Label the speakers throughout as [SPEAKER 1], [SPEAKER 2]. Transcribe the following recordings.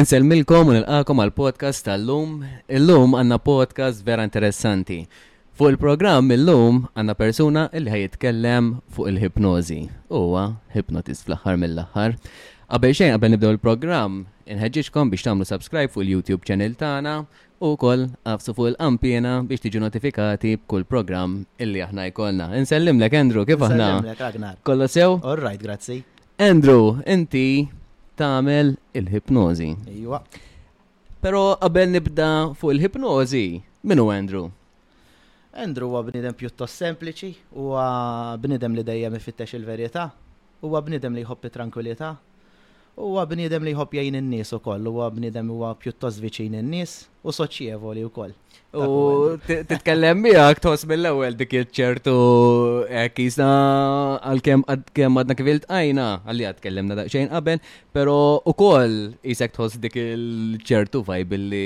[SPEAKER 1] Insellmilkom u nilqakom għal podcast tal-lum. Illum għanna podcast vera interessanti. Fuq il-programm illum għandna persuna li ħa jitkellem fuq il-ħipnożi. Huwa ħipnotist fl-aħħar mill-aħħar. Qabel xejn qabel nibdew il-programm, inħeġġiġkom biex tagħmlu subscribe fuq il-YouTube channel tagħna u wkoll għafsu fuq il-qampiena biex tiġu notifikati b'kull programm illi aħna jkollna. Insellimlek Andrew, kif aħna?
[SPEAKER 2] Insellimlek Agnar.
[SPEAKER 1] Kollu sew?
[SPEAKER 2] All right, grazzi.
[SPEAKER 1] Andrew, inti tagħmel il-ħipnożi.
[SPEAKER 2] Ejwa.
[SPEAKER 1] Pero qabel nibda fuq il-hipnozi, min hu Andrew?
[SPEAKER 2] Andrew huwa bniedem pjuttost sempliċi, huwa bniedem li dejjem ifittex il-verità, huwa bniedem li jħobb it-trankwilità, huwa bniedem li jħobb jgħin in-nies ukoll, huwa bniedem huwa pjuttost viċin in-nies u soċjevoli wkoll.
[SPEAKER 1] U titkellem miegħek tħoss mill-ewwel dik ċertu hekk eh, jisna għalkemm kemm għadna kif iltqajna għalli għad tkellimna daqsxejn qabel, però ukoll isek tħoss dik il-ċertu vibe li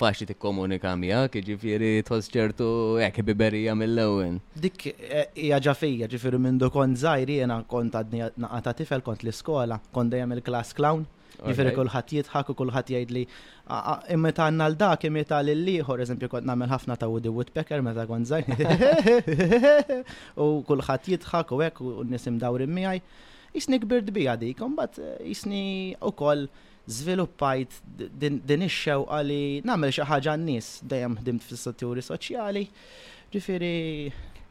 [SPEAKER 1] faċli tikkomunika miegħek, jiġifieri tħoss ċertu hekk eh, biberija mill-ewwel.
[SPEAKER 2] Dik eh, hija ġafija, ġifieri minn kont żgħir jiena kont għadni naqata tifel kont l-iskola, kont dejjem il-klass clown Ġifieri kulħadd jidħak u kulħadd jgħidli imeta għandna l dak imeta lil ieħor, eżempju kont nagħmel ħafna ta' Woody Woodpecker meta kont żgħir. U kulħadd jidħak u hekk u nies imdawrin miegħi. Isni kbirt bija dik, imbagħad eh, isni wkoll żviluppajt din ix-xewqa li nagħmel xi ħaġa n-nies dejjem ħdimt fis-setturi soċjali. Ġifieri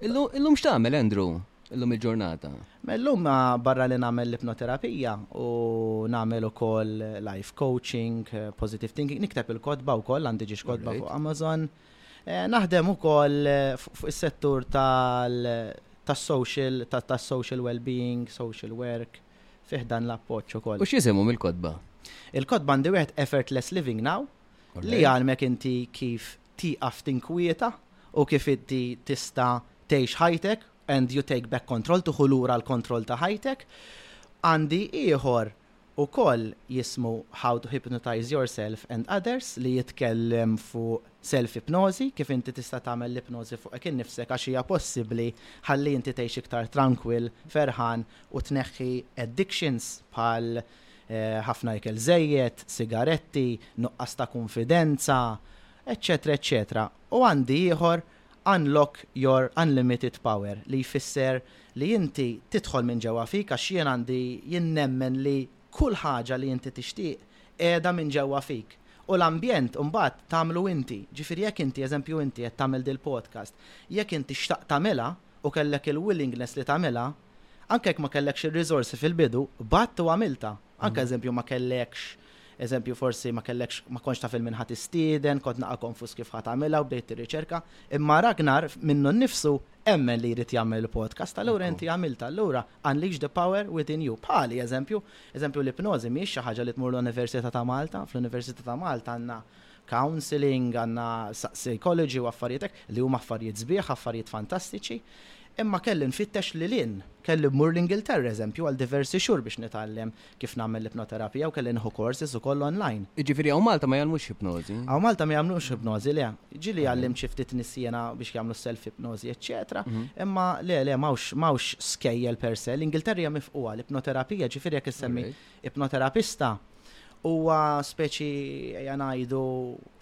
[SPEAKER 1] Illum x'tagħmel Andrew? Illum il-ġurnata.
[SPEAKER 2] Illum barra li nagħmel l-ipnoterapija u nagħmel ukoll life coaching, positive thinking, nikteb il-kotba wkoll għandi ġiex
[SPEAKER 1] kotba
[SPEAKER 2] fuq Amazon. Eh, naħdem ukoll eh, fuq is-settur tal-social, tas-social well-being, social work, fih dan l-appoġġ ukoll.
[SPEAKER 1] U x'jisimhom mill
[SPEAKER 2] kotba Il-kotba għandi wieħed Effortless Living Now li għalmek inti kif tieqaf tinkwieta u kif inti tista' tgħix ħajtek and you take back control, tieħu lura l-kontroll ta' ħajtek. Għandi ieħor ukoll jismu How to Hypnotize Yourself and Others li jitkellem fuq self-ipnożi, kif inti tista' tagħmel l-ipnożi fuqek innifsek għax hija possibbli ħalli inti tgħix iktar trankwill, ferħan u tneħħi addictions bħal ħafna ikel żejjed, sigaretti, nuqqas ta' kunfidenza, eċċetera eċċetera U għandi ieħor Unlock your unlimited power li jfisser li inti tidħol minn ġewwa fik għax jien għandi jien nemmen li kull ħaġa li inti tixtieq qiegħda minn ġewwa fik u l-ambjent imbagħad tagħmlu inti ġifieri jekk inti eżempju inti qed tagħmel dil-podcast jekk inti xtaqt tagħmilha u kellek il-willingness li tagħmilha Anke jekk ma kellekx ir-riżorsi fil-bidu, bgħadt u għamiltha. Anke eżempju ma kellekx, eżempju forsi ma kellekx, ma kontx taf 'il min ħa tistieden, kont naqa' konfuż kif ħa tagħmilha u bdejt tirriċerka. Imma Ragnar minnu nnifsu emmen li jrid jagħmel il-podcast, allura inti għamiltha. Allura unleash the power within you. Bħali eżempju, eżempju l-ipnożi mhijiex xi ħaġa li tmur l-Università ta' Malta, fl-Università ta' Malta għandna counselling, għandna psychology u affarijiet hekk, li huma affarijiet sbieħ, affarijiet fantastiċi, imma kelli nfittex lil hinn. Kelli mmur l-Ingilterra, eżempju, għal diversi xhur biex nitgħallem kif nagħmel l-ipnoterapija u kelli nieħu courses ukoll online.
[SPEAKER 1] Jiġifieri hawn Malta ma jgħallmux ipnożi?
[SPEAKER 2] Hawn Malta ma jagħmlux ipnożi, le. Ġieli għallimt xi ftit nissiena biex jagħmlu s-self ipnożi, eċċetera, imma le, le, m'hawnx, m'hawnx skejjel per se. L-Ingilterra hija mifqugħa, l-ipnoterapija, ġifieri jekk issemmi Ipnoterapista huwa speċi, ejja ngħidu,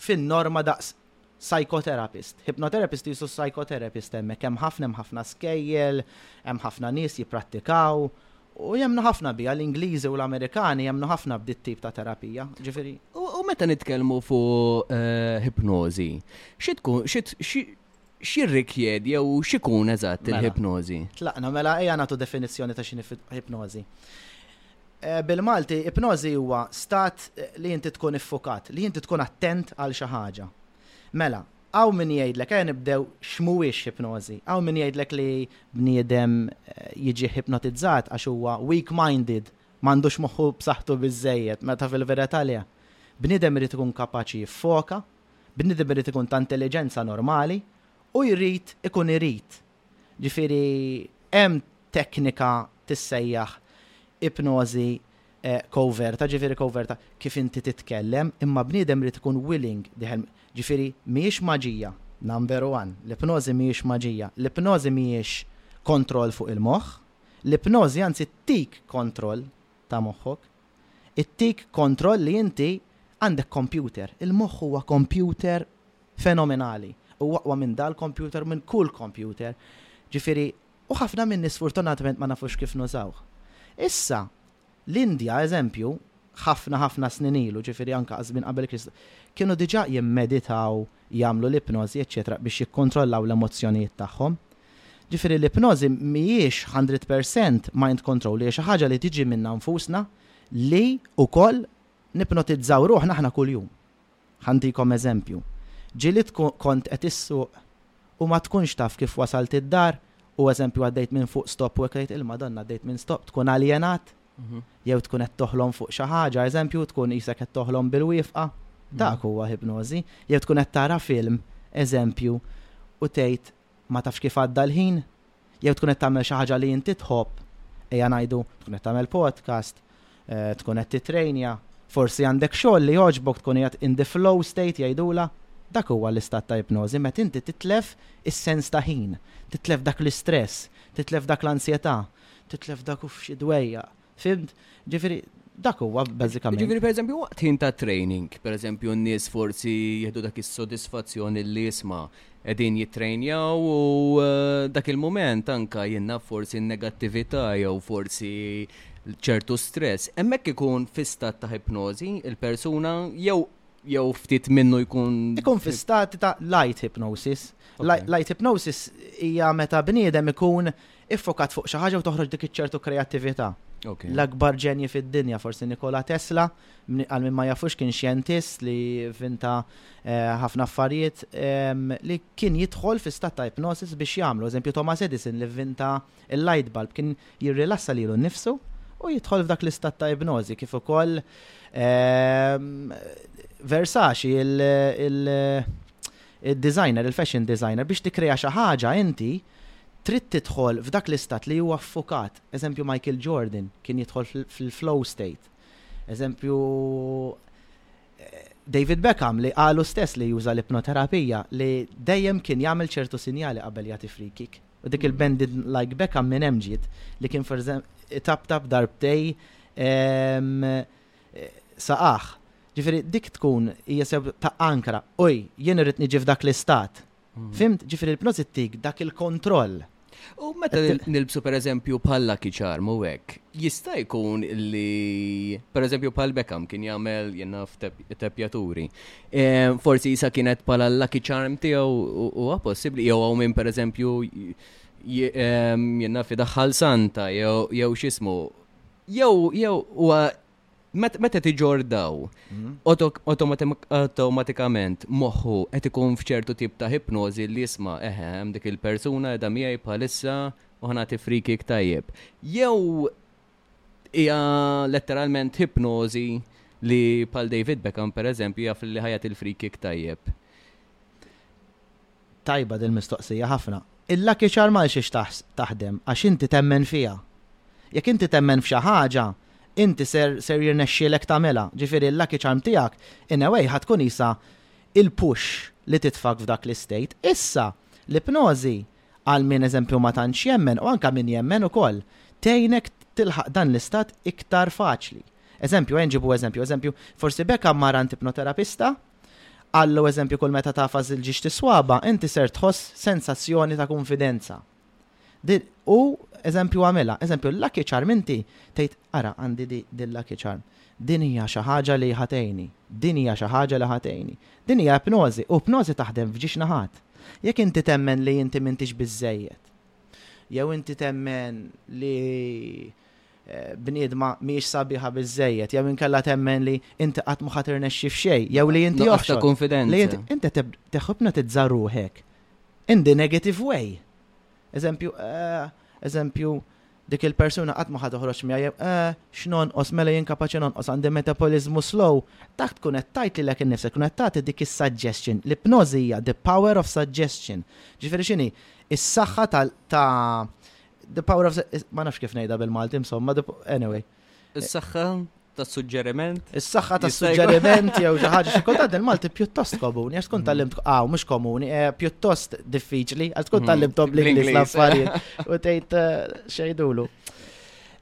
[SPEAKER 2] fin-norma daqs psychotherapist. Hypnotherapist qisu psychotherapist hemmhekk, hemm ħafna hemm ħafna skejjel, hemm ħafna nies jipprattikaw, u jemmnu ħafna biha l-Ingliżi u l-Amerikani jemmnu ħafna b'dit tip ta' terapija, ġifieri.
[SPEAKER 1] U meta nitkellmu fuq ipnożi, xi tkun x'jirrikjedi jew x'ikun eżatt
[SPEAKER 2] mela,
[SPEAKER 1] il-ħipnożi?
[SPEAKER 2] Tlaqna, mela ejja nagħtu definizzjoni ta' x'inhi ħipnożi. Eh, Bil-Malti, ipnożi huwa stat eh, li inti tkun iffukat, li inti tkun attent għal xi ħaġa. Mela, għaw min jgħidlek, għajn nibdew x'mhuwiex ipnożi. Għaw min jgħidlek li bniedem eh, jiġi hipnotizzat għax huwa weak-minded, m'għandux moħħu b'saħħtu biżejjed, meta fil-verità le. Bniedem irid ikun kapaċi jiffoka, Bniedem irid ikun ta' intelliġenza normali u jrid ikun irid. Ġifieri hemm teknika tissejjaħ ipnożi koverta, ġifieri koverta kif inti titkellem, imma bniedem irid ikun willing, ġifieri mhijiex maġija, number one, l-ipnożi mhijiex maġija, l-ipnożi mhijiex kontroll fuq il-moħħ, l-ipnożi anzi ttik kontroll ta' moħħok, Ittik kontroll li inti għandek kompjuter. Il-moħħ huwa kompjuter fenomenali. Hu aqwa minn dal-kompjuter, minn kull kompjuter. Ġifieri, u ħafna minni sfortunatament ma nafux kif nużawh. Issa, l-Indja, eżempju, ħafna ħafna snin ilu, ġifieri anke għaż-żmien qabel Kristu, kienu diġà jimmeditaw, jagħmlu l-ipnożi, eċċetera, biex jikkontrollaw l-emozzjonijiet tagħhom. Ġifieri l-ipnożi mhijiex hundred per cent mind control, hija xi ħaġa li tiġi minna nfusna li wkoll nipnotizzaw ruħna aħna kuljum. Ħa ntikom eżempju. Ġieli kont qed issuq u ma tkunx taf kif wasalt id-dar u eżempju għaddejt minn fuq stop u hekk tgħid il-Madonna għaddejt minn stop, tkun aljenat jew tkun qed toħlom fuq xi ħaġa eżempju tkun qisek qed toħlom bil-wiefqa. Dak huwa ipnożi. Jew tkun qed tara film eżempju u tgħid Ma tafx kif għadda l-ħin? Jew tkun qed tagħmel xi ħaġa li inti tħobb, ejja ngħidu tkun qed tagħmel podcast, tkun qed titrejnja, forsi għandek xogħol li jogħġbok tkun qiegħed in the flow state jgħidulha. Dak huwa l-istat ta' ipnożi meta inti titlef is-sens ta' ħin, titlef dak l-istress, titlef dak l-ansjetà, titlef dak uff xi dwejjaq. Fimt? Ġifieri dak huwa bażikament.
[SPEAKER 1] Ġifieri pereżempju waqt ħin ta' training, pereżempju n-nies forsi jieħdu dak is-sodisfazzjon li jisma' qegħdin jittrejnjaw u eh, dak il-mument anka jinnaf forsi n-negattività jew forsi ċertu stress, hemmhekk ikun fi stat ta' ipnożi il-persuna jew jew ftit minnu jkun.
[SPEAKER 2] Ikun fi stat ta' light hypnosis. Light hypnosis hija meta bniedem ikun Iffokat fuq xi ħaġa u toħroġ dik iċ-ċertu kreattività. L-akbar ġenji fid-dinja forsi Nikola Tesla, għal min ma jafux kien xjentist li vinta eh, ħafna affarijiet ehm, li kien jidħol fi stat ta' ipnosis biex jagħmlu. Eżempju Thomas Edison li vinta il-light bulb kien jirrilassa lilu nnifsu u jidħol f'dak l-istat ta' ipnosi kif ukoll ehm, Versace il- id-designer, il-fashion designer, biex tikkrea xi ħaġa inti trid tidħol f'dak l-istat li huwa ffukat. Eżempju Michael Jordan kien jidħol fil-flow state. Eżempju David Beckham li qalu stess li juża l-ipnoterapija li dejjem kien jagħmel ċertu sinjali qabel jagħti free kick. U dik il-bended like Beckham minn hemm ġiet li kien for tap tap darbtej saqajh. Ġifieri dik tkun hija sew ta' ankra, oj, jien irrid niġi f'dak l-istat. Fhimt? Ġifieri l-ipnożi ttik dak il-kontroll.
[SPEAKER 1] U meta nilbsu pereżempju bħal Lucky Charm u hekk, jista' jkun li pereżempju bħal Beckham kien jagħmel jien naf teppjaturi. Forsi jisa kienet bħala l-Lucky Charm tiegħu huwa possibbli jew hawn minn pereżempju jien naf idaħħal Santa jew x'ismu Jew, jew, huwa meta tiġordaw, automatikament moħħu qed ikun f'ċertu tip ta' hipnozi li jisma' eħe, hemm dik il-persuna qiegħda miegħi bħalissa u ħanati free kick tajjeb. Jew hija letteralment hipnozi li pal David Beckham pereżempju jaf li ħajat il-free kick tajjeb.
[SPEAKER 2] Tajba dil-mistoqsija ħafna. Il-Lucky Charm għal xiex taħdem? Għax inti temmen fiha. Jekk inti temmen f'xi ħaġa, inti ser ser jirnexxielek tagħmilha. Ġifieri l-Lucky Charm tiegħek in a way ħa tkun qisha il-push li titfgħak f'dak l-istate. Issa, l-ipnożi għal min eżempju ma tantx jemmen u anke min jemmen ukoll, tgħinek tilħaq dan l-istat iktar faċli. Eżempju, ejja nġibu eżempju, eżempju, forsi Beckham mar għand ipnoterapista, Qallu, eżempju, kull meta tagħfas il-ġiex tiswaba, inti ser tħoss sensazzjoni ta' kunfidenza. U, eżempju, għamilha, eżempju, l-lucky charm inti tgħid, ara, għandi di dil-lucky charm. Din hija xi ħaġa li ħatejni, din hija xi ħaġa li ħatejni. Din hija ipnożi, u ipnożi taħdem f'ġiex naħat. Jekk inti temmen li inti m'intix biżżejjed, jew inti temmen li bniedma mhijiex sabiħa biżżejjed jew inkella temmen li inti qatt mhu ħa tirnexxi f'xejn jew li inti
[SPEAKER 1] oħxon. Nuqqas ta' kunfidenza.
[SPEAKER 2] Li inti inti tiħipnotizza ruħek in the negative way. Eżempju, eżempju, dik il-persuna qatt ma ħadoħroġ miegħi jew eh, x'nonqos mela jien kapaċi nonqos għandi metabolizmu slow, dak tkun qed tgħid lilek innifsek tkun qed tagħti dik is-suggestion. L-ipnożi hija the power of suggestion. Ġifieri x'inhi? Is-saħħa ta' The power of ma nafx kif ngħidha bil-Malti insomma, anyway.
[SPEAKER 1] Is-saħħa ta' suġġeriment.
[SPEAKER 2] Is-saħħa ta' suġġeriment jew xi ħaġa xi kultant il-Malti pjuttost komuni, għax tkun mm. tallimt għaw ah, mhux komuni, eh, pjuttost diffiċli, għax tkun mm. tallimt tom l-Ingliż l-affarijiet u tgħid eh, xejdulu.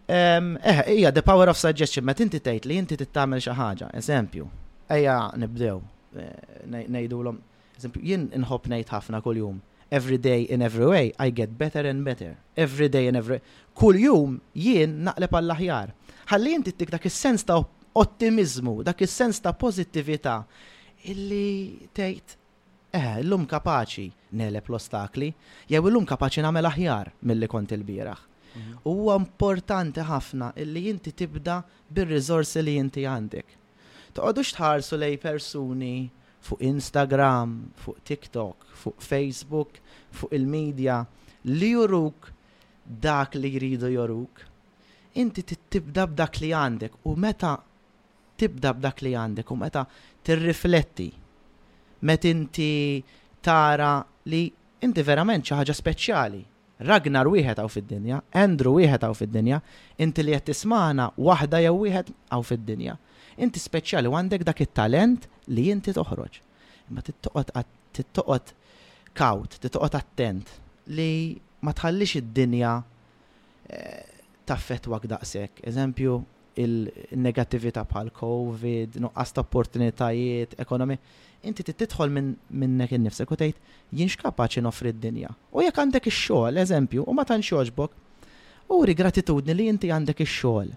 [SPEAKER 2] Eh, hija the power of suggestion, ma tinti tgħid li inti tittamel xi ħaġa, eżempju, ejja nibdew ngħidulhom Eżempju, jien inħobb ngħid ħafna kuljum, Every day in every way I get better and better. Every day in every. Kuljum jien naqleb għall-aħjar. Ħalli inti ttik dak is-sens ta' ottimiżmu, dak is-sens ta' pożittività illi tgħid, eħe, illum kapaċi negħleb l-ostakli, jew illum kapaċi nagħmel aħjar milli kont ilbieraħ. Mhm. Huwa importanti ħafna illi inti tibda bir-riżorsi li inti għandek. Toqgħodux tħarsu lejn persuni fuq Instagram, fuq TikTok, fuq Facebook, fuq il-media li juruk dak li jridu joruk. Inti trid tibda b'dak li għandek u meta tibda b'dak li għandek u meta tirrifletti, met inti tara li inti verament xi ħaġa speċjali. Ragnar wieħed hawn fid-dinja, Andrew wieħed hawn fid-dinja, inti li qed tismagħna waħda jew wieħed hawn fid-dinja. Inti speċjali u għandek dak it-talent li inti toħroġ. Imma trid toqgħod trid toqgħod kawt, trid toqgħod attent li ma tħallix id-dinja taffettwak daqshekk. Eżempju, il-negattività bħal Covid, nuqqas ta' opportunitajiet, ekonomi, inti trid tidħol minn minnek innifsek u tgħid jien x'kapaċi noffri d-dinja. U jekk għandek ix-xogħol, eżempju, u ma tantx jogħġbok, uri gratitudni li inti għandek ix-xogħol.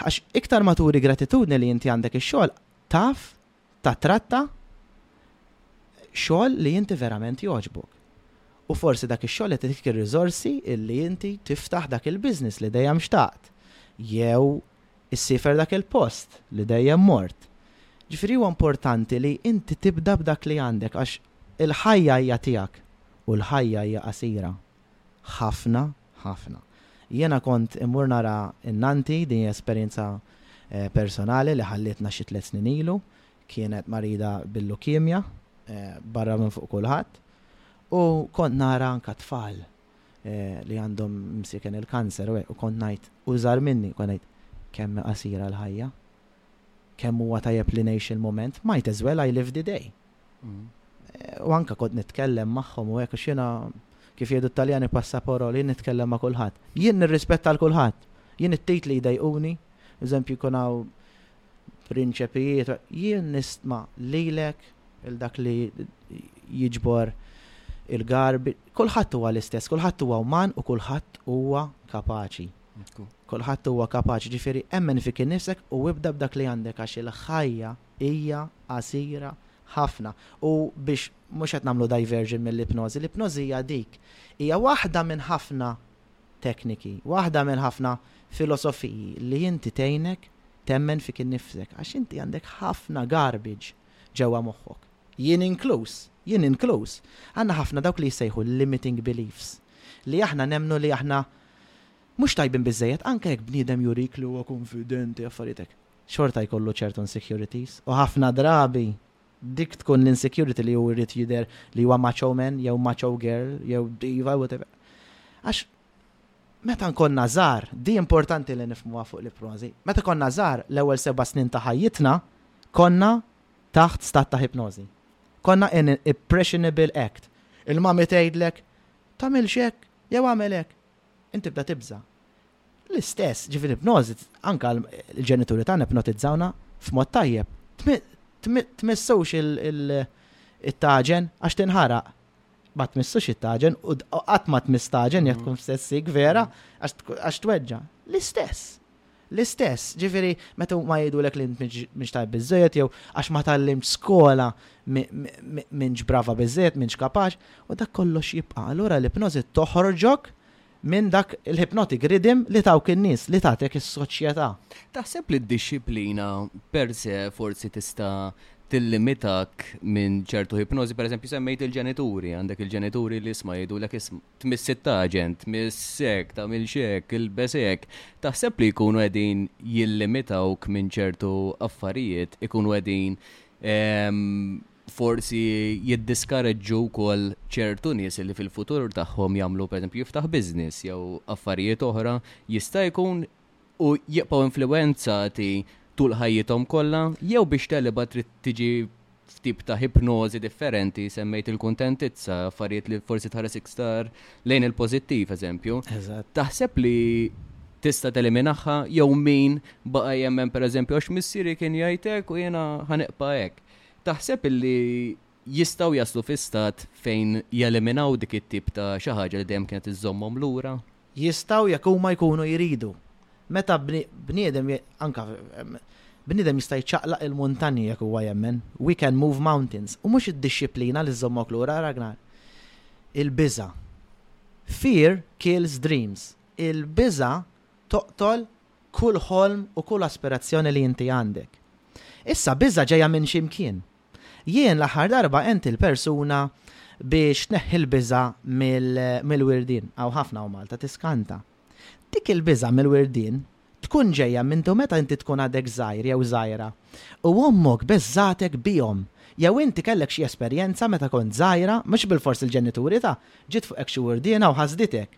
[SPEAKER 2] Għax iktar ma turi gratitudni li inti għandek ix-xogħol, taf Tattratta xogħol li inti verament jogħġbok. U forsi dak ix-xogħol qed itik ir-riżorsi illi inti tiftaħ dak il-business li dejjem xtaqt, jew issiefer dak il-post li dejjem mort. Ġifieri huwa importanti li inti tibda b'dak li għandek għax il-ħajja hija tiegħek u l-ħajja hija qasira. ħafna ħafna. Jiena kont immur nara n-nannti, din hija esperjenza personali li ħallietna xi tliet snin ilu, kienet marida bil-lukimja, barra minn fuq kulħadd, u kont nara anke tfal li għandhom msieken il-kanser u hekk u kont ngħid, u iżgħar minni, kont ngħid, kemm hi qasira l-ħajja, kemm huwa tajjeb li ngħix il-mument, might as well I live the day. Mm. U anka kont nitkellem magħhom u hekk xina kif jgħidu t-Taljani passa paroli, jien nitkellem ma' kulħadd. Jien nirrispetta l kulħadd. Jien it-tit li jdejquni, eżempju jkun hawn prinċepijiet, jien nistma' lilek il-dak li jiġbor il-garbi, kulħadd huwa l-istess, kulħadd huwa uman u kulħadd huwa kapaċi. Kulħadd huwa kapaċi, ġifieri emmen fik innifsek u ibda b'dak li għandek għax il-ħajja Hija qasira ħafna. U biex mhux qed nagħmlu diversion mill-ipnożi, l-ipnożi hija dik. Hija waħda minn ħafna tekniki, waħda minn ħafna filosofiji li inti tgħinek temmen fik innifsek għax inti għandek ħafna garbage ġewwa moħħok. Jien inkluż, jien inkluż. Għandna ħafna dawk li jissejħu limiting beliefs li aħna nemmnu li aħna mhux tajbin biżżejjed anke jekk bniedem jurik li huwa kunfidenti, affarijiet hekk. xorta jkollu ċertu insecurities u ħafna drabi dik tkun l-insecurity li hu jrid jidher li huwa macho man jew macho girl jew diva whatever. Għax meta nkonna żgħar, di importanti li nifhmuha fuq l-ipnożi, meta konna żgħar l-ewwel seba' snin ta' ħajjitna konna taħt stat ta' ipnożi. Konna in impressionable act. Il-mami tgħidlek, tagħmilx hekk, jew għamel hekk. Inti bda tibża. L-istess, ġifieri l-ipnożi, anke l-ġenituri tagħna ipnotizzawna f'mod tajjeb. Tmissux it-taġen għax tinħaraq. Ma tmissux it-taġen u qatt ma tmiss taġen jekk tkun f'sessik vera għax tweġġa. L-istess. L-istess, ġifieri meta ma jgħidulek li int mhix tajb biżejjed jew għax ma tallimx skola minx brava biżejjed, minx kapaċ, u dak kollox jibqa'. Allura l-ipnożi toħorġok minn dak il-hypnotic rhythm li tawk in-nies, li tatek is-soċjetà.
[SPEAKER 1] Taħseb li d-dixxiplina per se forsi tista' tillimitak minn ċertu hypnożi? Per eżempju, semmejt il-ġenituri, għandek il-ġenituri li isma' jgħidulek isma' tmiss it-taġen, tmiss hekk, tagħmel x'hekk, ilbes hekk. Taħseb li jkunu qegħdin jillimitawk minn ċertu affarijiet, ikunu qegħdin forsi jiddiskareġġu wkoll ċertu nies li fil-futur tagħhom jagħmlu, pereżempju, jiftaħ business jew affarijiet oħra, jista' jkun, u jibqgħu influwenzati tul ħajjithom kollha, jew biex telibha trid tiġi f'tip ta' ipnożi differenti, semmejt il-kuntentizza, affarijiet li forsi tħares iktar lejn il-pożittiv, eżempju. Taħseb li tista' teliminahha jew min baqa' jemmen pereżempju għax missieri kien jgħid hekk u jiena ħa nibqa' hekk. Taħseb li jistgħu jaslu fi stat fejn jeliminaw dik it-tip ta' xi ħaġa li dejjem kienet iżżommhom lura?
[SPEAKER 2] Jistgħu jekk huma jkunu jridu. Meta bniedem, anke bniedem jista' jċaqlaq il-muntanji jekk huwa jemmen. We can move mountains. U mhux id-dixxiplina li żżommok lura, Ragnar. Il-biża'. Fear kills dreams. Il-biża' toqtol kull ħolm u kull aspirazzjoni li inti għandek. Issa biża' ġejja minn xi mkien. Jien l-aħħar darba għent il-persuna biex tneħħi l-biża' mill-wirdien. Hawn ħafna u Malta tiskanta. Dik il-biża' mill-wirdien tkun ġejja minn tu meta inti tkun għadek żgħir jew żgħira u ommok beżżagħtek bihom jew inti kellek xi esperjenza meta kont żgħira, mhux bilfors il-ġenituri ta, ġiet fuqek xi wirdiena u ħasditek.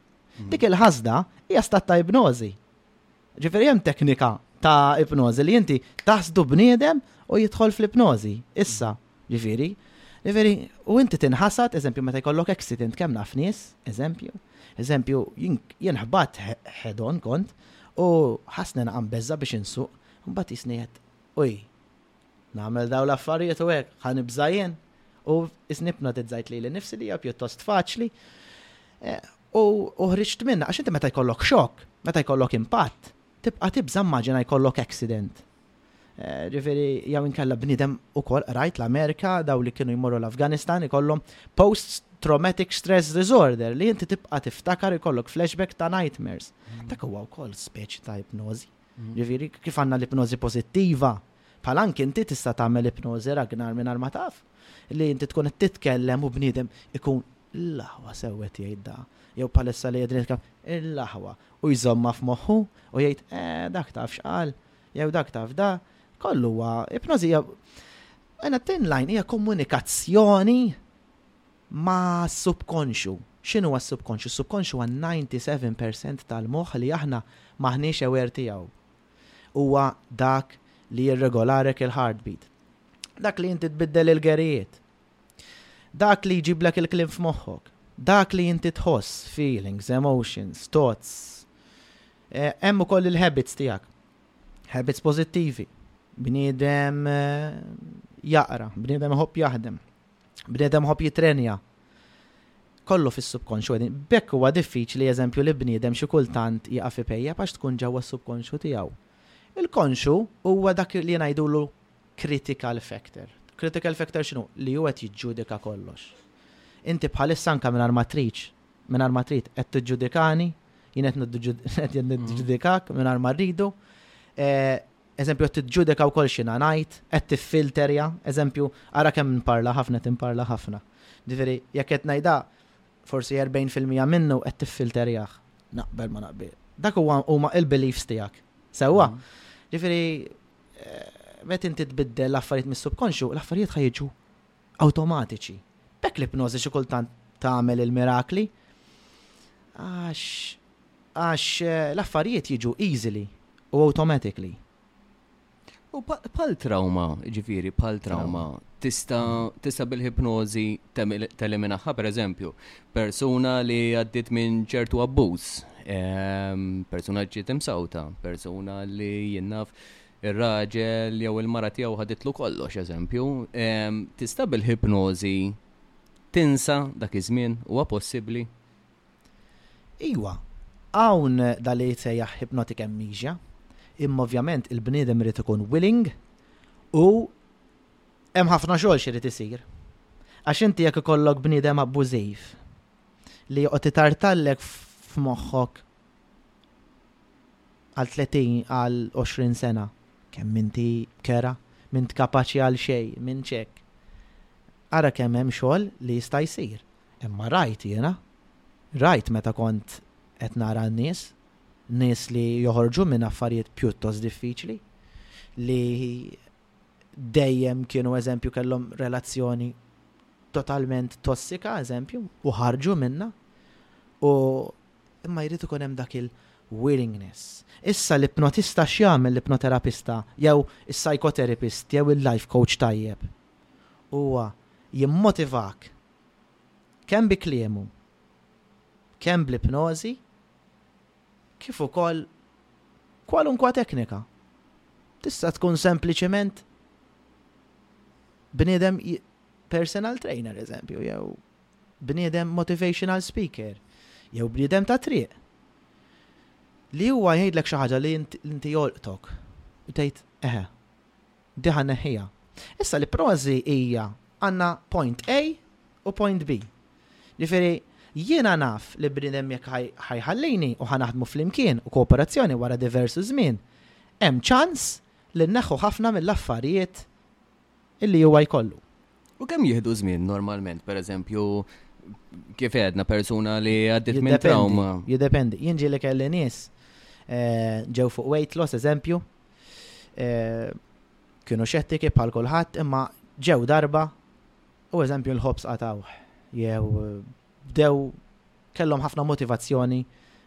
[SPEAKER 2] Dik il-ħasda hija stat ta' ipnożi. Ġifieri hemm teknika ta' ipnożi li inti taħsdu bniedem u jidħol fl-ipnożi. Issa, ġifieri, ġifieri, u inti tinħasad, eżempju, meta jkollok accident kemm naf nies, eżempju, eżempju, jinħbat hedon kont, u ħasna naqam beża biex insuq, mbagħad jisnijet, uj, Nagħmel dawn l-affarijiet u hekk, ħa nibża' jien? U nipnotizzajt lili nnifsi li hija pjuttost faċli. Eh, u ħriġt minna, għax inti meta jkollok xokk, meta jkollok impatt, tibqa' tibża' immaġina jkollok accident. Eh, ġifieri jew inkella bniedem ukoll rajt l-Amerika daw li kienu jmorru l-Afganistan ikollhom post traumatic stress disorder li inti tibqa' tiftakar ikollok flashback ta' nightmares. Mm. Dak huwa wkoll speċi ta' ipnożi. Mm. Ġifieri kif għandna l-ipnożi pożittiva, Bħal anki inti tista' tagħmel ipnożi ragnar mingħajr ma taf li inti tkun qed titkellem u bniedem ikun l-aħwa sew qed jgħid da jew bħalissa li qegħdin nitkellmu l-aħwa u jżommha f'moħħu u jgħid eh dak taf x'qal jew dak taf da kollu huwa ipnożi hija Għana tin line hija komunikazzjoni ma' subkonxu. X'inhu għas-subkonxu? Subkonxu għan 97% tal-moħħ li aħna maħniex aware tiegħu. Huwa dak li jirregolarek il-heartbeat. Dak li inti tbiddel il-gerijiet. Dak li jġiblek il-kliem f'moħħok. Dak li inti tħoss, feelings, emotions, thoughts. Hemm ukoll il-habits tiegħek. Habits pożittivi. Bniedem jaqra, bniedem iħobb jaħdem. Bniedem iħobb jittrenja. Kollu fis-subkonxju qegħdin. B'hekk huwa diffiċli, eżempju, li bniedem xi kultant jieqaf ipejjep għax tkun ġewwa s-subkonxju tiegħu. Il-konxju huwa dak li ngħidulu critical factor. Critical factor x'inhu? Li hu qed jiġġudika kollox. Inti bħalissa anke mingħajr ma tridx, mingħajr ma trid qed tiġġudikani, jien qed niġġudikak mingħajr ma rridu. Eh, Eżempju, qed tiġġudika wkoll x'jiena ngħid, qed tiffilterja, eżempju, ara kemm nparla ħafna, qed inparla ħafna. Ġifieri, jekk qed ngħidha, forsi erbgħin fil-mija minnu qed tiffilterjah. Naqbel, ma naqbil. Dak huwa huma l-beliefs tiegħek. Sewwa? Ġifieri, eh, meta inti tbiddel l-affarijiet mis-subkonxju, l-affarijiet ħa jiġu. awtomatiċi. B'hekk l-ipnożi xi kultant tagħmel il-mirakli. Għax għax l-affarijiet jiġu easily u automatically.
[SPEAKER 1] U bħal trauma, ġifiri, bħal trauma, tista, tista bil-hipnozi teliminaħħa, per eżempju, persuna li għaddit minn ċertu abbuż, ehm, persuna ġiet imsawta, persuna li jinnaf ir-raġel jew il-mara tiegħu ħaditlu kollox, eżempju, tista' bil-ħipnożi tinsa dak iż-żmien? Huwa possibbli?
[SPEAKER 2] Iwa. Hawn dak li jitsejjaħ hypnotic amnesia, imma ovvjament il-bniedem irid ikun willing u hemm ħafna xogħol x'irid isir. Għax inti jekk ikollok bniedem abbużiv li joqgħod itartallek f'moħħok għal 30 għal 20 sena kemm inti kera, m'int kapaċi għal xejn, m'intx hekk. Ara kemm hemm xogħol li jista' jsir. Imma rajt jiena, rajt meta kont qed nara n-nies, nies li joħorġu minn affarijiet pjuttost diffiċli, li dejjem kienu eżempju kellhom relazzjoni totalment tossika eżempju u ħarġu minnha u Imma jrid ikun hemm dak il willingness. Issa l-ipnotista x'jagħmel l-ipnoterapista jew is-psychotherapist jew il-life coach tajjeb? Huwa jimmotivak kemm bi kliemu, kemm bl-ipnożi kif ukoll kwalunkwa teknika. Tista' tkun sempliċiment bniedem personal trainer eżempju jew bniedem motivational speaker jew bniedem tat-triq li huwa jgħidlek xi ħaġa li inti jolqtok u tgħid eħe, di ħa nneħħiha. Issa l-prożi hija għandna point A u point B. Ġifieri jiena naf li bniedem jekk ħa jħallini u ħa naħdmu flimkien u kooperazzjoni wara diversu żmien, hemm ċans li nneħħu ħafna mill-affarijiet illi huwa jkollu.
[SPEAKER 1] U kemm jieħdu żmien normalment, per eżempju, kif għedna persuna li għaddit minn trauma?
[SPEAKER 2] Jidependi, jinġi li kelli nies eh, ġew fuq weight loss, eżempju, eh, kienu xettiki bħal kulħadd imma ġew darba u eżempju l-ħobs qataw jew eh, bdew kellhom ħafna motivazzjoni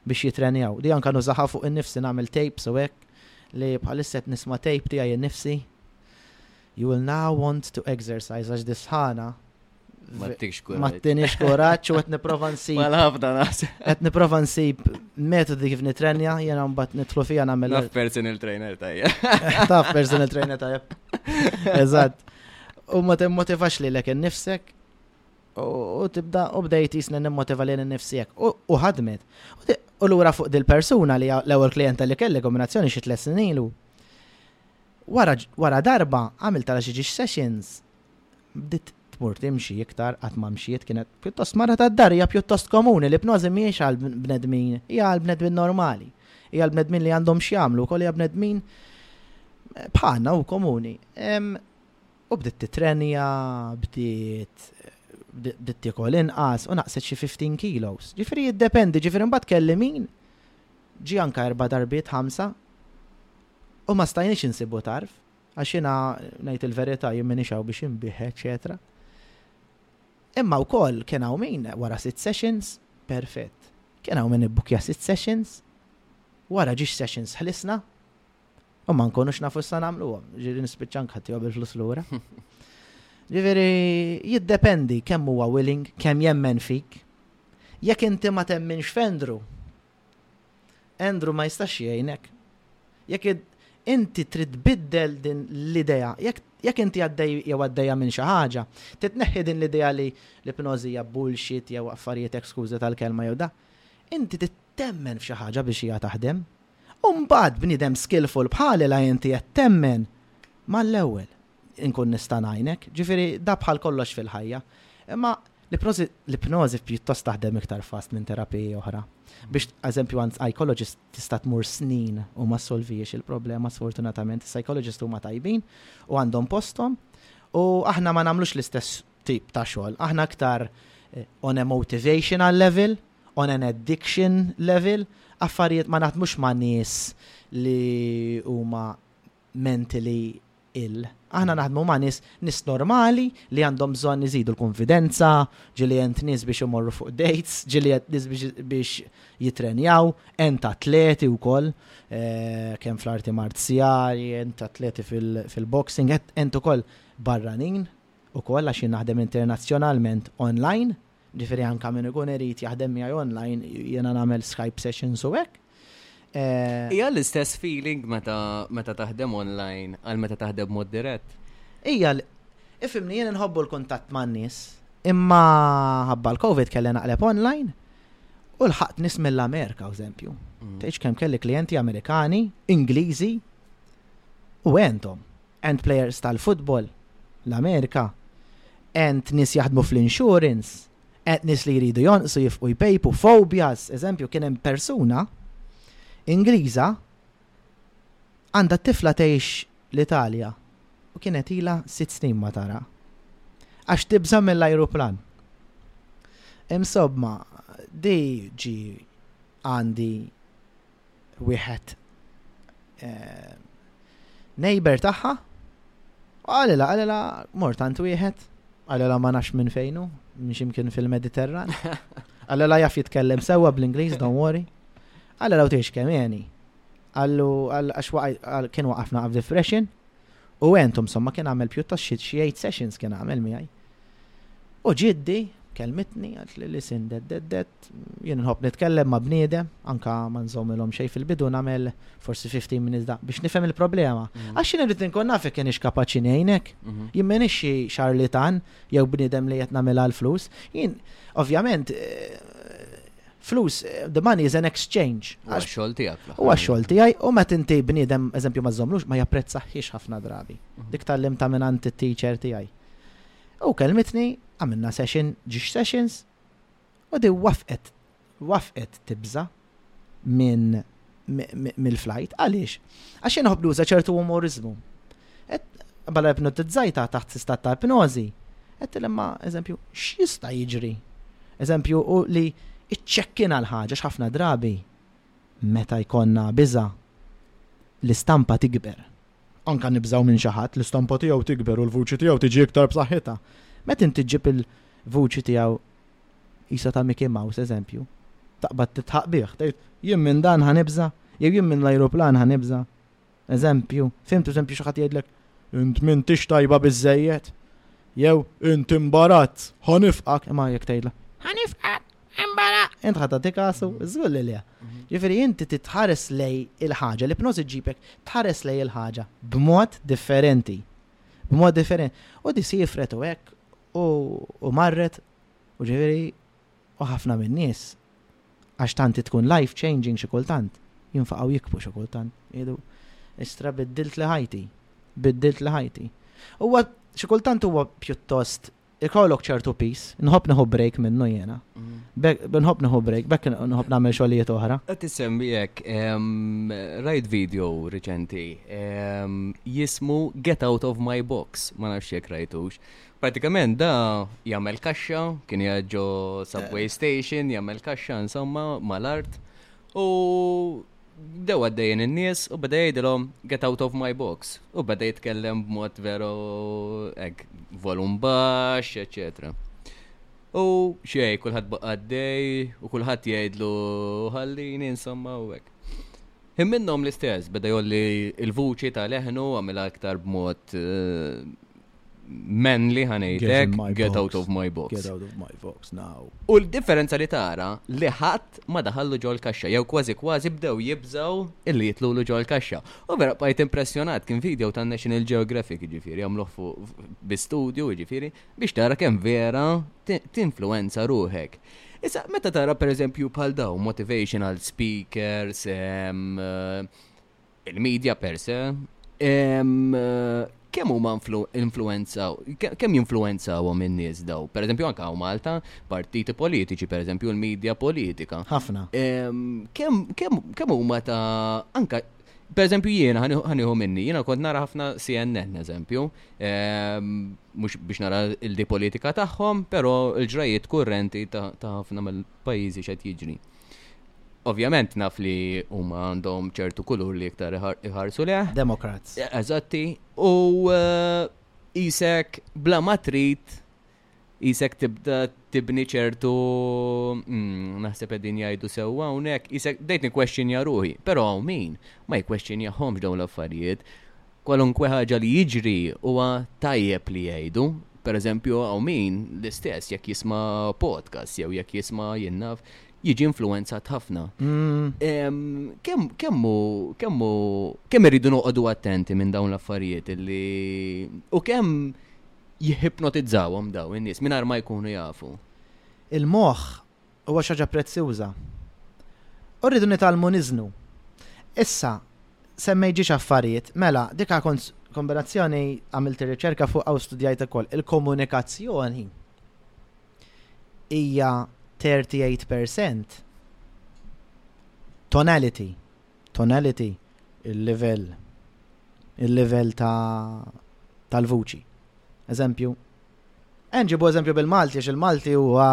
[SPEAKER 2] biex jitrenjaw. Di anka nużaha fuq innifsi nagħmel tape so hekk li bħalissa qed nisma' tape tiegħi innifsi. You will now want to exercise għax disħana.
[SPEAKER 1] Ma tikx kuraġġ.
[SPEAKER 2] Ma tinix kuraġġ u qed nipprova nsib.
[SPEAKER 1] Ma ħafna nas.
[SPEAKER 2] Qed nipprova nsib metodi kif nitrenja, jiena mbagħad nidħlu fija nagħmel.
[SPEAKER 1] Taf personal trainer tajja.
[SPEAKER 2] Taf personal trainer tajja. Eżatt. U ma timmotivax li lek innifsek U tibda, u bdejt jisni nimmotiva lil innifsi hekk. U ħadmet. U lura fuq dil-persuna li l-ewwel klijenta li kelli kombinazzjoni xi tliet snin ilu. Wara darba għamilt għal xi ġiex sessions, bdiet tmur timxi iktar qatt ma mxiet kienet pjuttost mara tad-dar hija pjuttost komuni l-ipnożi mhijiex għal bnedmin, hija għal bnedmin normali. Hija għal bnedmin li għandhom x'jagħmlu wkoll hija bnedmin bħalna hu komuni. U bdiet titrenja, bdiet bdiet tiekol inqas u naqset xi 15 kilos. Ġifieri jiddependi, ġifieri mbagħad kelli min ġi anka erba' darbiet ħamsa u ma stajniex insibu tarf għax jiena ngħid il-verità jien m'iniex hawn biex inbih, eċetera. Imma wkoll kien hawn min wara sitt sessions, perfett. Kien hawn min ibbukja sitt sessions, wara ġiex sessions ħlisna, U ma nkunux nafu s-san għamluhom, ġiri nispiċċa nkattiju bil-flus lura. Ġifieri jiddependi kemm huwa willing, kemm jemmen fik. Jekk inti ma temminx f'Endru, Endru ma jistax jgħinek. Jekk inti trid biddel din l-idea, jekk inti għaddej jew għaddejja minn xi ħaġa, titneħħi din l-idea li l-ipnożija bullshit jew affarijiet ekskuża tal-kelma jew da, inti temmen f'xi ħaġa biex hija taħdem, u mbagħad bniedem skillful bħali la inti qed temmen mal-ewwel inkun nista' ngħinek, ġifieri da bħal kollox fil-ħajja. Imma l-ipnożi pjuttost taħdem iktar fast minn terapiji oħra. Biex eżempju għand psychologist tista' tmur snin u ma solvijiex il-problema sfortunatament, psychologist huma tajbin u għandhom postom u aħna ma nagħmlux l-istess tip ta' xogħol. Aħna aktar eh, on a motivational level, on an addiction level, affarijiet ma naħdmux ma' nies li huma mentally ill. Aħna naħdmu ma' nies nies normali li għandhom bżonn iżidu l-kunfidenza, ġieli għent nies biex imorru fuq dates, ġieli għent nies biex jitrenjaw, għent atleti wkoll, eh, kemm fl-arti marzjali, għent atleti fil-boxing, għent ukoll barranin ukoll għax naħdem internazzjonalment online. Ġifieri anke min ikun irid jaħdem miegħi online jiena nagħmel Skype sessions u hekk. Eh,
[SPEAKER 1] Hija l-istess feeling meta taħdem online għal meta taħdem mod dirett?
[SPEAKER 2] Hija ifimni jien nħobbu l-kuntatt man-nies, imma ħabba l-COVID kelli naqleb online u l-ħaqt nis mill-Amerika, eżempju.
[SPEAKER 1] Mm.
[SPEAKER 2] Teħx kem kelli klienti Amerikani, Ingliżi u għentom. Għand players tal-futbol, l-Amerika, għand nies jaħdmu fl-insurance, għand nies li jridu jonqsu, jifqu jpejpu, phobias, eżempju, kien hemm persuna Ingliża għandha t-tifla tgħix l-Italja u kienet ilha sitt snin ma tara. Għax tibża mill-ajruplan. Imsobma, di ġi għandi wieħed eh, neighbor tagħha għalila għalila mortant wieħed għalila ma nafx minn fejnu minn ximkien fil-Mediterran għalila jaf jitkellem sewwa bl-Ingliż don't worry għalila u tiex kemm jeni għallu għax kien waqafna għaf depression U entum somma kien għamel pjuttost xi xi eight sessions kien għamel miegħi. U ġiddi kelmitni għalt li listen det det det jien nħobb nitkellem ma' bniedem anka ma nżommilhom xejn fil-bidu nagħmel forsi 15 minutes da biex nifhem il-problema.
[SPEAKER 1] Mhm.
[SPEAKER 2] Għax jien irid inkun naf jekk kienx kapaċi ngħinek.
[SPEAKER 1] Mhm.
[SPEAKER 2] Jien m'iniex xi xarlitan jew bniedem li qed nagħmilha l-flus. Jien ovvjament eh, flus, the money is an exchange.
[SPEAKER 1] Huwa xogħol tiegħek.
[SPEAKER 2] Huwa xogħol tiegħi u meta inti bniedem eżempju ma żommlux ma japprezzahiex ħafna drabi. Mhm. Dik tal-lim ta' minn it-teacher tiegħi. U kelmitni għamilna session ġiex sessions u di wafqet wafqet tibża minn mill-flajt. Għaliex? Għax jien nħobb nuża ċertu umorizmu. Bħala ipnotizzajta taħt stat ta' ipnożi, qed tilemma eżempju x'jista' jiġri. Eżempju u li iċċekkina l-ħaġa x'ħafna drabi meta jkollna biża l-istampa tikber. Anka nibżaw minn xi ħadd l-istampa tiegħu tikber u l-vuċi tiegħu tiġi iktar b'saħħitha. Meta inti ġib il-vuċi tiegħu Qisha ta' Mickey Mouse eżempju. Taqbad titħaq bih, tgħid, jien minn dan ħa nibża', jew jien minn l-ajruplan ħa nibża'. Eżempju, fhimt eżempju xi ħadd jgħidlek, int m'intix tajba biżżejjed, jew int imbarazz, ħa nifqak, imma jekk tgħidlu, ħa nifqak, imbaraq, int ħa tagħti kasu, żgur li le. Jiġifieri inti titħares lej il-ħaġa, l-ipnożi ġġibek tħares lej il-ħaġa b'mod differenti. B'mod differenti. U di sifret u hekk u marret u ġifieri u ħafna min-nies għax tant tkun life changing xi kultant jinfaqgħu jikbu xi kultant jgħidu istra biddilt li ħajti, biddilt li ħajti. Huwa xi kultant huwa pjuttost ikollok ċertu pis, nħobb neħu break minnu jena. Mm. Nħobb neħu break, bekk nħobb nagħmel xogħlijiet oħra.
[SPEAKER 1] Qed tissemmi hekk, rajt video riċenti jismu Get Out of My Box, ma nafx jekk rajtux. Pratikament da jagħmel kaxxa, kien jgħid ġo subway station, jagħmel kaxxa insomma mal-art. U bdew għaddejjin in-nies u beda jgħidilhom get out of my box. U beda jitkellem b'mod veru hekk volum baxx, eċetera. U xej, kulħadd baqa' għaddej u kulħadd jgħidlu ħallini insomma u hekk. Him minnhom l-istess beda jolli il-vuċi ta' leħnu għamilha aktar b'mod eh, manly ħanejdek, get out of my box.
[SPEAKER 2] Get out of my box now.
[SPEAKER 1] U l-differenza li tara li ħadd ma daħallu ġol kaxxa, jew kważi kważi bdew jibżaw illi jitlu l ġol kaxxa. U vera bqajt impressjonat kien video ta' National Geographic ġifiri, għamluħ fuq bi studio ġifiri, biex tara kemm vera tinfluenza ruħek. Issa, meta tara per eżempju bħal daw motivational speakers, eh, il-media per se, kemm huma influenzaw, kemm jinfluenzawhom in-nies daw? Per eżempju, anke hawn Malta, partiti politiċi, per eżempju, l-media politika.
[SPEAKER 2] Ħafna.
[SPEAKER 1] Kemm huma ta' anke Per eżempju, jiena ħaniħu minni, jiena kont nara ħafna CNN, eżempju, mhux biex nara il-di politika tagħhom, però l-ġrajiet kurrenti ta' ħafna mill-pajjiżi xed jiġri. Ovvjament naf li huma għandhom ċertu kulur li iktar iħarsu leħ.
[SPEAKER 2] Demokrats.
[SPEAKER 1] E, eżatti. U e, isek bla matrit isek tibda tibni ċertu mm, naħseb qegħdin jgħidu sewwa hawnhekk, isek dejt nikkwestjonja ruħi, però hawn min ma jkwestjonjahomx dawn l-affarijiet. Kwalunkwe ħaġa li jiġri huwa tajjeb li jgħidu. Per eżempju, hawn min, l-istess jekk jisma' podcasts jew jekk jisma' jien naf, jiġi influwenzat ħafna. Kemm kemm hu kemm hu kemm irridu noqogħdu attenti minn dawn l-affarijiet li u kemm jihipnotizzawhom dawn in-nies mingħajr ma jkunu jafu.
[SPEAKER 2] Il-moħħ Huwa xi ħaġa prezzjuża. U rridu nitgħallmu niżnu. Issa, semmejt ġiex affarijiet, mela, dik kont kombinazzjoni għamilt ir-riċerka fuqha u studjajt ukoll. Il-komunikazzjoni hija 38% tonality, tonality, il-livell, il-livell ta' tal-vuċi. Eżempju, Eh, nġibu eżempju bil-Malti, għax il-Malti huwa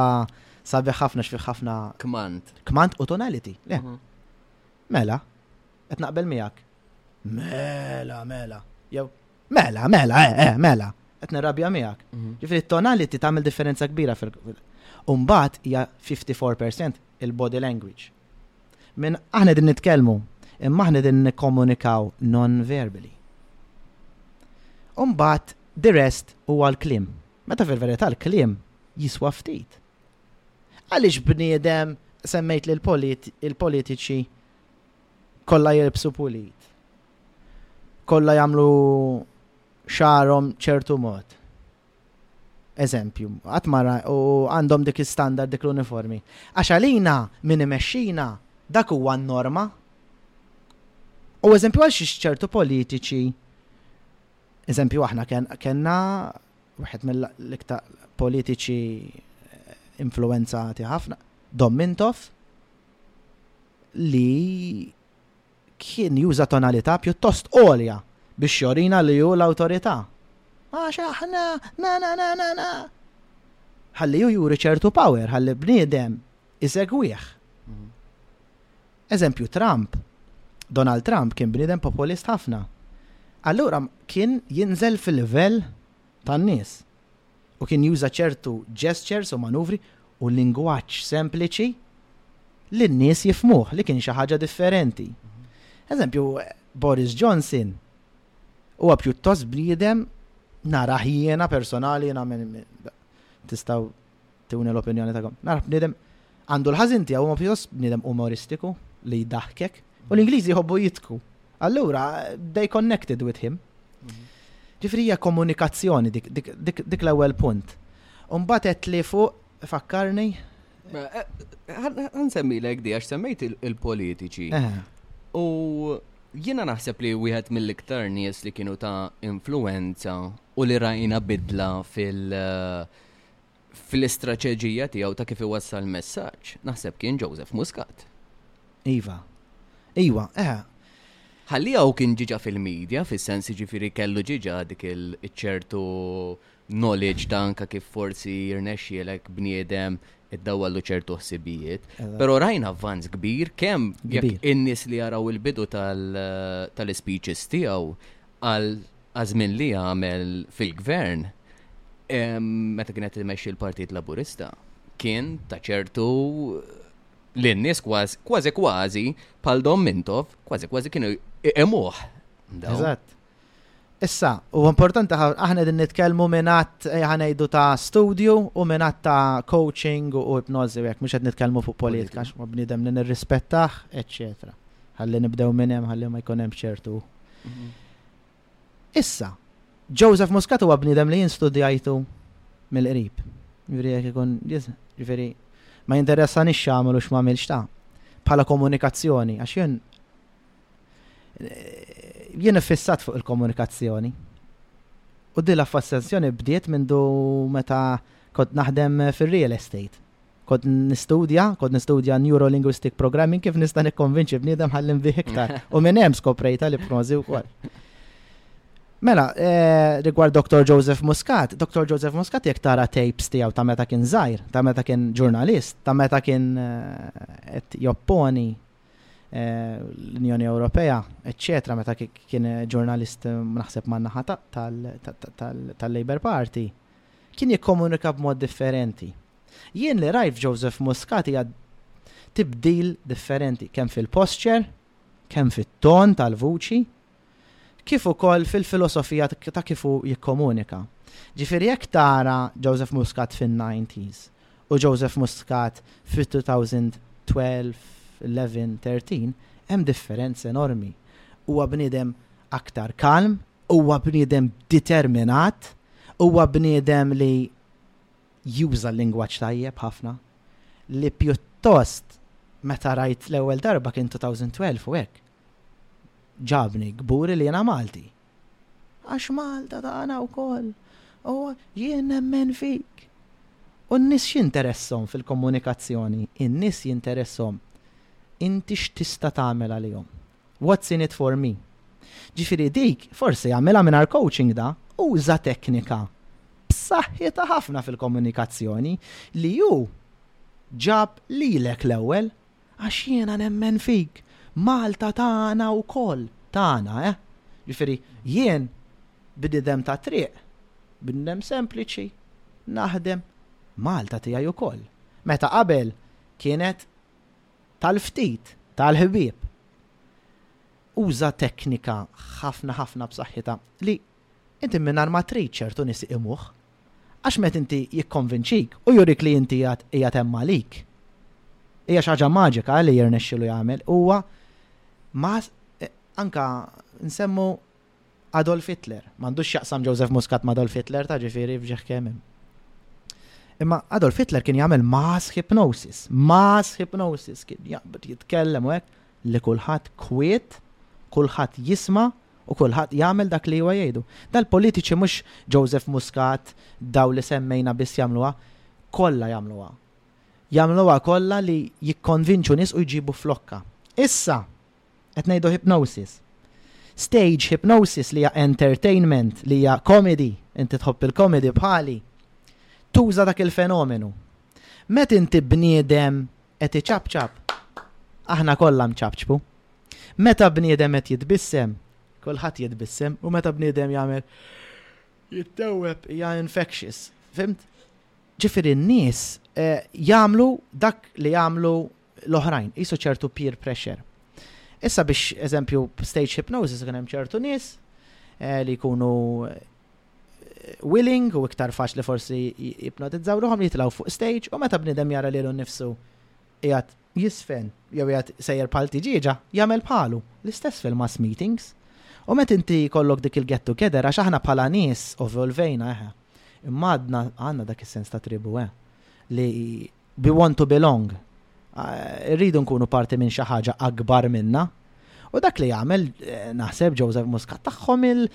[SPEAKER 2] sabiħ ħafna x'fih ħafna.
[SPEAKER 1] Kmant.
[SPEAKER 2] Kmant u tonality. Le. Mhm. Mela, qed naqbel miegħek. Mela, mela. Jew, mela, mela, eh, eh, mela. Qed nirrabja miegħek. Mhm. Ġifieri t-tonality tagħmel differenza kbira fil- Umbat hija 54% il-body language. Minn aħna qegħdin nitkellmu, imma aħna qegħdin nikkomunikaw non-verbally. Umbagħad the rest huwa l-kliem. Meta fil-verità l-kliem jiswa ftit. Għaliex bniedem semmejt li l-politiċi kollha jilbsu pulit. Kollha jagħmlu xarhom ċertu mod. Eżempju, qatt ma u għandhom dik l-istandard dik l-uniformi. Għax għalina min imexxina dak huwa n-norma. U eżempju għal xiex ċertu politiċi, eżempju aħna kellna wieħed mill-iktar politiċi eh, influenzati ħafna, Dom Mintoff, li kien juża tonalità pjuttost għolja biex jorina li hu l-awtorità. Għax aħna na na na na na. Ħalli hu juri ċertu power, ħalli bniedem isegwih. Eżempju Trump, Donald Trump kien bniedem populist ħafna. Allura kien jinżel fil-livell tan-nies. u kien juża ċertu gestures u manuvri u lingwaġġ sempliċi li n-nies jifhmuh, li kien xi ħaġa differenti. Eżempju, Boris Johnson huwa pjuttost bniedem narah jiena personali jiena tistgħu Tuni l-opinjoni ta' Nara bniedem għandu l-ħażin tiegħu ma pjuttost bniedem umoristiku li jdaħkek u l-Ingliżi jħobbu jitku. Allura, they connected with him. Mhm. Ġifri hija komunikazzjoni dik l-ewwel punt. Umbat qed li fuq fakkarni.
[SPEAKER 1] Għansemmi eh, eh, l di għax semmejt il-politiċi. Eh. U jiena naħseb li wieħed mill-iktar nies li kienu ta' influenza u li rajna bidla fil- fl-istraċeġija tiegħu ta' kif iwassal messaġġ, naħseb kien Joseph Muscat.
[SPEAKER 2] Iva. Iwa, eħe.
[SPEAKER 1] Ħallija u kien ġiġa fil-medja, fis-sens ġifiri kellu ġiġa dik il-ċertu knowledge ta' anka kif forsi jirnexxielek bniedem id-dawallu ċertu ħsibijiet. Pero rajna avvanz kbir, kem in-nis li jaraw il-bidu tal-speeches tijaw, għal għaż-żmien li għamel fil-Gvern, meta kienet imexxi l-Partit Laburista, kien ta' ċertu li n-nies kważi kważi pal Dom Mintov, kważi kważi kienu imuħ.
[SPEAKER 2] Eżatt. Issa, u importanti aħna din nitkellmu minnat eh, ħanajdu ta' studio u minnat ta' coaching u ipnozi u jek, mux għed nitkellmu fuq politika, ma bnidem li nirrispettaħ, eccetera ħalli nibdew minn hemm ħalli ma jkun hemm ċertu Mhm. Issa, Joseph Muscat huwa bniedem li jinstudjajtu mill-qrib. Ġifieri jekk ikun ġifieri ma jinteressani x'għamel u x'magħmilx ta' bħala komunikazzjoni għax jien eh, jien fissat fuq il-komunikazzjoni. U di l-affassenzjoni bdiet minn du meta kont naħdem fir-real estate. Kont nistudja, kont nistudja Neurolinguistic Programming kif nista' nikkonvinċi bniedem ħalli nbih iktar. U minn hemm skoprejta li prozi wkoll. Mela, eh, rigward Dr. Joseph Muscat, Dr. Joseph Muscat jek tara tapes tiegħu ta' meta kien żgħir, ta' meta kien ġurnalist, ta' meta kien eh, qed jopponi eh, l-Unjoni Ewropea, eċċetera, meta kien ġurnalist naħseb man naħa tal-Labor Party, kien jikkomunika b'mod differenti Jien li rajt f'Joseph Muscat hija tibdil differenti kemm fil-posture, kemm fit-ton tal-vuċi, kif ukoll fil-filosofija ta' kif hu jikkomunika. Ġifieri jekk tara Joseph Muscat fin-nineties u Joseph Muscat fit-2012, eleven, thirteen, hemm differenza enormi. Huwa bniedem aktar kalm, huwa bniedem determinat, huwa bniedem li, juża lingwaġġ tajjeb ħafna li pjuttost meta rajt l-ewwel darba kien 2012 u hekk ġabni kburi li jiena Malti. Għax Malta tagħna wkoll u jien nemmen fik. U n-nies x'jinteresshom fil-komunikazzjoni, in-nies jintereshom inti x'tista' tagħmel għalihom. What's in it for me? Ġifieri dik forsi għamilha mingħajr coaching da, uża teknika b'saħħitha ħafna fil-komunikazzjoni li hu ġab lilek l-ewwel għax jiena nemmen fik, Malta tagħna wkoll, tagħna eh. Ġifieri jien bniedem tat-triq, bniedem sempliċi, naħdem, Malta tiegħi wkoll. Meta qabel kienet tal-ftit tal-ħbieb. Uża teknika ħafna ħafna b'saħħitha li inti mingħajr ma trid ċertu nies iqimuh. Għax meta inti jikkonvinċik u jurik li inti qiegħed hemm għalik. Hija xi ħaġa maġika li jirnexxilu jagħmel huwa ma anka nsemmu Adolf Hitler. M'għandux x'jaqsam Joseph Muscat ma' Adolf Hitler ta' ġifieri f'ġieħ kemm hemm. Imma Adolf Hitler kien jagħmel mass hypnosis, mass hypnosis kien jaqbad jitkellem u hekk li kulħadd kwiet, kulħadd jisma' u kulħadd jagħmel dak li huwa jgħidu. Dal-politiċi mhux Joseph Muscat daw li semmejna biss jagħmluha, kollha jagħmluha. Jagħmluha kollha li jikkonvinċu nies u jġibu flokka. Issa, Qed ngħidu hypnosis. Stage hypnosis li hija entertainment, li hija comedy, inti tħobb il-comedy bħali, tuża dak il-fenomenu. Met inti bniedem qed iċapċap, aħna kollha nċapċpu. Meta bniedem qed jitbissem, kulħadd jitbissem, u meta bniedem jagħmel jittewweb hija infectious. Fimt? Ġifieri n-nies eh, jagħmlu dak li jagħmlu l-oħrajn, qisu ċertu peer pressure. Issa biex eżempju stage hypnosis ikun hemm ċertu nies eh, li jkunu eh, willing u iktar faċli forsi jipnotizzaw ruħom li jitlaw fuq stage u meta bnidem jara li l-nifsu jgħat jisfen jew jgħat sejjer pal tiġiġa jagħmel bħalu l-istess fil-mass meetings. U met inti kollok dik il-get together għax aħna bħala nies u volvejna eħe. Imma għadna għandna dak is-sens ta' tribu eh li We want to belong. Irridu nkunu parti minn xi ħaġa akbar minna. U dak li jagħmel naħseb Joseph Muscat tagħhom il-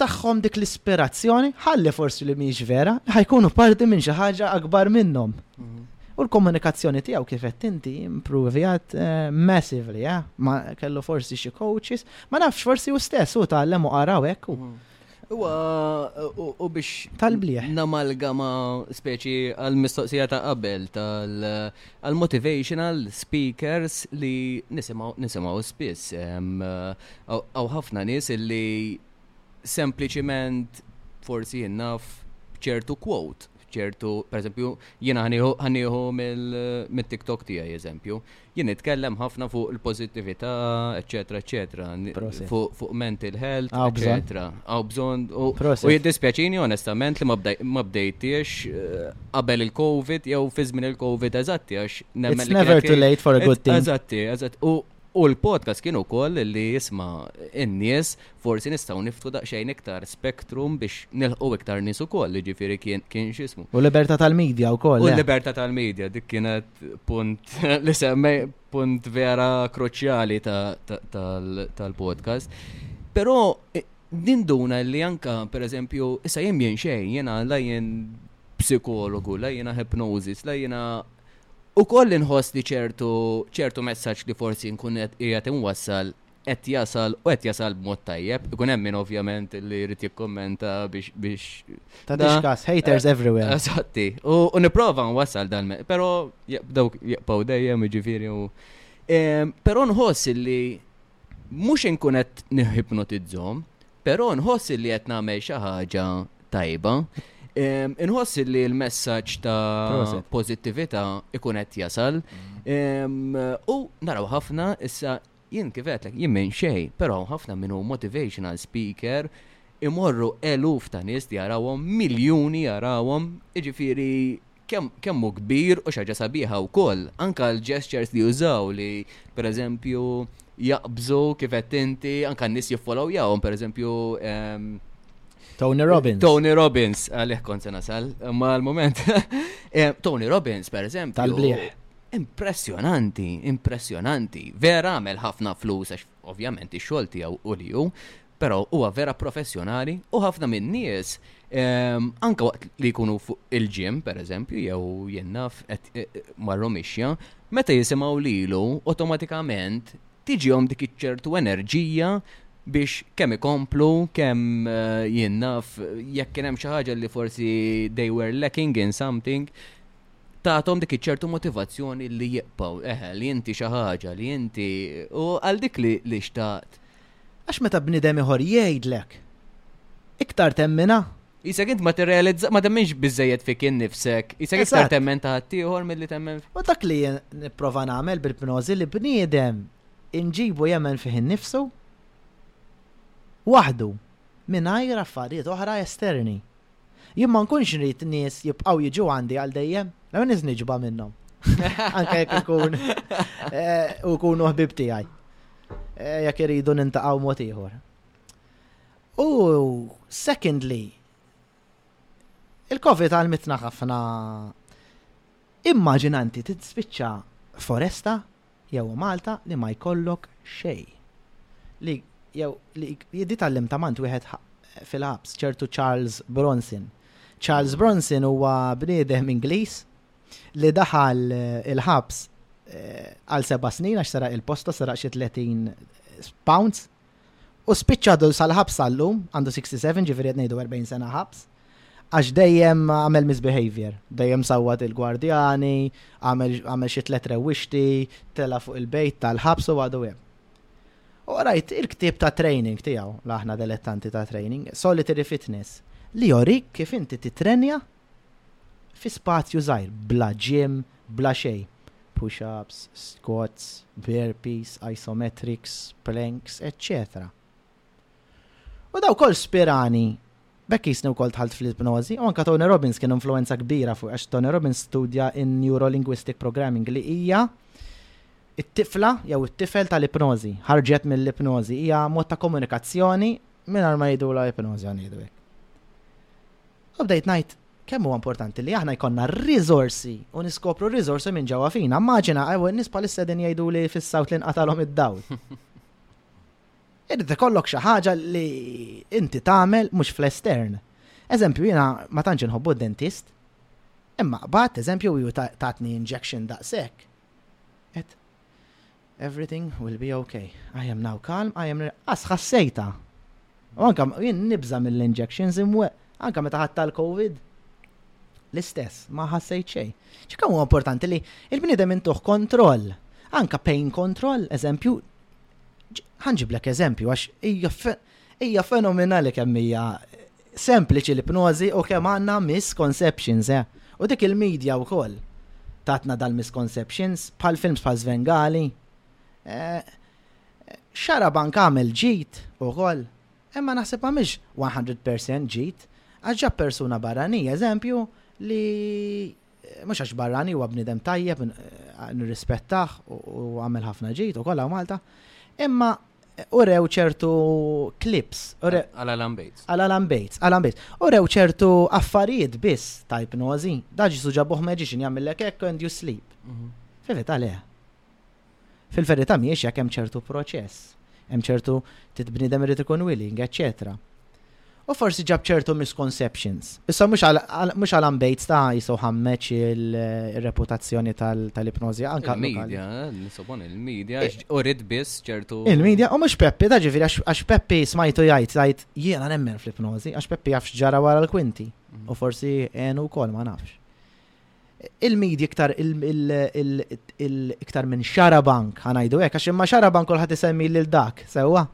[SPEAKER 2] tagħhom dik l-ispirazzjoni, ħalli forsi li mhix vera, ħajkunu parti minn xi ħaġa akbar minnhom. Mhm. U l-komunikazzjoni tiegħu kif qed inti improvjat eh, massively, eh? ma kellu forsi xi coaches, ma nafx forsi u stess u tgħallem u qaraw hekk.
[SPEAKER 1] Mhm. Huwa u biex
[SPEAKER 2] tal-bliħ.
[SPEAKER 1] Namalgama speċi għal-mistoqsija ta' qabel tal-motivational speakers li nisimaw spiss. Għaw ħafna nis li sempliciment forsi jinnaf ċertu quote, ċertu, per eżempju, jina ħaniħu mill-TikTok tijaj, eżempju, Jien nitkellem ħafna fuq il-pożittività, eċċetera, eċċetera, fuq mental health, eċċetera. Għaw bżonn u jiddispjaċini onestament li ma bdejtiex eh, qabel il-COVID jew fi żmien il-COVID eżatti għax nemmen.
[SPEAKER 2] It's never too late for a good thing.
[SPEAKER 1] Eżatti, eżatti. U l-podcast kienu koll li jisma' in-nies forsi nistgħu niftħu daqsxejn iktar spektrum biex nilħqu iktar nies ukoll, jiġifieri kien kien x'ismu.
[SPEAKER 2] U libertà tal-medja wkoll.
[SPEAKER 1] U eh? l-libertà tal-medja dik kienet punt li semmej punt vera kruċjali tal-podcast. Però eh, ninduna li anka, per eżempju, issa jien jien xejn, jena la jien psikologu, la jena hypnosis, la jena u koll inħoss li ċertu ċertu messaġġ li forsi nkun qiegħed inwassal qed jasal u qed jasal b'mod tajjeb. Ikun hemm min ovvjament li jrid jikkummenta biex biex.
[SPEAKER 2] Ta' diskas, haters eh, everywhere.
[SPEAKER 1] Eżatti. U nipprova nwassal dan, però dawk jaqpaw dejjem jiġifieri u. Ehm, però nħoss li mhux inkun qed nihipnotizzhom, però nħoss li qed nagħmel xi ħaġa tajba. Ehm, inħoss li l-messaġġ ta' pożittività ikun qed jasal. Mm. Ehm, u naraw ħafna issa Jien kif għedtlek, jien minn xejn, però hawn ħafna min hu motivational speaker, imorru eluf ta' nies li jarawhom, miljuni jarawhom, jiġifieri kemm kemm hu kbir u xi ħaġa sabiħa wkoll. Anke l-gestures li jużaw li pereżempju jaqbżu kif għedt inti, anke n-nies jiffollowyahom pereżempju ehm,
[SPEAKER 2] Tony Robbins.
[SPEAKER 1] Tony Robbins, għalih kont se nasal, ma l-moment. Eh, Tony Robbins, per eżempju.
[SPEAKER 2] Tal-bliħ.
[SPEAKER 1] Impressjonanti, impressjonanti. Vera għamel ħafna flus għax ovvjament ix-xogħol tiegħu u li hu, però huwa vera professjonali u ħafna min-nies ehm, anke waqt li jkunu fuq il-ġim pereżempju jew jien naf qed eh, eh, marru mixja, meta jisimgħu lilu awtomatikament tiġihom dik iċ-ċertu enerġija biex kemm ikomplu, kemm eh, jien naf jekk kien hemm xi ħaġa li forsi they were lacking in something, tagħthom dik iċ-ċertu motivazzjoni li jibqgħu, eħe, li inti xi ħaġa, li inti u għal dik li xtaqt.
[SPEAKER 2] Għax meta bniedem ieħor jgħidlek, iktar temmina.
[SPEAKER 1] Isek int ma tirrealizza, ma temminx biżejjed fik innifsek, isek iktar temmen ta' ħaddieħor milli temmen.
[SPEAKER 2] U dak li nipprova nagħmel bil-pnożi li bniedem inġibu jemmen fih innifsu waħdu mingħajr affarijiet oħra esterni. Jien ma nkunx nrid nies jibqgħu jiġu għandi għal dejjem, la nies niġba minnhom. Anke jekk ikun eh, u kunu ħbib tiegħi. Eh, jekk iridu nintaqgħu mod ieħor. U secondly, il-Covid għalmitna ħafna immaġinanti tispiċċa foresta Jew o Malta li ma jkollok xejn. Li jew li jiddi tallem ta' mant wieħed fil-ħabs ċertu Charles Bronson. Charles Bronson huwa bniedem Ingliż li daħal il-ħabs eh, għal seba' snin għax seraq il-posta, seraq xi 30 pounds. U spiċċa għadu sal-ħabs għallum, għandu 67 ġifiri għednejdu 40 sena ħabs, għax dejjem għamel misbehavior, dejjem sawwat il-gwardjani, għamel xi tlet rewwixti, tela fuq il-bejt tal-ħabs u għadu hemm. U rajt il-ktib ta' training tiegħu, l-aħna delettanti ta' training, solitary fitness, li jorik kif inti titrenja fi spazju żgħir, bla gym, bla xejn, push-ups, squats, burpees, isometrics, planks, eċċetera U dawk koll spirani B'hekk qisni wkoll dħalt fl-ipnożi, u anke Tony Robbins kien influwenza kbira fuq għax Tony Robbins studja n-neurolinguistic programming li hija it-tifla jew it-tifel tal-ipnożi, ħarġet mill-ipnożi, hija mod ta' komunikazzjoni mingħajr ma jgħidulha ipnożi ħa ngħidu hekk. U bdejt ngħid kemm huwa importanti li aħna jkollna r-riżorsi u niskopru r-riżorsi minn ġewwa fina. Immaġina hawn nies bħalissa din jgħidu li fis-sawt li nqatalhom id-dawl. Irid ikollok xi ħaġa li inti tagħmel mhux fl-estern. Eżempju, jiena ma tantx inħobbu d-dentist, imma qbad, eżempju, ju tatni injection daqshekk. Everything will be ok. I am now calm, I am. Qas ħassejtha. U anke jien nibża' mill-injections imwe, anke meta ħadd tal-COVID. L-istess, ma ħassejt xejn. Ċekka huwa importanti li il-bniedem intuħ kontroll, anke pain control, eżempju, ħanġiblek eżempju għax hija fenomenali kemm hija Sempliċi l-ipnożi u kemm għandna misconceptions, eh! U dik il-media wkoll tatna dal-misconceptions, bħal films bħal Svengali. Xarabank għamel ġid ukoll, imma naħseb ma mhix 100 percent ġid, għax ġab persuna barranija, eżempju, li mhux għax barrani huwa bniedem tajjeb, nirrispettah u għamel ħafna ġid ukoll hawn Malta, imma u rew ċertu klips. Għal Alan
[SPEAKER 1] Bates. Għal
[SPEAKER 2] Alan Bates, Alan Bates. U rew ċertu affarijiet biss ta' ipnozi. Daġi suġa buħ magician jagħmillek hekk and you sleep. Mhm. Fil-verità le. Fil-verità miex jekk hemm ċertu proċess. Hemm ċertu titbnidem irid ikun willing, eċċetera. U forsi ġab ċertu misconceptions. Issa mhux għal ambejt ta' jisaw ħammeċ il-reputazzjoni tal-ipnożi anka.
[SPEAKER 1] Il-medja, eh, nisopon il-medja,
[SPEAKER 2] eh,
[SPEAKER 1] u rrid biss ċertu.
[SPEAKER 2] Il-medja, u mhux Peppi, ta' ġifieri għax Peppi smajtu jgħid jgħid jiena nemmen fl-ipnożi, għax Peppi jafx ġara wara l-kwinti.
[SPEAKER 1] Mhm.
[SPEAKER 2] U forsi għenu wkoll ma nafx. il-midi iktar iktar minn xarabank, ħanajdu hekk, għax imma xarabank kulħadd isemmi lil dak, sewwa.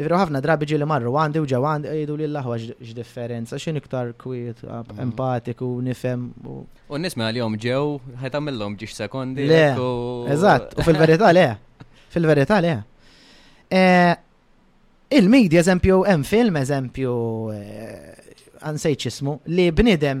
[SPEAKER 2] Nifru ħafna drabi ġieli marru għandi u ġew għandi jgħidu li l-aħwa x'differenza, x'in iktar kwiet,
[SPEAKER 1] mm.
[SPEAKER 2] empatiku, nifhem. U
[SPEAKER 1] nisma għal-jom ġew, ħajtamillhom ġiex sekondi.
[SPEAKER 2] Le, eżatt, u fil-verità le, fil-verità le. Eh, Il-midi, eżempju, hemm film, eżempju, eh, għansejt ċismu, li bnidem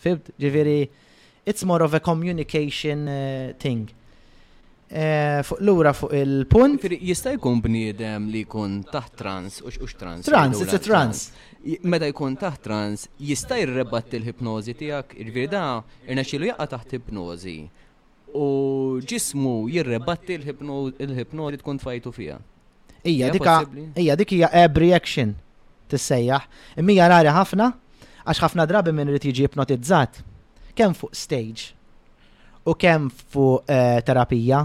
[SPEAKER 2] Fimt? Ġifieri it's more of a communication eh, thing. Eh, fuq lura fuq il-punt.
[SPEAKER 1] Jista' jkun bniedem li jkun taħt trans u x'ux trans.
[SPEAKER 2] Trans, it's a trans.
[SPEAKER 1] Meta jkun taħt trans, jista' jirrebat il-hipnożi tiegħek, irvida, irnexxilu jaqa' taħt hipnożi. u ġismu jirrebatti l-ħipno li tkun tfajtu fija.
[SPEAKER 2] Ija, dika, ija, dik hija ab reaction tissejjaħ. Imija rari ħafna, għax ħafna drabi minn rrit jiġi ipnotizzat, kemm fuq stage u kemm fuq eh, terapija,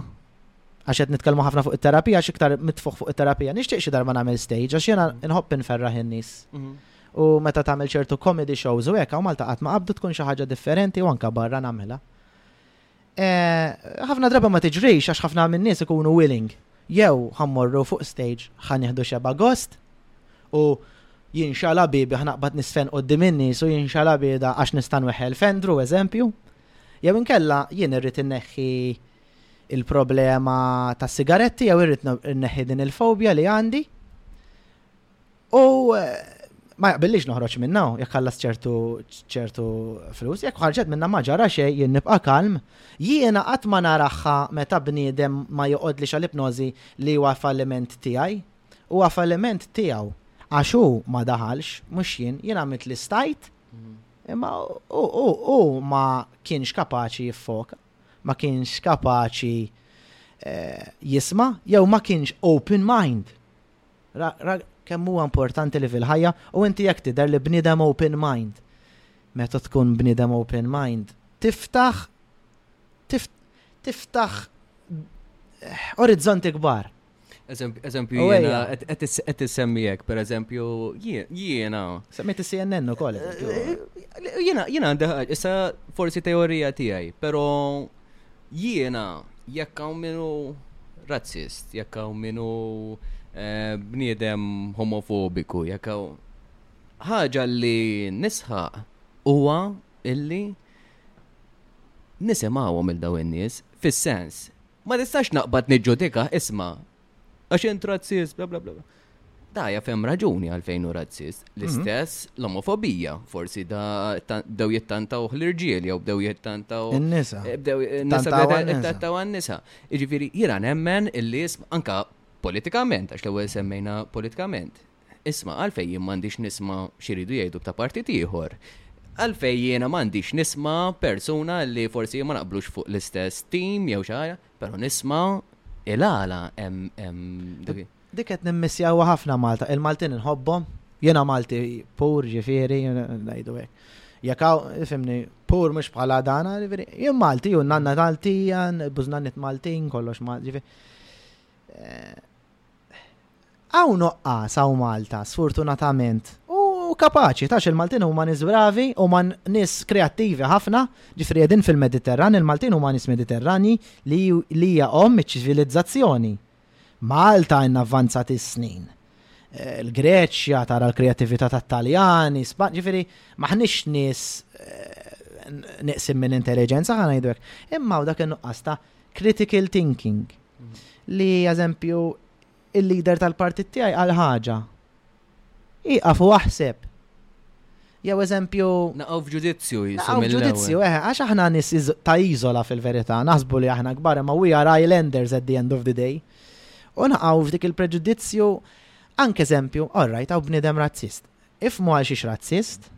[SPEAKER 2] għax qed nitkellmu ħafna fuq it-terapija, għax iktar mitfuħ fuq it-terapija, nixtieq xi darba nagħmel stage, għax jiena nħobb inferraħ in-nies. Mhm. U meta tagħmel ċertu comedy shows u hekk hawn Malta qatt ma qabdu tkun xi ħaġa differenti u anke barra nagħmilha. Eh, ħafna drabi ma tiġrix għax ħafna minn nies ikunu willing. Jew ħammorru fuq stage ħan jihdu xeba gost u jinxala bibi ħnaqbad nisfen u d-diminnis u jinxala bida għax nistan weħel fendru, eżempju. Jew inkella jien irrit inneħħi il-problema ta' sigaretti jew irrit inneħħi din il-fobja li għandi. U ma jaqbillix noħroġ minna, jekk ħallas ċertu ċertu flus, jekk ħarġet minna ma ġara xej jien nibqa' kalm, jiena qatt ma naraħħa meta bniedem ma joqgħodli għal ipnożi li huwa falliment tiegħi. Huwa falliment tiegħu għax hu ma daħalx, mhux jien, jien għamilt li stajt, mhm. imma hu ma kienx kapaċi jiffoka, ma kienx kapaċi eh, jisma' jew ma kienx open mind. Ra, ra kemm huwa importanti li fil-ħajja, u inti jekk tidher li bniedem open mind, meta tkun bniedem open mind, tiftaħ, tif, tiftaħ orizzonti kbar.
[SPEAKER 1] Eżempju, jiena qed issemmi hekk, pereżempju, jiena.
[SPEAKER 2] Semmejt is-CNN ukoll. Eh, eh,
[SPEAKER 1] jiena jiena għandi issa forsi teorija tiegħi, però Jiena, jekk hawn min hu razzist, jekk hawn min hu eh, bniedem homofobiku, jekk hawn ħaġa li nisħaq huwa illi nisimgħuhom il daw in-nies fis-sens ma nistax naqbad niġġudika isma' Għax int razzist, bla bla bla. Da jaf hemm raġuni għalfejn u razzist. Mhm. L-istess l-omofobija, forsi da bdew jittantaw l-irġiel jew bdew jittantaw.
[SPEAKER 2] In-nisa.
[SPEAKER 1] Eh, bdew eh, nisa bdew jittantaw għan-nisa. Jiġifieri jiena nemmen illi ism anka politikament, għax l-ewwel semmejna politikament. Isma' għalfejn jien m'għandix nisma' xiridu jgħidu ta' partit ieħor għalfej jiena m'għandix nisma persuna li forsi ma naqblux fuq l-istess tim jew xaħja, Pero nisma il-għala hemm
[SPEAKER 2] Dik qed nimmissjawha ħafna Malta, il-Maltin inħobbhom, jiena Malti pur ġifieri ngħidu hekk. Jekk hawn fimni pur mhux bħala dana, ġifieri jien Malti u nanna Maltijan, bużnanit Maltin, kollox Malti. Eh, Hawn nuqqas hawn Malta, sfortunatament. U kapaċi, tax il-Maltin huma nies bravi, huma nies kreattivi ħafna, ġifieri qegħdin fil-Mediterran, il-Maltin huma nies Mediterranji li li hija omm iċ-ċivilizzazzjoni. Malta għandna avvanzat is-snin. Eh, Il-Greċja tara l-kreattività tat-Taljani, Span, ġifieri maħniex nies eh, neqsim minn intelligenza ħana jidwek. Imma u dak in-nuqqas ta' critical thinking. li eżempju il-leader tal-partit tiegħi għal ħaġa. Iqaf u aħseb. Jew eżempju.
[SPEAKER 1] Naqgħu f'ġudizzju
[SPEAKER 2] jisom. Ġudizzju, eh, għax aħna nis ta' iżola fil-verità, naħsbu li aħna kbar ma we are islanders at the end of the day. U naqgħu f'dik il-preġudizzju anke eżempju, all right, għaw bniedem razzist. Ifmu għal xiex razzist,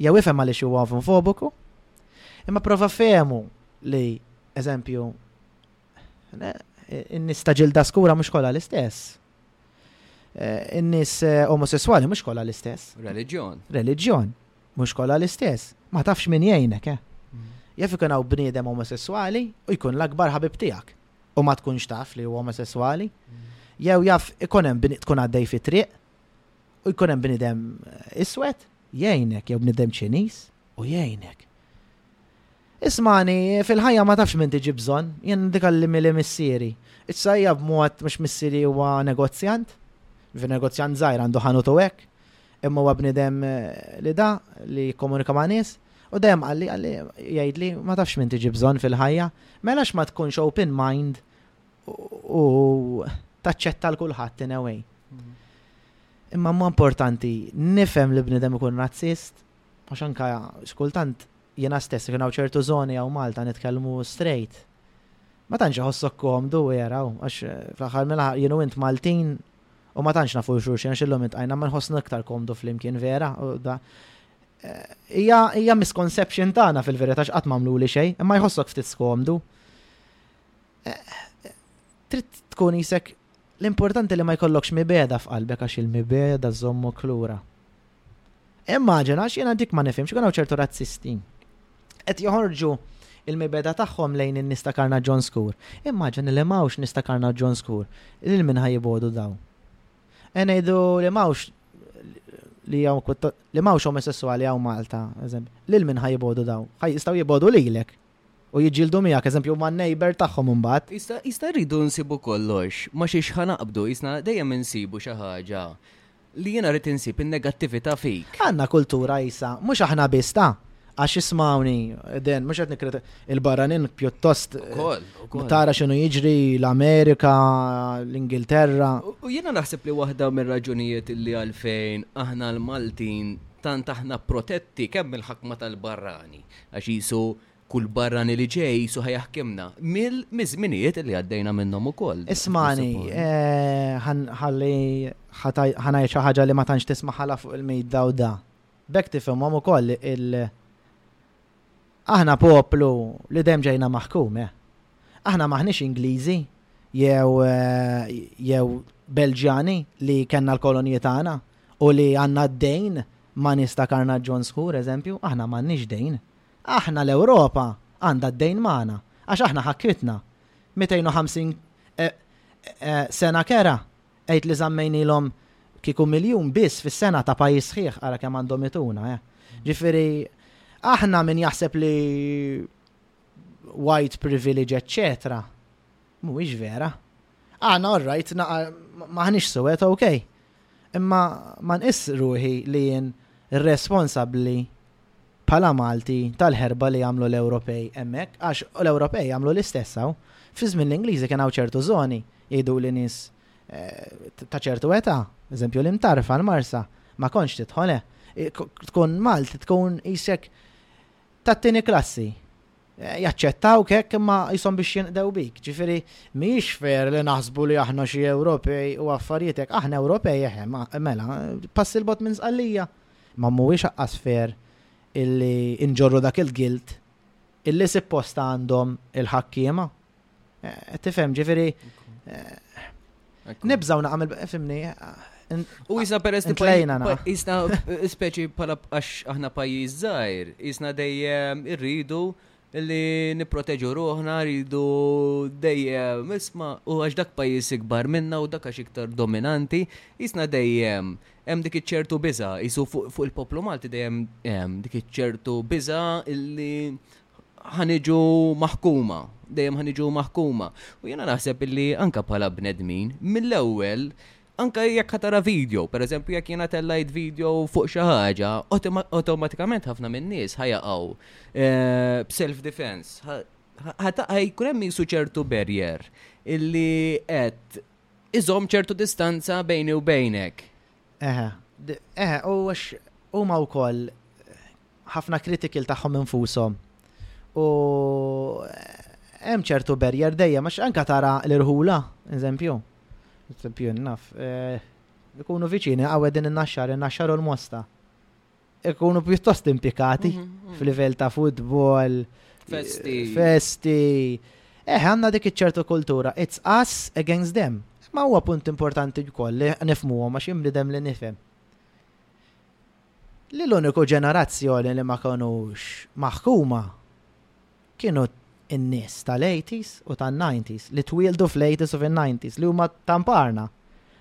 [SPEAKER 2] jew ifhem għaliex huwa omofobiku, imma prova fehmu li, eżempju, in-nies ta' ġilda skura mhux kollha l-istess. Eh, in-nies eh, omosessuali mhux kollha l-istess.
[SPEAKER 1] Reliġjon.
[SPEAKER 2] Reliġjon, mhux kollha l-istess. Ma tafx min jgħinek, eh. Mm. Jaf ikun hawn bniedem omosessuali u jkun l-akbar ħabib tiegħek u ma tkunx taf li huwa omosessuali. Mm. Jew jaf ikun hemm tkun għaddej fi triq u jkun hemm bnidem iswed, jgħinek, jew bnidem ċiniż, u jgħinek. Ismani, fil-ħajja ma tafx minn tiġi bżonn, jien dik li mili missieri. Iċċajja b'mod mhux missieri huwa negozjant, f'negozjant żgħir għandu ħanutu hekk, imma huwa bnidem eh, li da li jikkomunika ma' nies, u dejjem qalli qalli jgħidli ma tafx minn tiġi bżonn fil-ħajja, mela ma tkunx open mind u taċċetta l kulħadd in a way. Imma ma importanti, nifhem li bnidem ikun razzist, għax anka xkultant jena stess kien hawn ċertu zoni għaw Malta nitkellmu straight. Ma tantx iħossok komdu jaraw, għax eh, fl-aħħar mela jienu int Maltin u ma tantx nafu xulxin għax illum int għajna ma nħossna iktar komdu flimkien vera. Eh, hija misconception tagħna fil-verità x'qatt m'għamlu li xejn, imma jħossok ftit skomdu. trid tkun isek l-importanti li ma jkollokx mibeda f'qalbek għax il-mibeda żommu klura. Immaġina għax jiena dik ma nifhimx ikun hawn ċertu razzisti. Qed joħorġu il-mibeda tagħhom lejn in-nies ta' Karna John Skur. Immaġina li mawx nies ta' Karna John Skur lil min ħajibgħodu daw. E ngħidu li mawx li jaw li mawx omosessuali jaw Malta, eżempju, lil min ħajibgħodu daw, ħaj jistgħu jibgħodu lilek. u jiġġieldu miegħek, eżempju man-neighbour tagħhom imbagħad.
[SPEAKER 1] Iżda, iżda rridu nsibu kollox ma' xiex ħa naqbdu, qisna dejjem insibu xi ħaġa li jiena rrid insib in-negattività fik.
[SPEAKER 2] Għandna kultura qisha, mhux aħna biss ta', għax ismgħuni, then, mhux qed nikkrit, il-barranin pjuttost
[SPEAKER 1] Ukoll, ukoll.
[SPEAKER 2] tara x'inhu jiġri l-Amerika, l-Ingilterra.
[SPEAKER 1] U u jiena naħseb li waħda mir-raġunijiet li għalfejn aħna l-Maltin tant aħna protetti kemm mill-ħakma tal-barrani, Għax qisu kull barrani li ġej qisu ħa jaħkimna. Mill, miż-żminijiet li għaddejna minnhom ukoll.
[SPEAKER 2] Ismagħni, ħalli ħa ngħid xi ħaġa li ma tantx tismagħha la fuq il-mejda u da. B'hekk tifhimhom ukoll il, aħna poplu li dejjem ġejna maħkum, eh. Aħna m'aħniex Ingliżi jew jew Belġjani li kellna l-koloniji tagħna u li għandna d-dejn ma' nies ta' karnaġġun skur, eżempju, aħna m'għandniex dejn. Aħna l-Ewropa għandha d-dejn magħna, għax aħna ħakkritna. 250 sena kera, għid li żammejnilhom kieku miljun biss fis-sena ta' pajjiż sħiħ ara kemm għandhom ituna, eh. Ġifieri, aħna min jaħseb li white privilege eċċetera, mhuwiex vera. Aħna all right, m'aħniex Soweto, ok. Imma ma nqiss ruħi li jien responsabbli bħala Malti tal-ħerba li għamlu l-Ewropej hemmhekk għax l-Ewropej għamlu l-istess hawn. Fi żmien l-Ingliżi kien hawn ċertu żoni, jgħiduli nies ta' ċertu età, eżempju l-Imtarfa, l-Marsa, ma kontx tidħol eh. Tkun Malti tkun qisek tat-tieni klassi. Jaċċettawk hekk imma qishom biex jinqdew bik. Ġifieri mhijiex fair li naħsbu li aħna xi Ewropej u affarijiet hekk. Aħna Ewropej eħe, mela, pass il-bogħod minn Sqallija. Ma mhuwiex aqqas fair illi nġorru dak il-guilt illi sippost għandhom il-ħakkiema Eh, tifhem, ġifieri eh, nibżaw naqamel fimni.
[SPEAKER 1] Eh, u jisna peress li jisna speċi pala għax aħna pajjiż żgħir, jisna dejjem irridu li niproteġu ruħna rridu dejjem isma u għax dak pajjiż ikbar minna u dak għax iktar dominanti, jisna dejjem hemm dik iċ-ċertu biża, jisu fuq il-poplu Malti dejjem hemm dik iċ-ċertu biża illi ħa niġu maħkuma, dejjem ħa niġu maħkuma. U jiena naħseb illi anka bħala bnedmin, mill-ewwel anka jekk ħatara video, per eżempju jekk jiena tellajt video fuq xi ħaġa, automatikament ħafna min-nies ħajaqgħu eh, b'self defense. Ħajkun hemm jisu ċertu barrier illi qed iżom ċertu distanza bejni u bejnek.
[SPEAKER 2] Eħe, eħe, u għax huma wkoll ħafna kritiki l tagħhom infushom. U hemm ċertu barrier dejjem għax anka tara l-irħula, eżempju. Eżempju naf. Eh, ikunu viċini għaw din in-naxxar, in-naxxar u l-mosta. Ikunu pjuttost impikati mhm, mhm. f'livell ta' futbol,
[SPEAKER 1] festi.
[SPEAKER 2] Festi. Eh, għanna dik iċ-ċertu kultura. It's us against them. Ma huwa punt importanti wkoll li nifmuhom għax jimli dem li nifhem. li l-uniku ġenerazzjoni li ma kenux maħkuma kienu n-nies tal-80s u tan-90s, li twieldu fl-80s u fin-90s, li huma ta' mparna.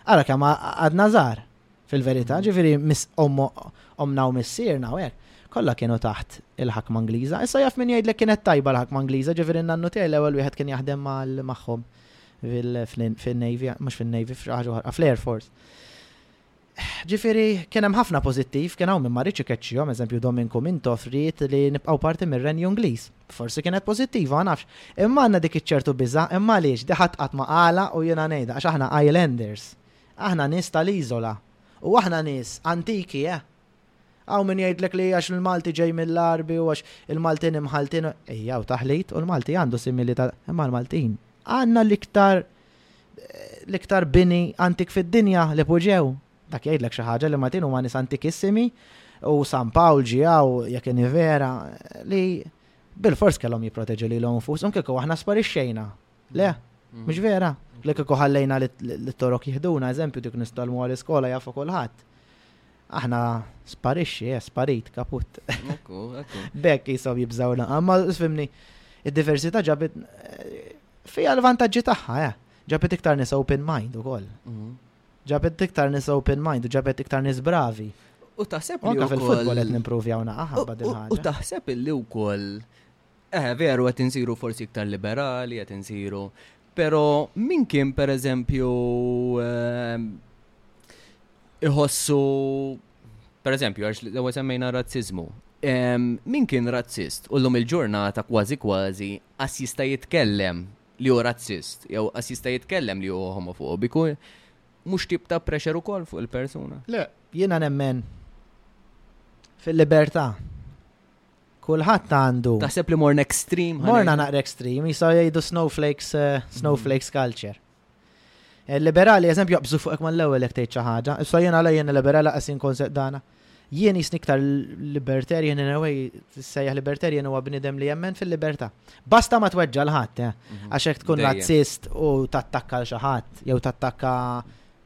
[SPEAKER 2] Ara kemm għadna żgħar fil-verità, mm. ġifieri miss omna u missierna u hekk kollha kienu taħt il-ħakma Ingliża. Issa jaf min jgħidlek kienet tajba l-ħakma Ingliża, ġifieri nannu tiegħi l-ewwel wieħed kien jaħdem mal magħhom fin-Navy, mhux fin-Navy, fl-Air Force. Ġifieri, kien hemm ħafna pożittiv, kien hawn min ma riedx ikeċċihom, eżempju Dominku Mintoff ried li nibqgħu parti mir-Renju Ingliż. Forsi kienet pożittiva, ma nafx. Imma għandna dik iċ-ċertu biża', imma għaliex? Di ħadd qatt ma qalha u jiena ngħidha, għax aħna islanders. Aħna nies tal-iżola. U aħna nies antiki, eh! Hawn min jgħidlek li għax il-Malti ġej mill-Għarbi u għax il-Maltin imħalltin. Ejja hawn taħlit u l-Malti għandu simili ta' imma l-Maltin għandna l-iktar l-iktar bini antik fid-dinja li poġġew. Dak jgħidlek xi ħaġa li Maltin huma nies antikissimi u San Pawl ġiegħu jekk inhi vera li bil-fors kellhom jipproteġu lilhom infushom kieku aħna sparixxejna. Le, mm. mhux vera. Li kieku ħallejna li torok jihduna, eżempju dik nistalmu għal iskola jafu kulħadd. Aħna sparixxi, eh, sparit, kaput. Bekk jisom jibżaw naqa, ma fimni, id-diversità ġabit eh, fija l-vantaġġi tagħha, eh. Ġabit iktar nis open mind ukoll.
[SPEAKER 1] Mm.
[SPEAKER 2] Ġabit iktar nis open mind u ġabit iktar nis bravi.
[SPEAKER 1] U taħseb li.
[SPEAKER 2] Anka fil-futbol qed nimprovjaw naqa'
[SPEAKER 1] ħabba
[SPEAKER 2] din
[SPEAKER 1] U taħseb li wkoll Eħe, veru qed insiru forsi iktar liberali, qed insiru. Però min kien pereżempju ehm, iħossu pereżempju għax l-ewwel semmejna razzizmu. Ehm, min kien razzist u llum il-ġurnata kważi kważi għas jista' jitkellem li hu razzist jew għas jista' jitkellem li hu homofobiku mhux tip ta' pressure ukoll fuq il-persuna.
[SPEAKER 2] Le, jiena nemmen fil-libertà Kulħadd għandu.
[SPEAKER 1] Taħseb li morna extreme?
[SPEAKER 2] Morna naqra extreme, jisaw jgħidu snowflakes, eh, snowflakes mm. culture. Eh, liberali, eżempju, jaqbżu fuq ekman l-ewel jek tgħid xi ħaġa. Issa jien għala jien liberali qasin konsept dana. Jien jisni iktar libertarian in a way, sejjaħ libertarian huwa bnidem li jemmen fil-libertà. Basta ma tweġġa l-ħadd, eh. mhm. għax
[SPEAKER 1] hekk tkun
[SPEAKER 2] razzist u tattakka l xi ħadd jew tattakka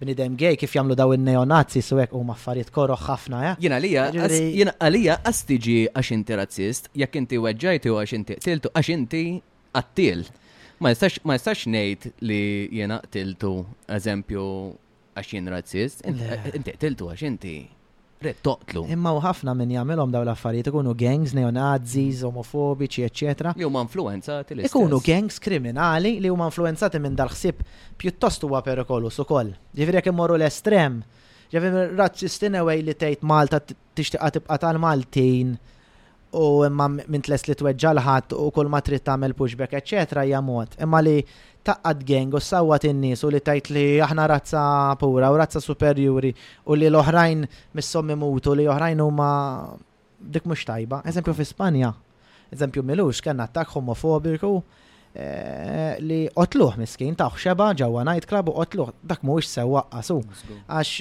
[SPEAKER 2] Bniedem gay kif jagħmlu daw in-neo-Nazis u hekk huma affarijiet koroh ħafna, eh?
[SPEAKER 1] Jien għalija
[SPEAKER 2] qas,
[SPEAKER 1] jien għalija qas tiġi għax inti razzist, jekk inti weġġajtu għax inti qtiltu għax inti qattiel. Ma nistax ma nistax ngħid li jiena qtiltu eżempju għax jien razzist, inti qtiltu għax inti Ridt toqtlu.
[SPEAKER 2] Imma hu ħafna min jagħmilhom dawn l-affarijiet, ikunu gangs, neo-Nazis, omofobiċi, eċċetera.
[SPEAKER 1] Li huma influwenzati l-istess.
[SPEAKER 2] Ikunu gangs kriminali li huma influwenzati minn dal-ħsieb pjuttost huwa perikoluż ukoll. Ġifieri jekk immorru l-estrem, ġifieri razzisti in a way li tgħid Malta tixtieqha tibqa' tal-Maltin, u imma minn tlest li tweġġa l-ħadd u kull ma trid tagħmel pushback eċetera hija mod. Imma li taqqad gang u ssawwat in-nies u li tgħid li aħna razza pura u razza superjuri u li l-oħrajn misshom imutu li oħrajn huma dik mhux tajba. Eżempju fi Spanja, eżempju milux kellna attakk homofobiku Eh, li qotluħ miskin taħ xeba ġewwa night club u qotluħ dak mhuwiex sewwa qasu. Għax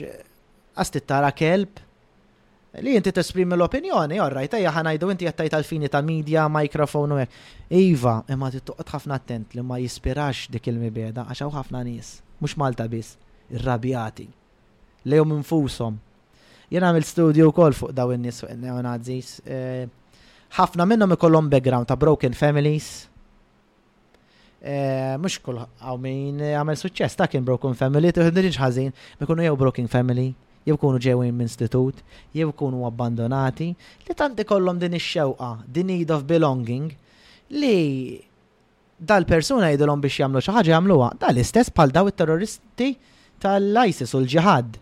[SPEAKER 2] għas tittara kelb Li inti tesprimi l-opinjoni, all right, ejja ħa ngħidu inti qed tgħid għall-fini ta' media, microphone u hekk. Iva, imma trid toqgħod ħafna attent li ma jispirax dik il-mibegħda għax hawn ħafna nies, mhux Malta biss, irrabjati. Lejhom infushom. Jien għamilt studju wkoll fuq dawn in-nies fuq in-neonazis. Eh, ħafna minnhom ikollhom background ta' broken families, Eh, mux kull għaw min għamil suċċess ta' kien broken family, tuħed nirġ ħazin, ma kunu jew broken family, jew kunu ġewin minn istitut, jew kunu abbandonati, li tanti kollom din ix-xewqa, din need of belonging, li dal-persuna jidilom biex jamlu xaħġa jamluwa, dal-istess pal daw il-terroristi tal-ISIS u l-ġihad.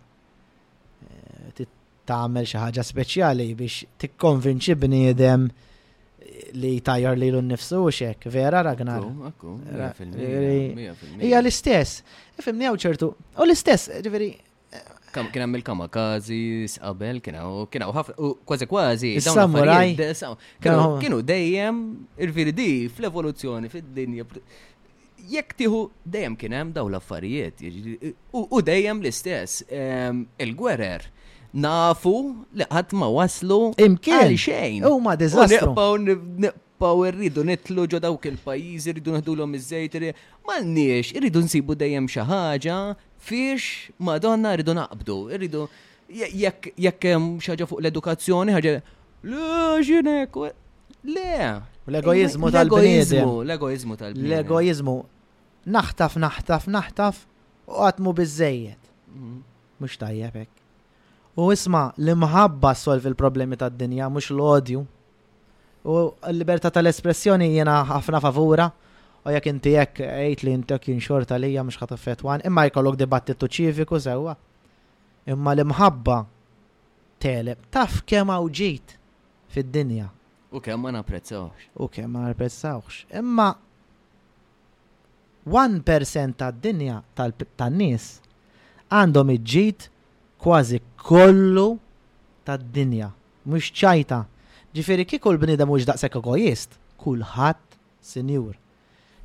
[SPEAKER 2] Eh, tagħmel xi ħaġa speċjali biex tikkonvinċi bniedem li tajjar li l-nifsu u xek, vera Ragnar? Ija l-istess, fimni għaw ċertu, u l-istess, ġveri.
[SPEAKER 1] Kam kien hemm il-kamakazi, sqabel, kien hawn kien hawn ħafna kważi kważi. Samuraj.
[SPEAKER 2] Kienu
[SPEAKER 1] dejjem irvirdi fl-evoluzzjoni fid-dinja. Jekk tieħu dejjem kien hemm dawn l-affarijiet, u dejjem l-istess. Il-gwerer nafu li qatt ma waslu
[SPEAKER 2] imkien
[SPEAKER 1] xejn.
[SPEAKER 2] Huma diżastru.
[SPEAKER 1] Nibqgħu rridu nitlu ġo dawk il-pajjiżi, rridu neħdulhom iż-żejt, m'għandniex, irridu nsibu dejjem xi ħaġa fiex Madonna rridu naqbdu, irridu jekk hemm xi ħaġa fuq l-edukazzjoni, ħaġa Le, ġinek, Le!
[SPEAKER 2] L-egoizmu tal-bniedem.
[SPEAKER 1] L-egoizmu tal-bniedem.
[SPEAKER 2] L-egoizmu. Naħtaf, naħtaf, naħtaf u għatmu bizzejiet.
[SPEAKER 1] Mhm.
[SPEAKER 2] Mux tajjeb hekk. U isma l-imħabba solvi l-problemi tad-dinja, mux l-odju. U l-libertà tal-espressjoni jena ħafna favura, u jek inti jek għajt li inti kien xorta li hija mhux ħadd imma jkollok dibattitu ċiviku sewwa. Imma l-imħabba teleb taf kemm hawn ġejt fid-dinja.
[SPEAKER 1] U kemm ma napprezzawhx.
[SPEAKER 2] U kemm ma napprezzawhx. Imma 1% tad-dinja tan-nies għandhom iġġid kważi kollu tad-dinja. Mhux ċajta. Ġifieri kieku l-bniedem mhux daqshekk egoist, kulħadd sinjur.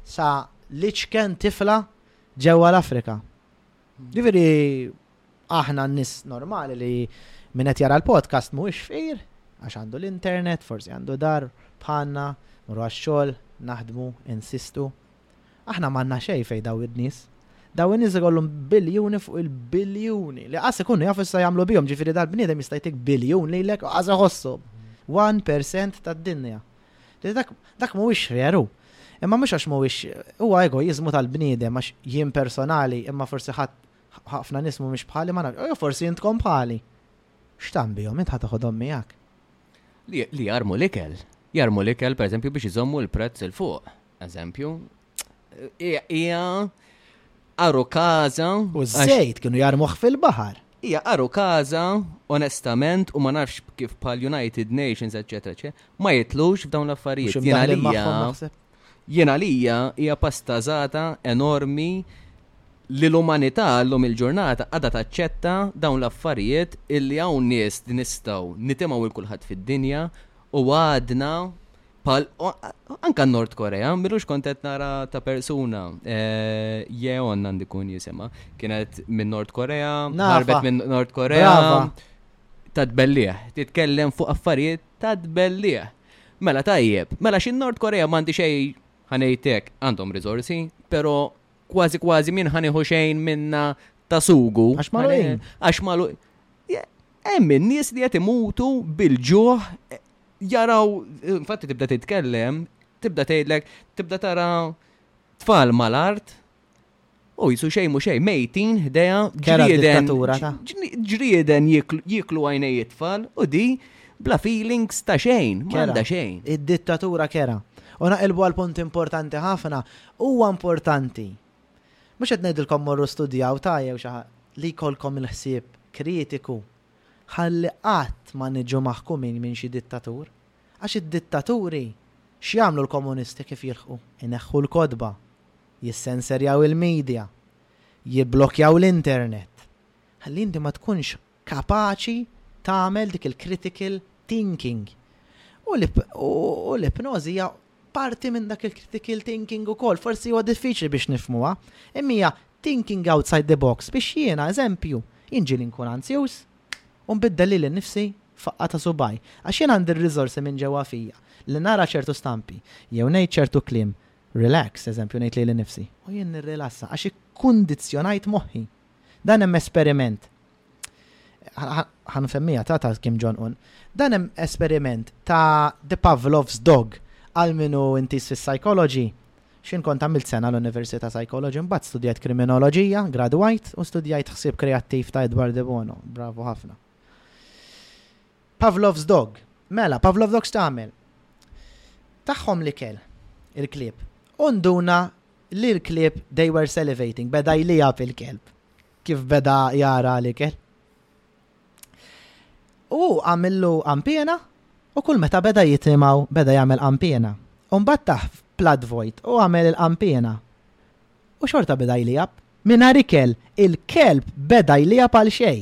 [SPEAKER 2] Sa l-iċken tifla ġewwa l-Afrika. Ġifieri Aħna n-nies normali li min qed jara l-podcast mhuwiex fqir għax għandu l-internet, forsi għandu dar bħalna, mmorru għax-xogħol, naħdmu, insistu. Aħna m'għandna xejn fejn dawn in-nies. Dawn in-nies ikollhom biljuni fuq il-biljuni li qas ikunu jafu issa jagħmlu bihom, ġifieri dal-bniedem jista' jtik biljun lilek u qas iħossu. 1% tad-dinja. Dak mhuwiex veru. Imma mhux għax mhuwiex huwa egoiżmu tal-bniedem għax jien personali imma forsi ħadd Ħafna nies mhumiex bħali ma nafx. Jew forsi intkom bħali. X'tam bihom int ħataħodhom miegħek.
[SPEAKER 1] Li jarmu l-ikel. Jarmu l-ikel pereżempju biex iżommu l-prezz il fuq. Eżempju, hija għaru kaza.
[SPEAKER 2] U żejt kienu jarmuħ fil-bahar.
[SPEAKER 1] Ija għaru kaza, onestament, u ma nafx kif pal United Nations, etc. ma jitlux f'dawn l-affarijiet. Jena li Jien għalija hija pastażata enormi li l-umanità llum il-ġurnata għadha taċċetta dawn l-affarijiet illi hawn nies li nistgħu nitimgħu 'l kulħadd fid-dinja u għadna bħal anke n-Nord Korea m'ilux kont qed nara ta' persuna Jeon għandi kun jisimha kienet minn Nord Korea, ħarbet minn Nord Korea ta' tbellieħ titkellem fuq affarijiet Ta' tbelliegħ! Mela tajjeb, mela xi n-Nord Korea m'għandi xejn, ħa ngħid hekk, għandhom riżorsi, pero' kważi kważi minn ħa nieħu xejn minnha ta' sugu.
[SPEAKER 2] Għax magħluqin.
[SPEAKER 1] Għax magħluqin. Hemm in-nies li qed imutu bil-ġuħ jaraw, infatti tibda titkellem, tibda tgħidlek, tibda tara tfal mal-art, U jisu xej mu xej, mejtin ħdeja ġrieden. Ġrieden jiklu għajnej it-tfal u di bla feelings ta' xejn, manda xejn.
[SPEAKER 2] Id-dittatura kera. U naqilbu għal punt importanti ħafna, huwa importanti. Mux qed ngħidilkom morru studjaw ta' jew xi li jkollkom il-ħsieb kritiku. Ħalli qatt ma niġu maħkumin minn xi dittatur. Għax id-dittaturi x'jagħmlu l-komunisti kif jilħqu? Ineħħu l-kotba. jissenserjaw il-media, jibblokjaw l-internet, ħalli inti ma tkunx kapaċi tagħmel dik il-critical thinking. U l-ipnożi hija parti minn dak il-critical thinking ukoll, forsi huwa diffiċli biex nifhmuha, imma hija thinking outside the box biex jiena, eżempju, jien ġieli nkun anzjuż u nbiddel lili nnifsi f'faqqa ta' subgħaj, għax jien għandi r-riżorsi minn ġewwa fija li nara ċertu stampi jew ngħid ċertu kliem Relax, eżempju, ngħid lili nnifsi, O jien nirrilassa għax ikkundizzjonajt moħħi. Dan hemm esperiment. Ħa nsemmiha ta' ta' Kim Jong Un. Dan hemm esperiment ta' The Pavlov's Dog għal min hu intiż fis-psychology. X'jien kont għamilt sena l-Università Psychology mbagħad studjajt kriminoloġija, gradwajt u studjajt ħsieb kreattiv ta' Edward de Bono. Bravu ħafna. Pavlov's dog. Mela, Pavlov dog x'tagħmel? Tagħhom l-ikel, il-klieb. U nduna li l-klieb they were salivating, beda jlijab il-kelb. Kif beda jara l-ikel. U għamillu għampina u kull meta beda jitimaw beda jagħmel għampina. Umbat taħ plat vojt u għamel il-għampina. U xorta beda jlijab. Minna rikel, il-kelb beda jlijab għal xej.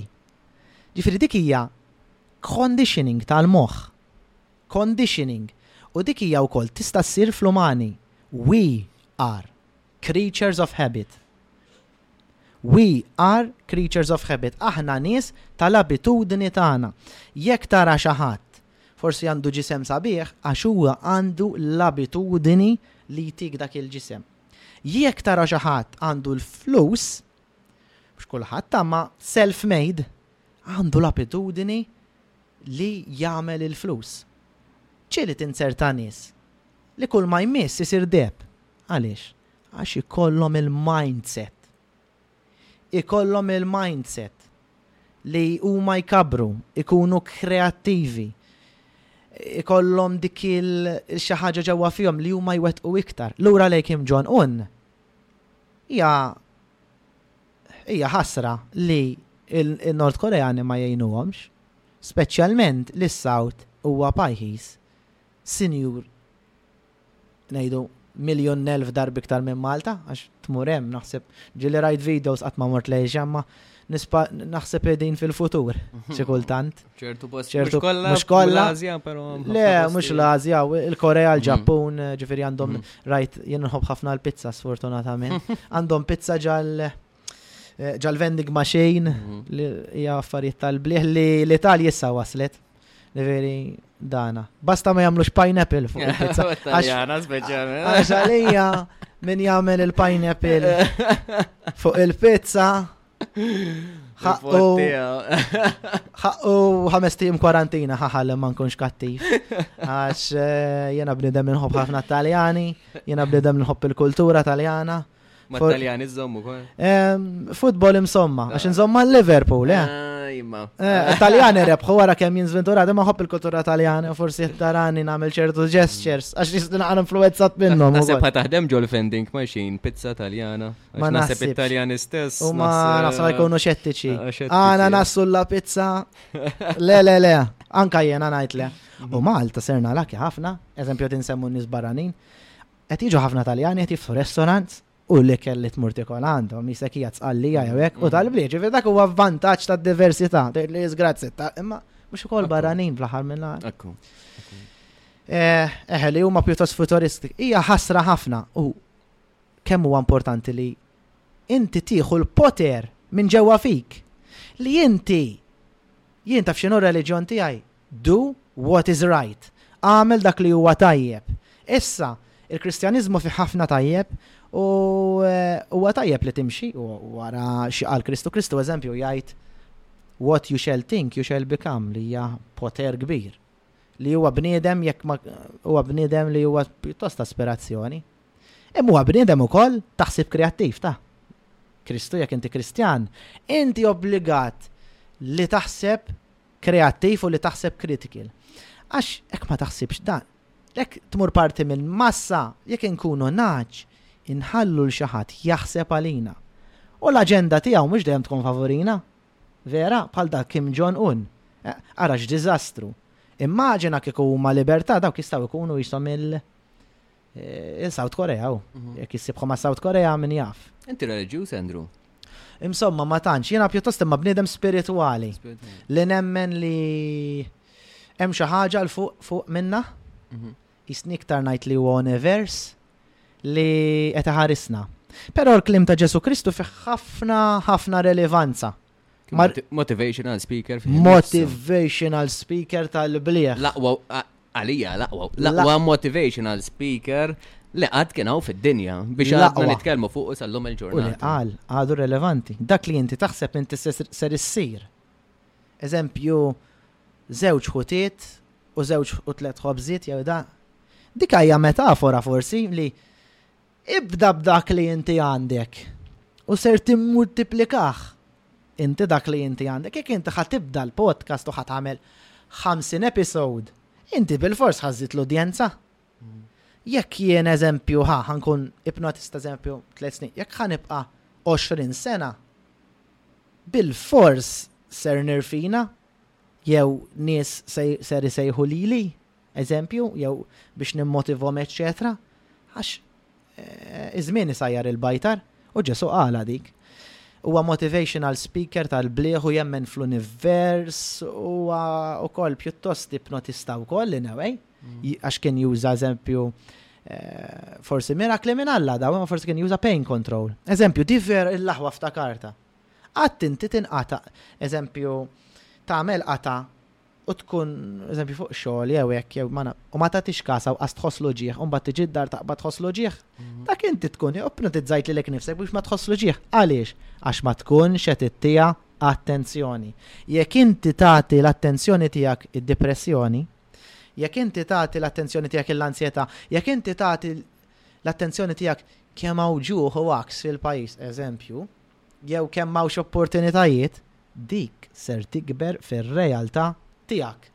[SPEAKER 2] Ġifieri dik hija conditioning tal-moħħ. Conditioning. U dik hija wkoll tista' ssir fl-umani. We are creatures of habit. We are creatures of habit. Aħna nies tal-abitudni tagħna. Jekk tara xi ħadd forsi għandu ġisem sabiħ għax huwa għandu l-abitudni li jtik dak il-ġisem. Jekk tara xi ħadd għandu l-flus, Mhux kulħadd imma self-made għandu l-abitudini li jagħmel il-flus. Ġieli tinzerta nies li kull ma jmiss isir deheb. Għaliex? Għax ikollhom il-mindset. Ikollhom il-mindset li huma jkabbru, ikunu kreattivi, ikollhom dik il-xi ħaġa ġewwa fihom li huma jwettqu iktar. Lura lejk Kim Jong-un. Hija hija ħasra li n-Nord Koreani ma jgħinuhomx, speċjalment li s-South huwa pajjiż sinjur ngħidu miljun elf darba iktar minn Malta għax tmur hemm naħseb ġieli rajt videos qatt ma mort l-Asia imma Nispa naħseb qegħdin fil-futur, xi kultant.
[SPEAKER 1] ċertu post. ċertu kollha. Mhux kollha. L-Asja, però.
[SPEAKER 2] Le, mhux l-Asja, il-Korea, mm. l-Ġappun, ġifieri għandhom mm. rajt jien nħobb ħafna l-pizza sfortunatament. Għandhom pizza ġal eh, ġal-vending machine mm. li hija affarijiet tal-bliħ li l-Italja issa waslet. Veri, dana. Basta ma jagħmlux pineapple fuq il-pizza. Taljana speċjalment. Għax għalija min jagħmel il-pineapple fuq il-pizza. Ħaqqu ħames tim kwarantina ħaħal ma nkunx kattiv. Għax eh, jena bnidem nħobb ħafna taljani, jena bnidem nħobb il-kultura taljana.
[SPEAKER 1] Ma Taljan iżomm ukoll.
[SPEAKER 2] Futbol insomma, għax insomma Liverpool, eh.
[SPEAKER 1] Ah, imma.
[SPEAKER 2] Eh, Taljan irebħu wara kemm jien żventurati ma ħobb il-kultura Taljana, forsi tarani nagħmel ċertu gestures għax jista' naqra influenzat minnhom. Naħseb
[SPEAKER 1] ħa taħdem ġol vending machine, pizza Taljana.
[SPEAKER 2] Ma naħseb
[SPEAKER 1] it-Taljani stess.
[SPEAKER 2] U ma naħseb jkunu xettiċi. Għana ah, nassu la pizza. Le, le, le. Anka jena najt le. U Malta serna laki ħafna, eżempju tinsemmu nis barranin. Qed jiġu ħafna Taljani qed jiftħu restaurants u l-ikel li tmur tikol għandhom, jisek hija tqallija jew hekk u tal-bliet, mm. ġifier dak huwa vantaġġ tad-diversità, tgħid li żgrazzi ta' imma mhux ukoll barranin fl-aħħar minn
[SPEAKER 1] Ekku.
[SPEAKER 2] Eh, eh, li huma pjuttost futuristi. Hija ħasra ħafna u kemm huwa importanti li inti tieħu l-poter minn ġewwa fik li inti jien taf x'inhu reliġjon tiegħi Do what is right, agħmel dak li huwa tajjeb. Issa, il-Kristjaniżmu fih ħafna tajjeb u huwa tajjeb li timxi wara xi qal Kristu. Kristu eżempju jgħid what you shall think, you shall become, li hija poter kbir. Li huwa bniedem jekk ma huwa bniedem li huwa pjuttost aspirazzjoni. Imma huwa bniedem ukoll taħsib kreattiv ta' Kristu jekk inti Kristjan, inti obbligat li taħseb kreattiv u li taħseb critical. Għax jekk ma taħsibx dan, jekk tmur parti minn massa, jekk inkunu naġ, inħallu l xi ħadd jaħseb għalina. U l-aġenda tiegħu mhux dejjem tkun favorina. Vera, bħal dak Kim Jong Un. Eh, ara x'diżastru. Immaġina kieku huma libertà dawk jistgħu jkunu jisom il- Eh, Il-South Korea, u. Mhm. Jek jissibħu ma' South Korea, min jaf.
[SPEAKER 1] Inti reliġjuż, Andrew?
[SPEAKER 2] Insomma, ma tantx, jiena pjuttost imma bniedem spiritwali. Li nemmen li hemm xi ħaġa l fuq fuq minna,
[SPEAKER 1] mhm.
[SPEAKER 2] jisni iktar ngħid li huwa univers li qed ħarisna. Però l-klim ta' Ġesu Kristu fih ħafna ħafna relevanza.
[SPEAKER 1] Motivational speaker.
[SPEAKER 2] Motivational speaker tal-bliħ.
[SPEAKER 1] Laqwa, għalija, laqwa. Laqwa motivational speaker li għad kien hawn fid-dinja biex għadna nitkellmu fuq sal-lum il-ġurnata.
[SPEAKER 2] U li qal, għadu relevanti. Dak li inti taħseb inti ser issir. Eżempju, żewġ ħutiet u żewġ u tlet ħobżiet jew da. Dik hija metafora forsi li Ibda b'dak li inti għandek u ser timmultiplikah. Inti dak li inti għandek, jekk inti ħa tibda l-podcast u ħa tagħmel 50 episode, inti bil-fors ħa żżid l-udjenza. Jekk jien eżempju ħa ħankun ipnotista eżempju tliet snin, jekk ħa nibqa' 20 sena, bil-fors ser nirfina jew nies ser isejħu lili eżempju jew biex nimmotivhom eċċetera għax iż-żmien isajjar il-bajtar u Ġesù qalha dik. Huwa motivational speaker tal-bliħ u jemmen fl-univers huwa wkoll pjuttost ipnotista wkoll in a way mm. għax kien juża eżempju Eh, forsi mirakli minn Alla daw, ma forsi kien juża pain control. Eżempju, diver il-laħwa f'takarta. Għatt inti tinqata, eżempju, tagħmel qata u tkun, eżempju, fuq xogħol jew hekk jew ma u ma tagħtix kasa u qas tħosslu ġieħ u mbagħad tiġi d-dar taqba tħosslu ġieħ. Mhm. Dak inti tkun ipnotizzajt lilek nifsek biex ma tħosslu ġieħ. Għaliex? Għax ma tkunx qed ittija attenzjoni. Jekk inti tagħti l-attenzjoni tiegħek id-depressjoni, jekk inti tagħti l-attenzjoni tiegħek l-ansjetà, jekk inti tagħti l-attenzjoni tiegħek kemm hawn ġuħ u għaks fil-pajjiż, eżempju, jew kemm hawnx opportunitajiet, dik ser tikber fir-realtà tiegħek.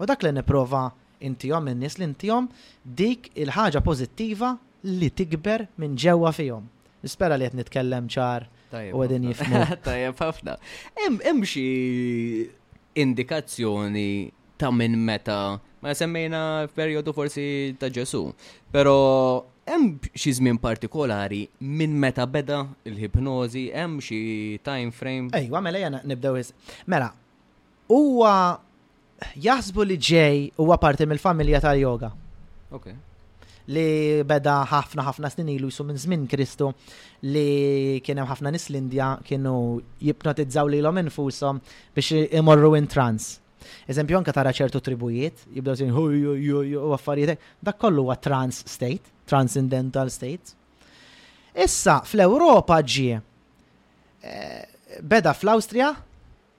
[SPEAKER 2] U dak li nipprova intihom lin-nies li ntihom dik il-ħaġa pożittiva li tikber minn ġewwa fihom. Nispera li qed nitkellem ċar u
[SPEAKER 1] qegħdin
[SPEAKER 2] jifhmu.
[SPEAKER 1] Tajjeb ħafna. Hemm xi indikazzjoni ta' minn meta, ma semmejna f'perjodu forsi ta' Ġesu. Pero hemm xi żmien partikolari minn meta beda l-hipnozi, hemm xi time frame.
[SPEAKER 2] Ejwa, mela jena nibdew is. Mela, huwa jaħsbu li ġej huwa parti mill-familja tal-yoga.
[SPEAKER 1] Okay
[SPEAKER 2] li beda ħafna ħafna snin ilu jisu minn żmien Kristu li kien hemm ħafna nis l-Indja kienu jipnotizzaw lilhom infushom biex imorru in trans. Eżempju, anka tara ċertu tribujiet, jibdaw sin hu ju ju ju u affarijiet hekk, dak kollu huwa trans state, transcendental state. Issa fl-Ewropa ġie eh, beda fl-Awstrija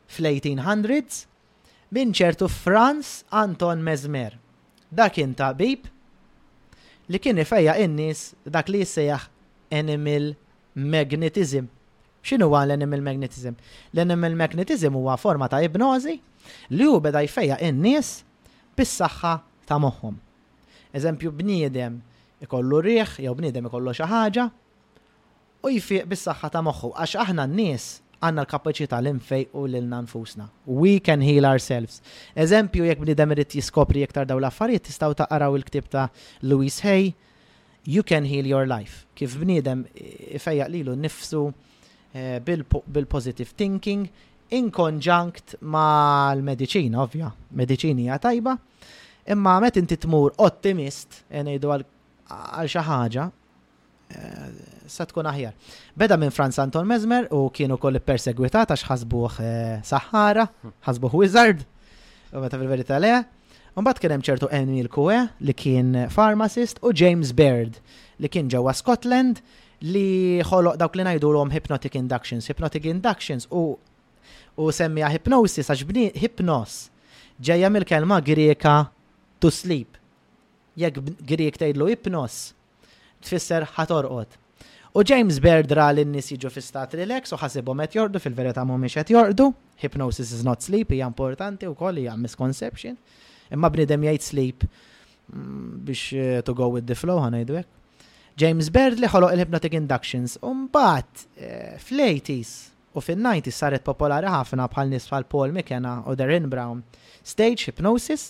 [SPEAKER 2] fl-1800s minn ċertu Franz Anton Mesmer. Dak kien tabib li kien ifejja in-nies dak li jissejjaħ animal magnetism X'inhuwa l-animal magnetism? L-animal magnetism huwa forma ta' ipnożi li hu beda jfejjaq in-nies bis-saħħa ta' moħħhom. Eżempju, bniedem ikollu riħ jew bniedem ikollu xi ħaġa u jfiq bis-saħħa ta' moħħu għax aħna n-nies għandna l-kapaċità li nfejqu lilna nfusna. We can heal ourselves. Eżempju, jekk bniedem irid jiskopri iktar dawn l-affarijiet tistgħu taqraw il-ktieb ta' Louise Hay, You can heal your life. Kif bniedem ifejjaq lilu nnifsu bil-positive thinking in conjunct mal-mediċina ovvja. Mediċini hija tajba, imma meta inti tmur ottimist e ngħidu għal xi ħaġa se tkun aħjar. Beda minn Franz Anton Mesmer u kienu koll perseguitat għax ħasbuh saħħara, ħasbuh wizard, u meta fil-verità le. Imbagħad kien hemm ċertu Emil Coe li kien pharmacist u James Baird li kien ġewwa Scotland li ħoloq dawk li ngħidulhom hypnotic inductions. Hypnotic inductions u u semmija hypnosis għax bni hypnos ġejja mill-kelma Grieka to sleep. Jekk Griek tgħidlu hypnos, tfisser ħa torqod. U James Baird ra lin-nies jiġu fi stat relax u ħasibhom qed jorqdu, fil-verità m'humiex qed jorqdu. Hypnosis is not sleep hija importanti wkoll hija misconception. Imma bniedem jgħid sleep mm, biex eh, to go with the flow ħanajdu hekk. James Baird li ħoloq il-hypnotic inductions u mbagħad eh, fl-80s u fin-90s saret popolari ħafna bħal nies bħal Paul McKenna u Darren Brown. Stage hypnosis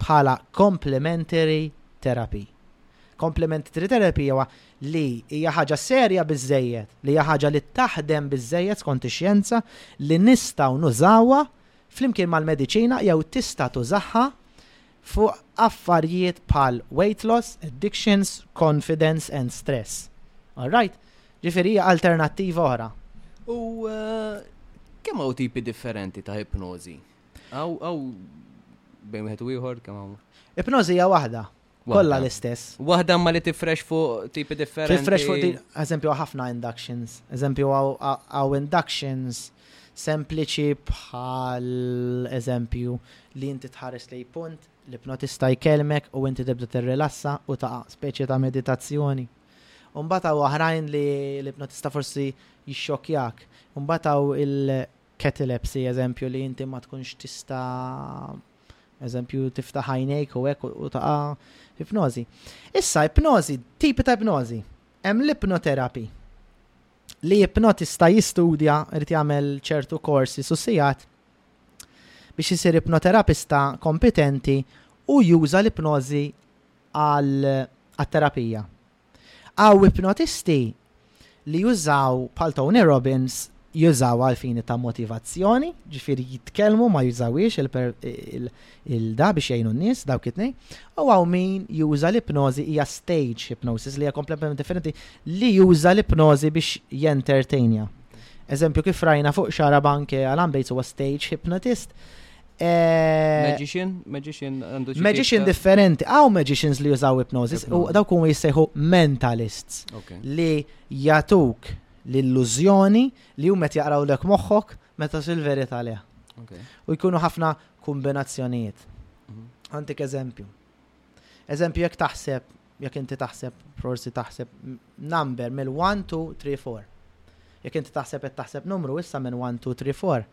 [SPEAKER 2] bħala complementary therapy. Complementary therapy huwa li hija ħaġa serja biżżejjed, li hija ħaġa li taħdem biżżejjed skont ix-xjenza li nistgħu nużawha flimkien mal-mediċina jew tista' tużaha fuq affarijiet bħal weight loss, addictions, confidence and stress. All right? Ġifieri hija alternattiva oħra.
[SPEAKER 1] U eh, kemm hawn tipi differenti ta' ipnożi? Aw, aw, bejn wieħed u ieħor kemm hawn.
[SPEAKER 2] Ipnożi hija waħda. Kollha l-istess.
[SPEAKER 1] Waħda ma li tifrex fuq tipi differenti.
[SPEAKER 2] Tifrex fuq tipi, eżempju ħafna inductions. Eżempju għaw inductions sempliċi bħal eżempju li inti tħares li punt, l-ipnotista jkelmek u inti tibda tirrilassa u ta' speċi ta' meditazzjoni. Umbata u oħrajn li l-ipnotista forsi jixxokjak. Umbata u il- Ketilepsy eżempju li inti ma tkunx tista' eżempju tiftaħ għajnejk u hekk u taqa' ipnożi. Issa ipnożi, tipi ta' ipnożi. Hemm l-ipnoterapi li ipnotista jistudja irid jagħmel ċertu korsi sussijat biex isir ipnoterapista kompetenti u juża l-ipnożi għal-terapija. Hawn ipnotisti li jużaw bħal Tony Robbins jużaw għal fini ta' motivazzjoni, ġifieri jitkellmu ma jużawhiex il-da biex jgħinu n-nies dawk it-tnejn, u hawn min juża l-ipnożi hija stage hypnosis li hija kompletament differenti li juża l-ipnożi biex jentertainja. Eżempju kif rajna fuq Xara Banke Alan Bates huwa stage hypnotist,
[SPEAKER 1] Eh, magician? Magician għandu
[SPEAKER 2] Magician differenti. Għaw magicians li jużaw hypnosis u daw kun jissejħu mentalists li jatuk l-illużjoni li jum met jaqraw lek moħħok meta sil verita leħ. U jkunu ħafna kombinazzjonijiet. Mhm. Għantik eżempju. Eżempju jek taħseb Jekk inti taħseb, forsi taħseb number mill one, two, three, four. Jekk inti taħseb qed taħseb numru issa minn one, two, three, four,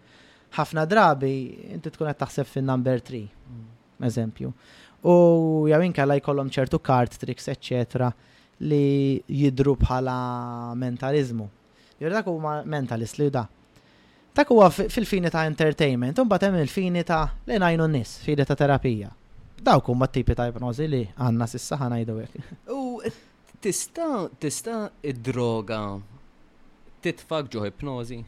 [SPEAKER 2] ħafna drabi inti tkun qed taħseb fin number three, eżempju. U jew inkella jkollhom ċertu card tricks, eċċetera, li jidru bħala mentalizmu. Jew dak huma mentalist li da. Dak huwa fil-fini ta' entertainment, imbagħad hemm il-fini ta' li ngħinu n-nies, fini ta' terapija. Dawk huma t-tipi ta' ipnożi li għandna s'issa ħa ngħidu hekk.
[SPEAKER 1] U tista' tista' id-droga titfak ġo ipnożi?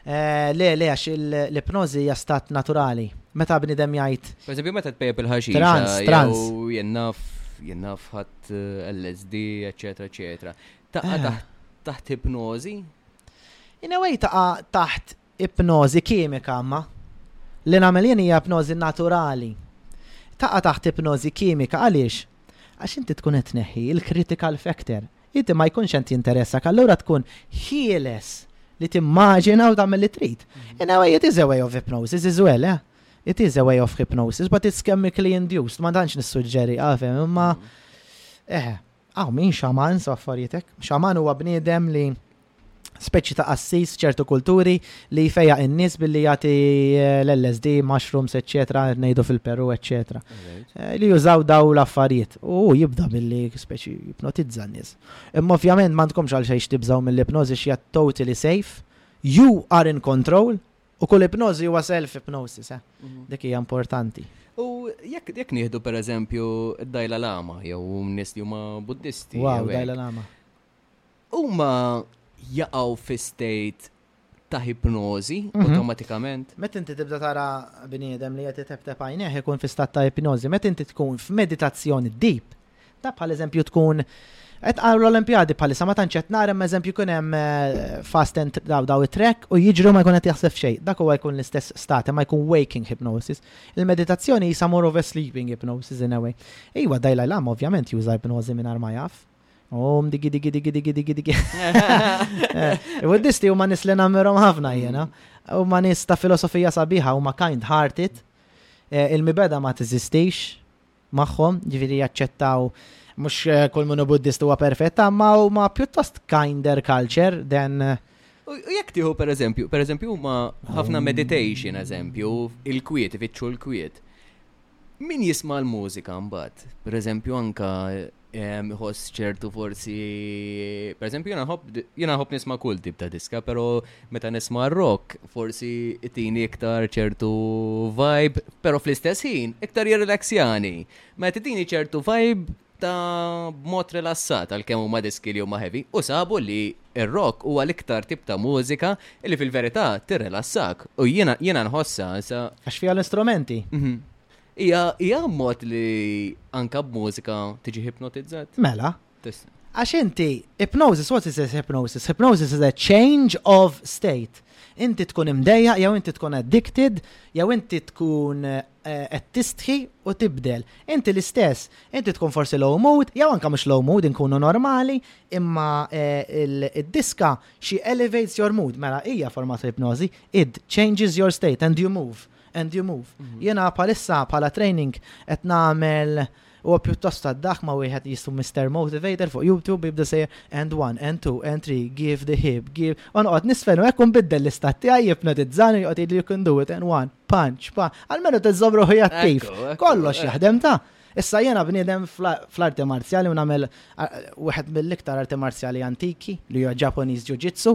[SPEAKER 2] Eh, le, le, għax l-ipnożi hija stat naturali. Meta bnidem jgħid.
[SPEAKER 1] Per eżempju, meta tpejjeb il-ħaxix.
[SPEAKER 2] Trans, trans.
[SPEAKER 1] Jennaf, jennaf ħadd eh, LSD, eċetera, eċetera. Taqa' eh. taħt ipnożi?
[SPEAKER 2] In a way taqa' taħt ipnożi kimika ma li nagħmel jien hija ipnożi naturali. Taqa' taħt ipnożi kimika għaliex? Għax inti tkun qed neħħi il-critical factor. Inti ma jkunx qed jinteressak allura tkun ħieles li timmaġina u tagħmel li trid. Mhm. In a way it is a way of hypnosis as well, eh? It is a way of hypnosis, but it's chemically induced, ma tantx nissuġġeri għafem, ah, imma mhm. eh, Hawn min xaman sew affarijiet hekk. Xaman huwa bniedem li speċi ta' qassis ċertu kulturi li jfejjaq in-nies billi jagħti eh, l-LSD, mushrooms, eċetera, ngħidu fil-Peru, eċetera. Eh, li jużaw daw l-affarijiet. U hu jibda billi speċi jipnotizza n-nies. Imma ovvjament ma tkomx għal xejn tibżgħu mill-ipnożi x'ja totally safe. You are in control U kull ipnożi huwa self-ipnosis, eh? Dik hija importanti.
[SPEAKER 1] U jekk jekk nieħdu pereżempju d-Dajla Lama jew nies li huma Buddisti.
[SPEAKER 2] Wow, Dajla Lama.
[SPEAKER 1] Huma jaqgħu fi state ta' ipnożi
[SPEAKER 2] mhm.
[SPEAKER 1] automatikament.
[SPEAKER 2] Meta inti tibda tara bniedem li qed itebteb għajnejh ikun fi stat ta' ipnożi, meta inti tkun f'meditazzjoni deep, Taf bħal eżempju tkun qed qaru l-Olimpjadi bħalissa ma tantx qed nara ma eżempju jkun hemm eh, fast and daw daw it-trek u jiġru ma jkun qed jaħseb xejn. Dak huwa jkun l-istess state ma jkun waking hypnosis. Il-meditazzjoni jisa more of a sleeping hypnosis in a way. Iwa dajla l ovvjament juża ipnożi minn ma jaf. Om digi digi digi digi digi digi. Eh, u disti huma nis li nagħmilhom ħafna jiena. Huma nis ta' filosofija sabiħa huma kind hearted. Eh, il-mibeda ma tiżistix magħhom, ġifieri jaċċettaw mhux kull minu Buddist huwa perfett, imma huma pjuttost kinder culture than
[SPEAKER 1] U jekk tieħu per eżempju, per eżempju huma ħafna
[SPEAKER 2] mm.
[SPEAKER 1] meditation eżempju, il-kwiet, ifittxu l-kwiet. Min jisma' l-mużika mbagħad, per eżempju anka Iħoss ċertu forsi, per eżempju, jena nħobb nisma' kull tip ta' diska, pero meta nisma' rock, forsi tini iktar ċertu vibe, pero fl-istess ħin iktar jirrelaxjani. Meta tini ċertu vibe ta' mod rilassat għal kemm huma diski li huma heavy u sabu li ir-rock huwa l-iktar tip ta' mużika li fil-verità tirrilassak u jiena jiena nħossha sa
[SPEAKER 2] għax fiha l-istrumenti.
[SPEAKER 1] Mhm. Hija hija mod li anka b'mużika tiġi hypnotizzat?
[SPEAKER 2] Mela.
[SPEAKER 1] Tista'.
[SPEAKER 2] Għax inti, hypnosis, what is hypnosis? Hypnosis is a change of state. Inti tkun imdejja, jew inti tkun addicted, jew inti tkun eh, qed tistħi u tibdel. Inti l-istess, inti tkun forsi low mood, jew anka mhux low mood inkunu normali, imma eh, id-diska she elevates your mood. Mela hija format ipnożi, it changes your state and you move. and you move. Jiena bħalissa bħala training qed nagħmel huwa pjuttost għaddaħ ma wieħed jistu Mr. Motivator fuq YouTube jibda sejjer and one, and two, and three, give the hip, give. U noqgħod nisfenu hekk nbiddel l-istat tiegħi jipnotizzani joqgħod jgħidli you can do it and one, punch, pa. Almenu tiżżomm ruħi attiv. Kollox jaħdem ta'. Issa jiena bniedem fl-arti marzjali u nagħmel wieħed mill-iktar arti marzjali antiki li huwa Japanese Jiu-Jitsu.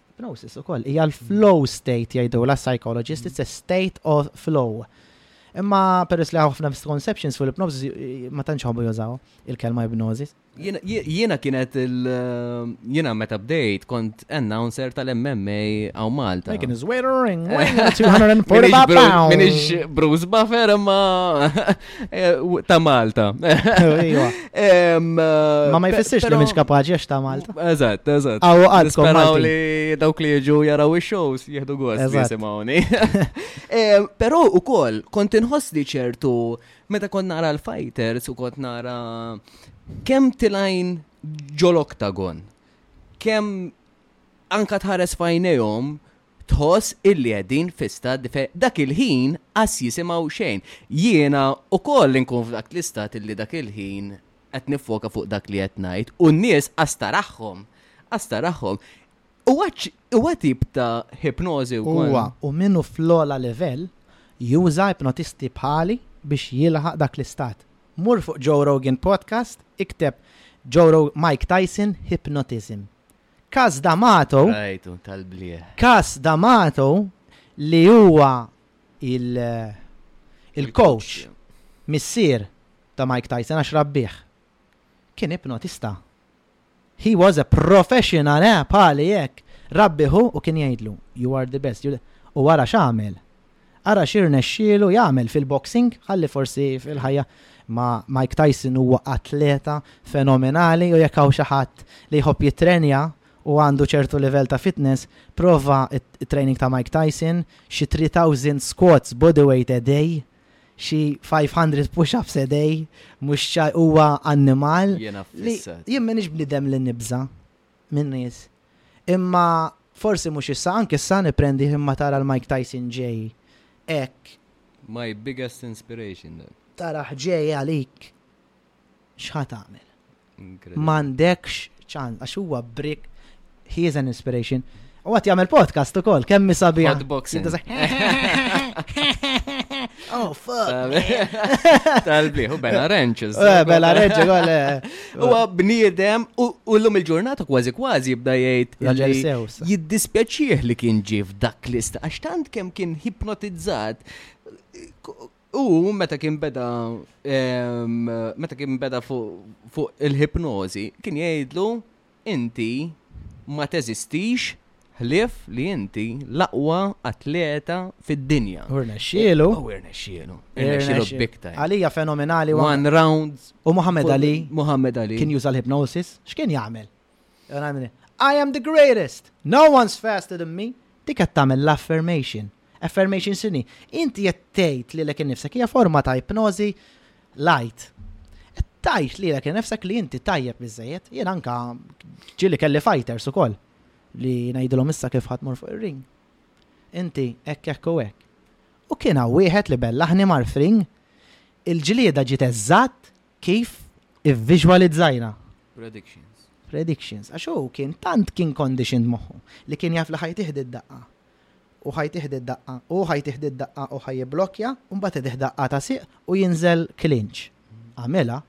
[SPEAKER 2] Ipnosis ukoll hija l-flow state jgħidulha s-psychologists, it's a state of flow. Imma peress li hawn ħafna misconceptions fuq l-ipnosis ma tantx ħobbu jużaw il-kelma ipnosis.
[SPEAKER 1] Jiena kienet il jiena meta bdejt kont announcer tal-MMA għaw Malta.
[SPEAKER 2] Kien iżweru ring, 245 pounds.
[SPEAKER 1] Minix Bruce Buffer imma Eh, ta' Malta. Eh,
[SPEAKER 2] ma ma jfissirx li mhix kapaċi għax ta' Malta.
[SPEAKER 1] Eżatt, eżatt.
[SPEAKER 2] Aw għadkom Malti.
[SPEAKER 1] li dawk li jiġu jaraw ix-shows jieħdu gost li simawni. Eh, però ukoll kont inħoss li ċertu meta kont nara l-fighters u kont nara kemm tilajn ġol-oktagon, kemm anka tħares fajnejhom tħoss illi qegħdin fi stat differenti. Dak il-ħin qas jisimgħu xejn. Jiena wkoll inkun f'dak l-istat illi dak il-ħin qed niffoka fuq dak li qed ngħid u n-nies qas taraħħom. Qas taraħħom. Huwa ċ- huwa tip ta' ħipnożi wkoll.
[SPEAKER 2] Huwa u min hu fl-ogħla livell juża ipnotisti bħali biex jilħaq dak l-istat. Mur fuq Joe Rogan Podcast, ikteb Joe Rog- Mike Tyson Hypnotism. Każ D'Amato.
[SPEAKER 1] Rajtu, tal-blieh.
[SPEAKER 2] Każ D'Amato li huwa il-coach, missier ta' Mike Tyson għax rabbih, kien ipnotista. He was a professional, eh, pali hekk. Rabbih hu u kien jgħidlu, you are the best. U wara x'għamel? Ara x'irnexxielu jagħmel fil-boxing, ħalli forsi fil-ħajja ma' Mike Tyson huwa atleta fenomenali u jekk hawn xi ħadd li jħobb jittrenja u għandu ċertu livell ta' fitness, prova t-training ta' Mike Tyson, xi three thousand squats bodyweight a day, xi five hundred push-ups a day, mhux huwa annimal li jien m'iniex bniedem li nibża'. min-nies. Imma forsi mhux issa, anke issa nipprendih imma tara l-Mike Tyson ġej hekk.
[SPEAKER 1] My biggest inspiration dan.
[SPEAKER 2] Tarah ġej għalik x'ħa tagħmel. M'għandekx ċans għax huwa brick, he is an inspiration. U għat jagħmel podcast ukoll, kemm mi sabiħ.
[SPEAKER 1] Hotboxing.
[SPEAKER 2] Oh, fuck.
[SPEAKER 1] Tal-bliħ, u Bella Ranches.
[SPEAKER 2] Eh, Bella Ranches, għal.
[SPEAKER 1] Eh. U bniedem, u l-lum il-ġurnata kważi kważi jibda jgħid.
[SPEAKER 2] Jiddispjaċieħ
[SPEAKER 1] li kien ġif dak list, għax tant kem kien hipnotizzat U meta kien beda meta kien beda fuq il-hipnozi, kien jgħidlu inti ma teżistix ħlief li inti l-aqwa atleta fid-dinja. U rnexxielu. U rnexxielu. Rnexxielu bikta.
[SPEAKER 2] Għalija fenomenali.
[SPEAKER 1] One round.
[SPEAKER 2] U Muhammad Ali.
[SPEAKER 1] Muhammad Ali.
[SPEAKER 2] Kien juża l-hipnosis. X'kien jagħmel? I am the greatest! No one's faster than me! Dik qed tagħmel l-affirmation. Affirmation x'inhi? Inti qed tgħid lilek innifsek hija forma ta' ipnożi light. Qed tgħid lilek innifsek li inti tajjeb biżejjed. Jien anka ġieli kelli fighters ukoll li ngħidilhom issa kif ħadd mur fuq ir-ring. Inti hekk hekk u hekk. U kien hawn wieħed li bellaħni mar fring, il-ġlieda ġiet eżatt Kif ivviżwalizzajna.
[SPEAKER 1] Predictions.
[SPEAKER 2] Predictions. Għax hu kien tant kien conditioned moħħu li kien jaf li ħaj tieħdi d-daqqa. U ħaj tieħdi d-daqqa, u ħaj tieħdi d-daqqa u ħaj jibblokja, u mbagħad idih daqqa ta' siq u jinżel klinċ. Għamilha.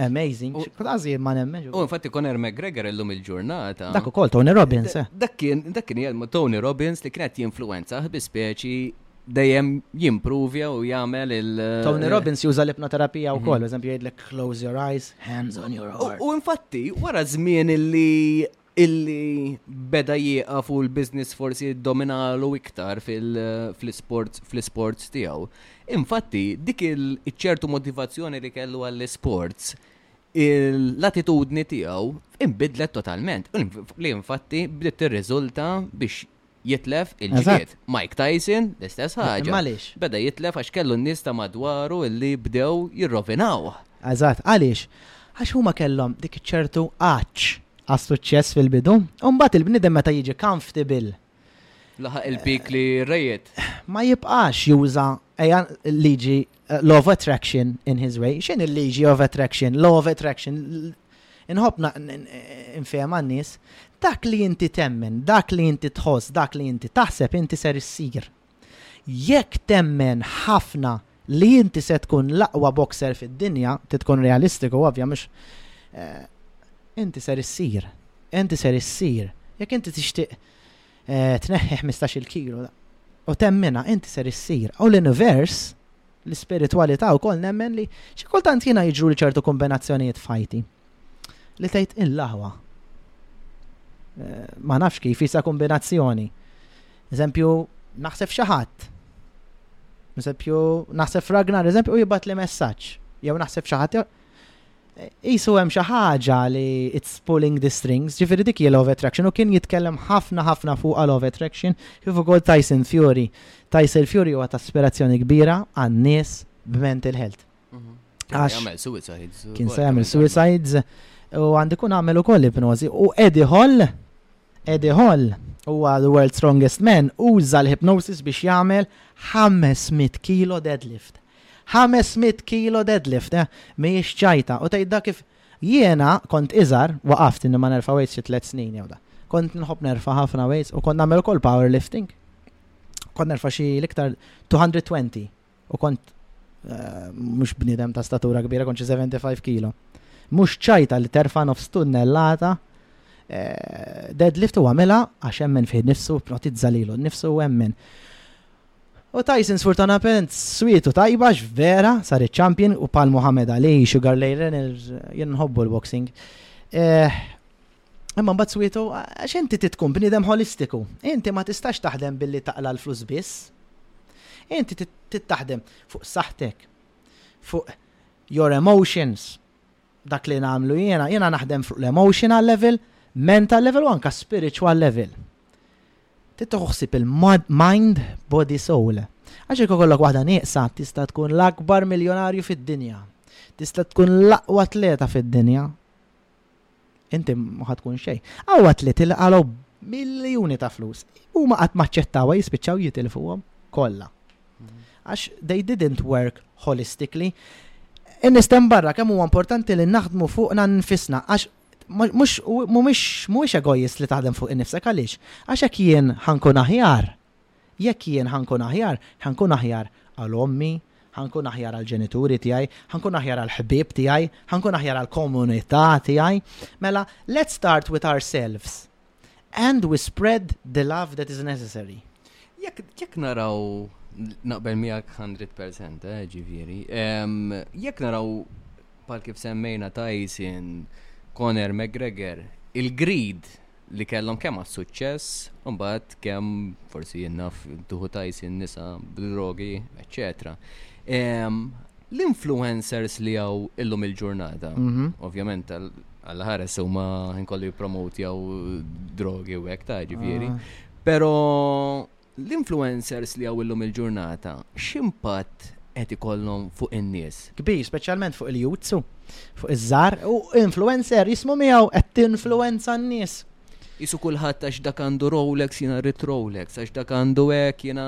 [SPEAKER 2] Amazing. Kważi ma nemmen.
[SPEAKER 1] U infatti Conor McGregor illum il-ġurnata.
[SPEAKER 2] Dak ukoll Tony Robbins. eh.
[SPEAKER 1] Dak kien dak kien jgħid Tony Robbins li kienet jinfluwenza bi speċi dejjem jimprovja u jagħmel il.
[SPEAKER 2] Tony Robbins juża l-ipnoterapija mhm. wkoll, eżempju jgħidlek close your eyes, hands on your heart.
[SPEAKER 1] U infatti, wara żmien illi illi beda jieqa fuq il-biznis forsi dominalu iktar fil-sports fil-sports tiegħu. Infatti, dik il-ċertu motivazzjoni li kellu għall-sports l-attitudni tiegħu imbidlet totalment. Li infatti bdiet tirriżulta biex Jitlef il-ġlied. Mike Tyson, l-istess ħaġa. Beda jitlef għax kellu n-nies ta' madwaru li bdew jirrovinaw.
[SPEAKER 2] Eżatt, għaliex? Għax huma kellhom dik ċertu għatx għas-suċċess fil-bidu, u mbagħad il-bniedem meta jiġi comfortable.
[SPEAKER 1] Laħaq il-peak li rejjed.
[SPEAKER 2] Ma jibqax juża liġi Law of attraction in his way. X'in il-liġi of attraction? Law of attraction. Inħobb nfehem għan-nies. Dak li inti temmen, dak li inti tħoss, dak li inti taħseb, inti ser issir. Jekk temmen ħafna li inti se tkun l-aqwa boxer fid-dinja, titkun realistiku ovvja mhux eh, inti ser issir. Inti ser issir. Jekk inti tixtieq Tneħħi ħmistax-il kilu u temminha, inti ser issir u l-univers, l-ispiritwalità wkoll nemmen li xi kultant jiena jiġruli ċertu kombinazzjonijiet f'ħajti li tgħid il-laħwa. Ma nafx kif jisa kombinazzjoni. Eżempju, naħseb xi ħadd. Eżempju, naħseb Ragnar, eżempju, u jibgħat li messaġġ. Jew naħseb xi ħadd Qisu hemm xi ħaġa li it's pulling the strings, ġifieri dik hija love attraction u kien jitkellem ħafna ħafna fuqha love attraction kif ukoll Tyson Fury. Tyson Fury huwa ta' aspirazzjoni kbira għan-nies b'mental health. Mhm.
[SPEAKER 1] Għamel suicides.
[SPEAKER 2] Kien se jagħmel suicides u għandi kun għamel ukoll ipnożi u Eddie Hall Eddie Hall, huwa l-World's Strongest Man, uża l-hypnosis biex jagħmel 500 kilo deadlift. 500 kilo deadlift, eh, mhijiex ċajta. U tgħidha kif jiena kont iżgħar, waqaft inni ma nerfa' weights xi tliet snin jew da. Kont nħobb nerfa' ħafna weights u kont nagħmel ukoll powerlifting. Kont nerfa' xi l-iktar 220 u kont eh, mhux bniedem ta' statura kbira kont xi 75 kilo. Mhux ċajta li terfa' nofs tunnellata eh, deadlift u għamela għax emmen fi nifsu protizza lilu nifsu u emmen. U Tyson sfortunatament swietu tajba vera sar iċ-champion u pal Muhammad Ali, Sugar Lay Reynolds, jien nħobbu l-boxing. Eh, Imma mbagħad swietu għax inti titkun bniedem holistiku. Inti ma tistax taħdem billi taqla l-flus biss. Inti tittaħdem fuq saħtek, fuq your emotions, dak li nagħmlu jiena, jiena naħdem fuq l-emotional level, mental level u anka spiritual level. Tittuħu ħsib il-mind, body, soul. Għax jekk kollok waħda nieqsa tista' tkun l-akbar miljonarju fid-dinja. Tista' tkun l-aqwa atleta fid-dinja. Inti ma ħad tkun xejn. Għawad li tilqalgħu miljuni ta' flus. Huma qatt maċċettawha jispiċċaw jitilfuhom kollha. Għax they didn't work holistically. Innistem barra kemm huwa importanti li naħdmu fuqna nfisna għax mhux mhumiex mhuwiex egoist li taħdem fuq innifsek għaliex? Għax hekk jien ħankun aħjar Jekk jien ħa nkun aħjar, ħa nkun aħjar għal ommi, ħa nkun aħjar għall-ġenituri tiegħi, ħa nkun aħjar għall-ħbieb tiegħi, ħa nkun aħjar għall-komunità tiegħi. Mela, let's start with ourselves and we spread the love that is necessary.
[SPEAKER 1] Jekk naraw naqbel miegħek 100% eh, ġifieri. Jekk naraw pal kif semmejna Tyson, Conor McGregor, il-grid li kellhom kemm għas suċċess u mbagħad kemm forsi jinnaf tuħu tajsin nisa bl-drogi, eċċetera. Ehm, l-influencers li għaw illum il-ġurnata,
[SPEAKER 2] mhm.
[SPEAKER 1] ovvjament għall-ħares huma nkollu jippromotjaw drogi u hekk ta' ġifieri,
[SPEAKER 2] ah.
[SPEAKER 1] però L-influencers li hawn illum il-ġurnata x'impatt qed ikollhom fuq in-nies?
[SPEAKER 2] Kbir, speċjalment fuq il-youths, fuq iż-żgħar. U influencer jismu miegħu qed tinfluwenza n-nies.
[SPEAKER 1] Qisu kulħadd għax dak għandu Rolex jiena rrid Rolex, għax dak għandu hekk jiena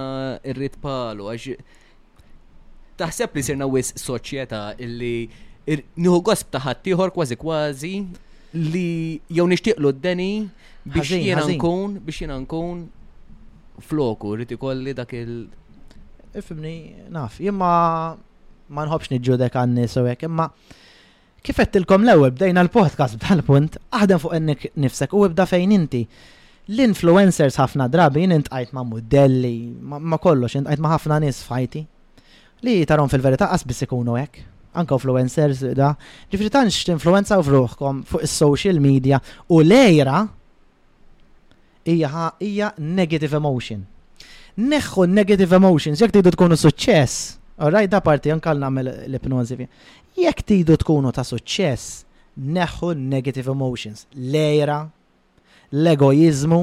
[SPEAKER 1] rrid palu, għax Taħseb li sirna wis soċjetà illi nieħu gosb ta' ħaddieħor kważi kważi li jew nixtieqlu d-deni biex jiena nkun biex jiena nkun floku rrid ikolli dak il
[SPEAKER 2] Ifimni, naf, jimma ma nħobx niġġudek għanni so hekk, imma Kif għedtilkom l-ewwel bdejna l-podcast b'dan il-punt, aħdem fuq innifsek u ibda fejn inti. L-influencers ħafna drabi jien intqajt ma' mudelli, ma' kollox, intqajt ma' ħafna nies f'ħajti. Li tarom fil-verità qas biss ikunu hekk. Anka influencers da. Ġifri tantx tinfluenzaw f'ruħkom fuq is-social media u lejra Hija ħa hija negative emotion. Neħħu negative emotions, jekk tridu tkunu suċċess, alright da parti anke għal nagħmel l-ipnożi. Jekk tridu tkunu ta' suċċess, neħħu negative emotions, lejra, l-egoizmu,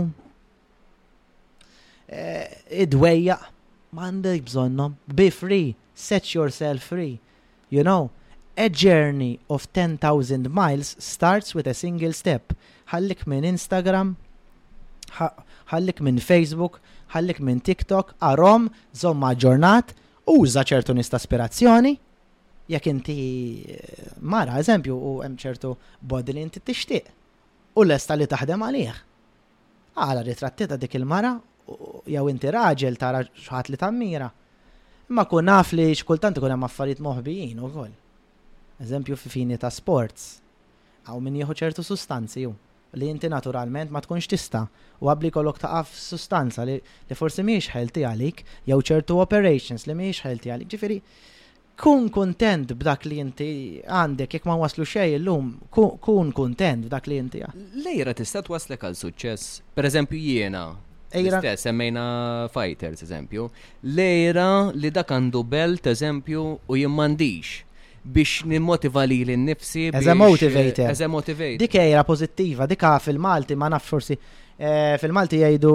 [SPEAKER 2] eh, id-dwejja, m'għandek bżonnhom, be free, set yourself free, You know, a journey of ten thousand miles starts with a single step, ħallik minn Instagram, ħallik minn Facebook, ħallik minn TikTok, arahom, żomm aġġornat, uża ċertu nies ta' aspirazzjoni, jekk inti mara, eżempju, u hemm ċertu body li inti tixtieq u lesta li taħdem għalih. Ara ritratti ta' dik il-mara jew inti raġel tara xi ħadd li tammira. Imma kun naf li xi kultant ikun hemm affarijiet moħbijin ukoll. Eżempju fi fini ta' sports. Hawn min jieħu ċertu sustanzi hu li inti naturalment ma tkunx tista' u abbli jkollok taqa' f'sustanza li forsi mhijiex healthy għalik jew ċertu operations li mhijiex healthy għalik. Ġifieri Kun kuntent b'dak li inti għandek, jekk ma waslu xejn illum, kun kuntent b'dak li inti għandek.
[SPEAKER 1] L-għira tista' twasslek għal suċċess. Pereżempju jiena, l-istess semmejna fighters eżempju, l-għira li dak għandu belt eżempju u jien m'għandix biex nimmotiva li l-nifsi.
[SPEAKER 2] As a motivator.
[SPEAKER 1] As a motivator.
[SPEAKER 2] Dik għira pożittiva, dik fil-Malti ma nafx forsi eh, fil-Malti jgħidu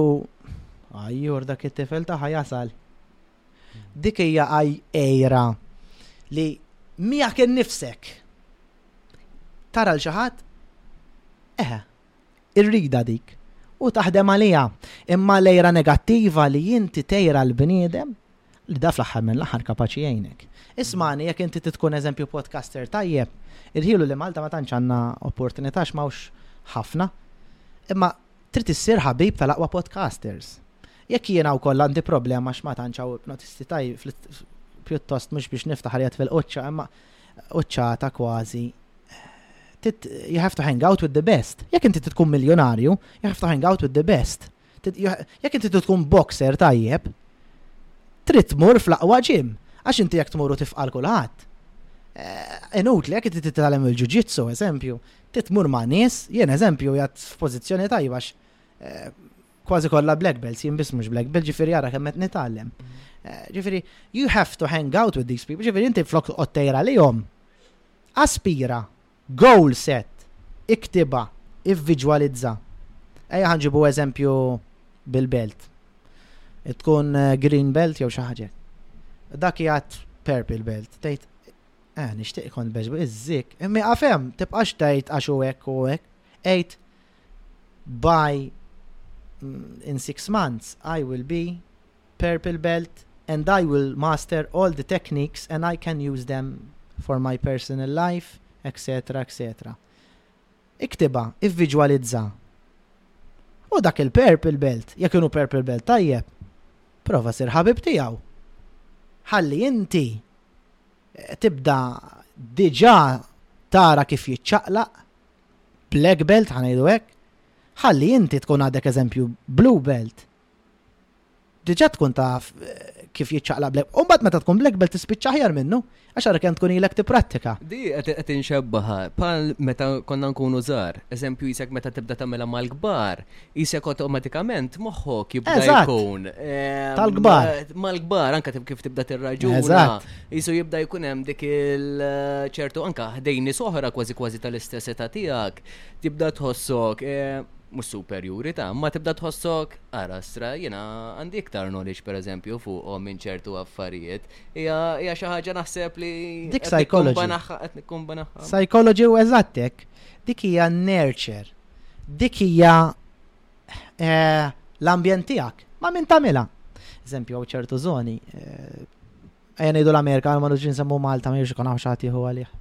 [SPEAKER 2] Ajjur dak it-tifel taħħa jasal. Dik hija għajra li miegħek innifsek tara l xi ħadd eħe, irrida dik u taħdem għalija. Imma lejra negattiva li inti tejra l-bniedem li daf l-aħħar minn l-aħħar kapaċi jgħinek. Ismani, jekk inti titkun eżempju podcaster tajjeb, irħilu li Malta ma tantx għandna opportunità x'mawx ħafna. Imma Trid issir ħabib tal-aqwa podcasters. Jekk jiena wkoll għandi problema x'ma tantx hawn notisti tajb pjuttost mhux biex niftaħar jgħid fil-quċċa imma quċċata kważi you have to hang out with the best. Jekk inti tkun miljonarju, you have to hang out with the best. Jekk inti tkun boxer tajjeb, trid tmur fl-aqwa ġim, għax inti jekk tmur u tifqal kulħadd. Eh, inutli jekk inti titgħallem il-ġuġitsu, eżempju, titmur ma' nies, jien eżempju jgħat f'pożizzjoni tajba għax eh, kważi kollha black belts, jien biss mhux black belt, ġifieri jara kemm qed nitgħallem. Eh, ġifieri, you have to hang out with these people, ġifieri inti flok qottejra li jom. Aspira, goal set, iktiba, ivviġwalizza. Ejja ħanġibu eżempju bil-belt. Tkun eh, green belt jew xi ħaġa. Dak jgħat purple belt. Tgħid Eh, nixtieq ikun beġbu iż-zik. Imma għafem, tibqax tgħid għax u hekk u hekk. Għid by mm, in six months I will be purple belt and I will master all the techniques and I can use them for my personal life, etc. etc. Iktibha, ivviġwalizza. U dak il-purple belt, jekk inhu purple belt tajjeb, prova ssir ħabib tiegħu. Ħalli inti tibda diġà tara kif jiċċaqlaq black belt ħa ngħidu hekk, ħalli inti tkun għadek eżempju blue belt diġà tkun taf kif jiċċaqlaq black. U mbagħad meta tkun black belt tispiċċa aħjar minnu, għax ara kemm tkun ilek tipprattika.
[SPEAKER 1] Di qed inxebbaha bħal meta konna nkunu żgħar. Eżempju jisek meta tibda tagħmilha mal-kbar, jisek awtomatikament moħħok jibda jkun. Ehm,
[SPEAKER 2] Tal-kbar.
[SPEAKER 1] Mal-kbar anke kif tibda tirraġuna. Jisu jibda jkun hemm dik il-ċertu anke ħdejni soħra kważi kważi tal-istess età tiegħek, tibda tħossok. Ehm, mhux superjurita, imma tibda tħossok, ara stra, jiena għandi iktar knowledge pereżempju fuqhom minn ċertu affarijiet. Hija xi ħaġa naħseb li
[SPEAKER 2] dik psychology.
[SPEAKER 1] Qed nikkombanaħħa.
[SPEAKER 2] Psychology u eżattek, dik hija nurture. Dik hija eh, l-ambjent tiegħek. Ma min tagħmilha. Eżempju, ċertu zoni, eh, Ejja ngħidu l-Amerika, ma nux nsemmu Malta, ma jiex ikun hawn xi ħadd jieħu għalih.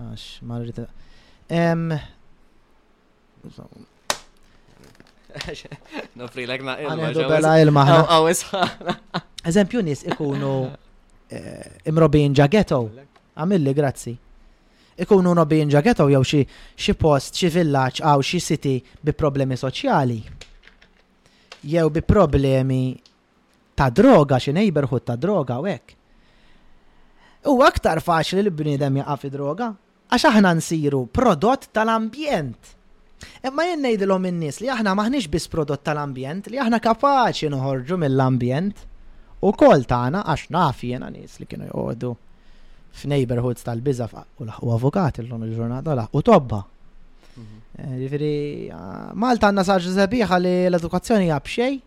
[SPEAKER 2] Għax, ma rrid. Nofri
[SPEAKER 1] l-ek na
[SPEAKER 2] ilma. Eżempju nis ikunu eh, imrobin ġa ghetto. Għamilli, grazzi. Ikunu nobin ġa ghetto jew xi post, xi villaġġ għaw xi siti bi problemi soċjali. Jew bi problemi ta' droga, xi neighborhood ta' droga u hekk. U aktar faċli li bniedem jaqaf droga Għax aħna nsiru prodott tal-ambjent. Imma jien ngħidilhom in-nies li aħna m'aħniex biss prodott tal-ambjent, li aħna kapaċi noħorġu mill-ambjent ukoll tagħna għax naf jiena nies li kienu joqogħdu f'neighbourhoods tal-biża' u laħqu avukati llum il-ġurnata u laħqu tobba. Eh, ġifieri Malta għandna saġ sabiħa li l-edukazzjoni hija b'xejn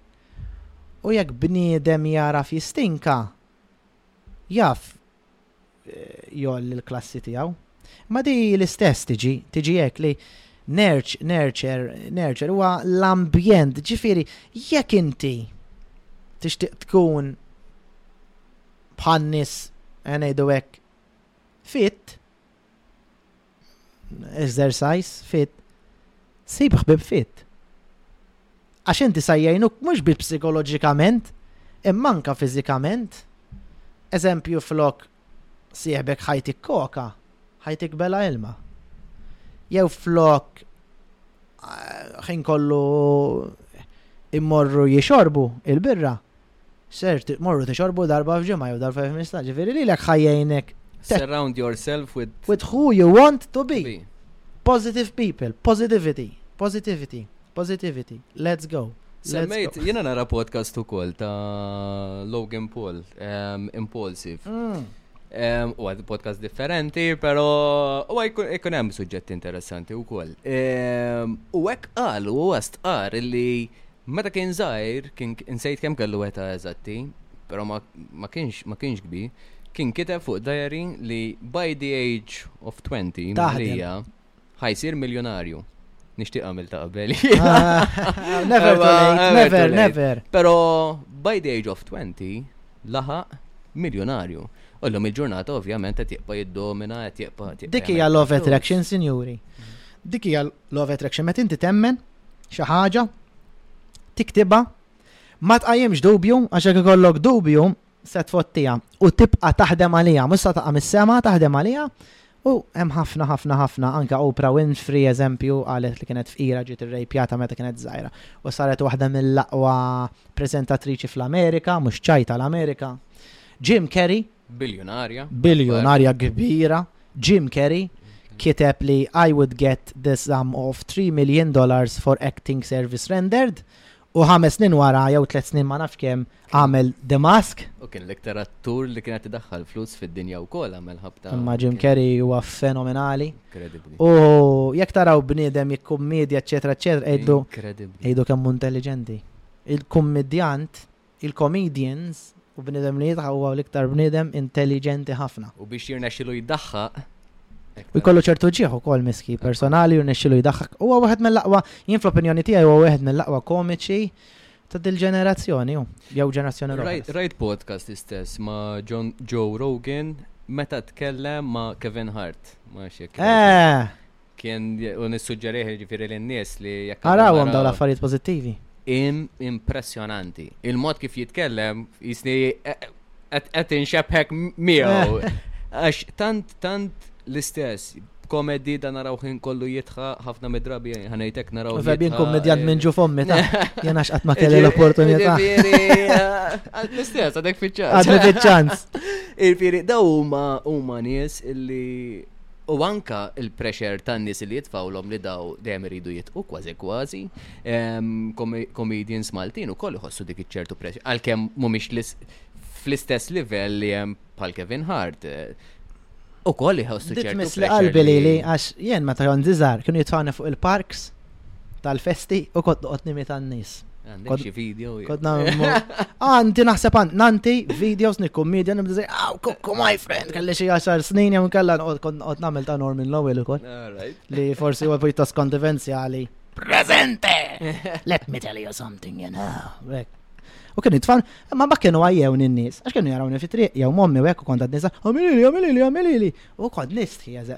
[SPEAKER 2] u jekk bniedem jaraf jistinka jaf jgħolli l-klassi tiegħu. Ma di l-istess tiġi, tiġi hekk li nurture, nurture huwa l-ambjent, ġifieri jekk inti tixtieq tkun bħan-nies ngħidu hekk fit, Eżercise fit. Sib ħbib fit. Għax inti sa jgħinuk mhux bi psikoloġikament, imma anka fiżikament. Eżempju flok sieħbek ħajtik koka, ħajtik bela ilma. Jew flok eh, ħin kollu immorru jixorbu il-birra, Ser morru tixorbu darba f'ġimgħa jew darba f'ħmistax, ġifieri lilek ħajjejnek.
[SPEAKER 1] Surround yourself with
[SPEAKER 2] with who you want to be. Positive people, positivity, positivity, positivity. Let's go.
[SPEAKER 1] Semmejt, jiena nara podcast ukoll ta' Logan Paul, um, Impulsive.
[SPEAKER 2] Mm.
[SPEAKER 1] Um, u għad podcast differenti, pero u għajkun hemm suġġetti interessanti u koll. Um, u għek għal u għast għar li Meta kien żgħir, kien insejt kemm kellu età eżatti, però ma kienx ma kienx kbir, kien kiteb fuq diary li by the age of 20 mħlija ħajsir miljonarju. Nixtieq għamil ta'
[SPEAKER 2] qabel. Never, never, never.
[SPEAKER 1] Però by the age of 20 laħaq miljonarju. Ullum il-ġurnata ovvjament qed jibqa' jiddomina, qed jibqa'
[SPEAKER 2] Dik hija love attraction, sinjuri. Dik hija love attraction, meta inti temmen xi ħaġa, tiktibha, ma tqajjimx dubju għax jekk ikollok dubju se tfottiha u tibqa' taħdem għaliha, mhux se taqa' mis-sema taħdem għaliha u hemm ħafna ħafna ħafna anke Oprah Winfrey eżempju qalet li kienet fqira ġiet irrejpjata meta kienet żgħira u saret waħda mill-aqwa preżentatriċi fl-Amerika, mhux ċajta l-Amerika. Jim Carrey
[SPEAKER 1] Biljunarja.
[SPEAKER 2] Biljunarja kbira, Jim Carrey, kiteb li I would get the sum of 3 million dollars for acting service rendered u ħames snin wara jew tliet snin ma nafx kemm għamel The Mask.
[SPEAKER 1] U kien l-iktar attur li kienet idaħħal flus fid-dinja wkoll għamel ħabta.
[SPEAKER 2] Imma Jim Carrey huwa fenomenali.
[SPEAKER 1] Incredibbli.
[SPEAKER 2] U jekk taraw bniedem jikkummedja eċetera eċetera
[SPEAKER 1] għidu
[SPEAKER 2] għidu kemm intelligenti. Il-kummedjant Il-comedians u bniedem li jidħaq huwa l-iktar bniedem intelliġenti ħafna.
[SPEAKER 1] U biex jirnexxilu jdaħħaq.
[SPEAKER 2] U jkollu ċertu ġieħ ukoll miski personali u jirnexxilu jdaħħaq. Huwa wieħed mill-aqwa, jien fl-opinjoni tiegħi huwa wieħed mill-aqwa komiċi ta' dil-ġenerazzjoni u jew ġenerazzjoni l
[SPEAKER 1] Rajt podcast istess ma' John Joe Rogan meta tkellem ma' Kevin Hart. Ma' xek.
[SPEAKER 2] Eh!
[SPEAKER 1] Kien u nissuġġerih jiġifieri lin-nies li jekk.
[SPEAKER 2] Arawhom dawn l-affarijiet pożittivi.
[SPEAKER 1] Im impressjonanti. Il-mod kif jitkellem jisni qed inxebħek miegħu. Għax tant tant l-istess komedi dan naraw ħin kollu jitħa ħafna midrabi ħanajtek naraw.
[SPEAKER 2] Fabien
[SPEAKER 1] komedjan
[SPEAKER 2] minn ġu fommi ta' jena xqat ma kelli l-opportunità.
[SPEAKER 1] L-istess, għadek fiċċans.
[SPEAKER 2] Għadek fiċċans.
[SPEAKER 1] Il-firi, daw huma huma nies illi u anke l-pressure tan-nies li jitfgħulhom li daw dejjem iridu jitqu kważi kważi, comedians Maltin ukoll iħossu dik iċ-ċertu pressure, għalkemm mhumiex fl-istess livell li hemm bħal Kevin Hart. Ukoll iħossu ċertu pressure.
[SPEAKER 2] Dik li qalbi lili għax jien meta kont żgħar kienu jitfgħuni fuq il-parks tal-festi u kont noqgħod nimita n-nies.
[SPEAKER 1] Għandek xi video?
[SPEAKER 2] Kont Għandi naħseb nanti videos nikkummedja nibda żej aw kukku my friend kelli xi għaxar snin jew kellha kont noqgħod nagħmel ta' Norman Lowell ukoll. Li forsi huwa pojta skondivenzjali. Presente! Let me tell you something, you know. U kienu jitfan, ma ma kienu għajjew n-nis, għax kienu jaraw nifitri, jew mommi u jekku konta d-nisa, għamilili, għamilili, għamilili. U kont nistħi, għazza,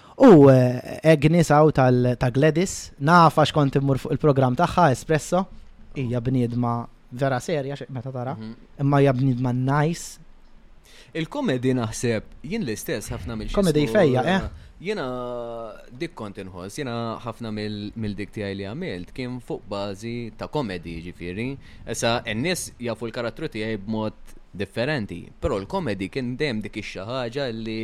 [SPEAKER 2] U Agnes hawn ta' Gladys, naf għax kont immur fuq il-programm tagħha Espresso, hija bniedma vera serja meta tara, imma hija bniedma nice.
[SPEAKER 1] Il-komedi naħseb jien l-istess ħafna mill-xi.
[SPEAKER 2] Komedi fejja, eh?
[SPEAKER 1] Jiena dik kont inħoss, jiena ħafna mill-dik tiegħi li għamilt kien fuq bażi ta' komedi ġifieri. Issa n-nies jafu l-karattru tiegħi b'mod differenti, però l-komedi kien dejjem dik ix-xi ħaġa li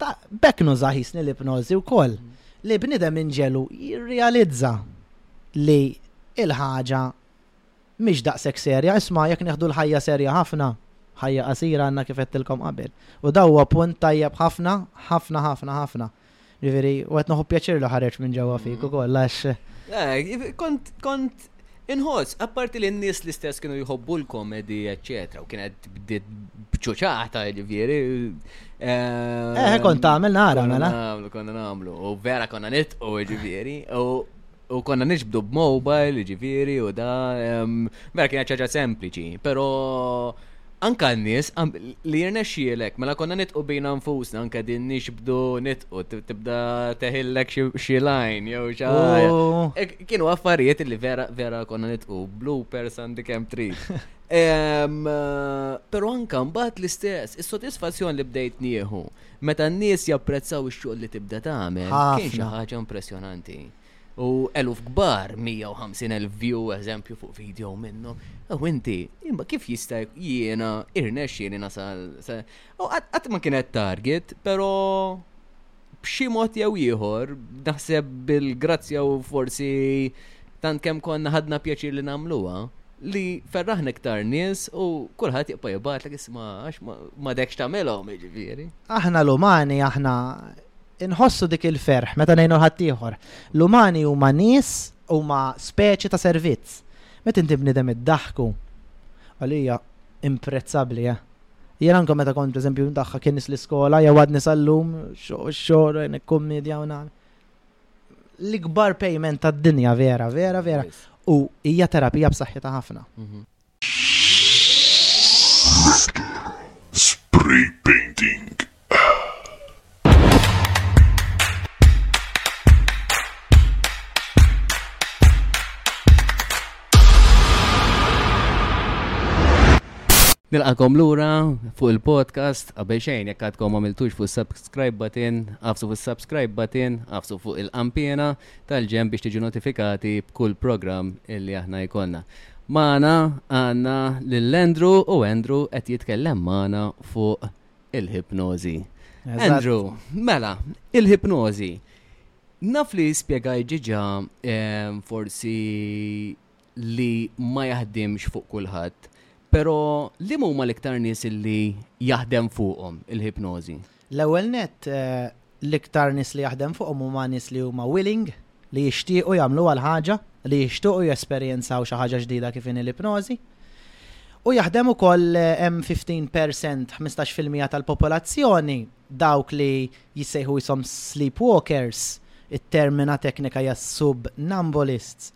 [SPEAKER 2] Ta' b'hekk nuża ħisni l-ipnożi wkoll li bniedem inġegħlu jirrealizza li l-ħaġa mhix daqshekk serja. Isma' jekk neħdu l-ħajja serja ħafna, ħajja qasira għandna kif għedtilkom qabel. U da huwa punt tajjeb ħafna, ħafna, ħafna, ħafna. Ġifieri, u qed noħu pjaċir li ħareġ minn ġewwa fik ukoll għax.
[SPEAKER 1] Kont, kont Inħoss, apparti li n-nies l-istess kienu jħobbu l-komedi, eċċetera, u kienet bdiet bċuċata, ġifieri.
[SPEAKER 2] Eh, eh kont tagħmel nara, mela.
[SPEAKER 1] Nagħmlu, konna nagħmlu. U vera konna nitqu, ġifieri. U konna nixbdu b'mobile, ġifieri, u da. Vera kienet ċaġa sempliċi, però Anke għan-nies li jirnexxielek, mela konna nidħqu bina nfusna anke qegħdin nixbdu nidħqu, tibda teħillek xi lajn jew xi
[SPEAKER 2] ħaġa.
[SPEAKER 1] E, kienu affarijiet li vera vera konna nidħqu bloopers għandi kemm trid. Però anke mbagħad l-istess, is-sodisfazzjon li bdejt nieħu meta n-nies japprezzaw ix-xogħol li tibda tagħmel kien xi ħaġa impressjonanti. U eluf kbar, 150,000 view eżempju fuq video minnu. U inti, imma kif jista' jiena irnexxieli nasal. U qatt ma kienet target, però b'xi mod jew ieħor, naħseb bil-grazzja u forsi tant kemm konna ħadna pjaċir li nagħmluha, li ferraħna iktar nies u kulħadd jibqa' jibgħatlek isma' għax ma dekx tagħmilhom jiġifieri.
[SPEAKER 2] Aħna l-umani aħna Inħossu dik il-ferħ meta ngħinu l ħaddieħor. L-umani huma nies, huma speċi ta' servizz. Meta inti bniedem iddaħħku, għal hija imprezzabbli, eh. Jien anke meta kont pereżempju ndaħħak in-nies l-iskola jew għadni sal-lum xogħol nikkummedja u nagħmel. L-ikbar payment tad-dinja vera, vera, vera. U hija terapija b'saħħitha ħafna.
[SPEAKER 1] Mhm. Nilqakom lura fuq il-podcast qabel xejn jekk għadkom għamiltux fuq subscribe button, għafsu fuq subscribe button, għafsu fuq il-kampjena tal-ġenb biex tiġu notifikati b'kull programm li aħna jkollna. Magħna għandna lil Andrew u Andrew qed jitkellem magħna fuq il-hipnożi. Andrew, mela, il-hipnożi. Naf li spjegaj ġiġa ehm, forsi li ma jaħdimx fuq kulħadd, però liema huma l-iktar nies li jaħdem fuqhom il-ħipnożi?
[SPEAKER 2] L-ewwel nett, l-iktar nies li jaħdem fuqhom huma nies li huma willing, li jixtiequ jagħmluha l-ħaġa, li jixtiequ jesperjenzaw xi ħaġa ġdida kif inhi l-ipnożi. U jaħdem ukoll hemm 15 per cent, ħmistax fil-mija tal-popolazzjoni, dawk li jissejħu qishom sleepwalkers, it-termina teknika hija subnambulists,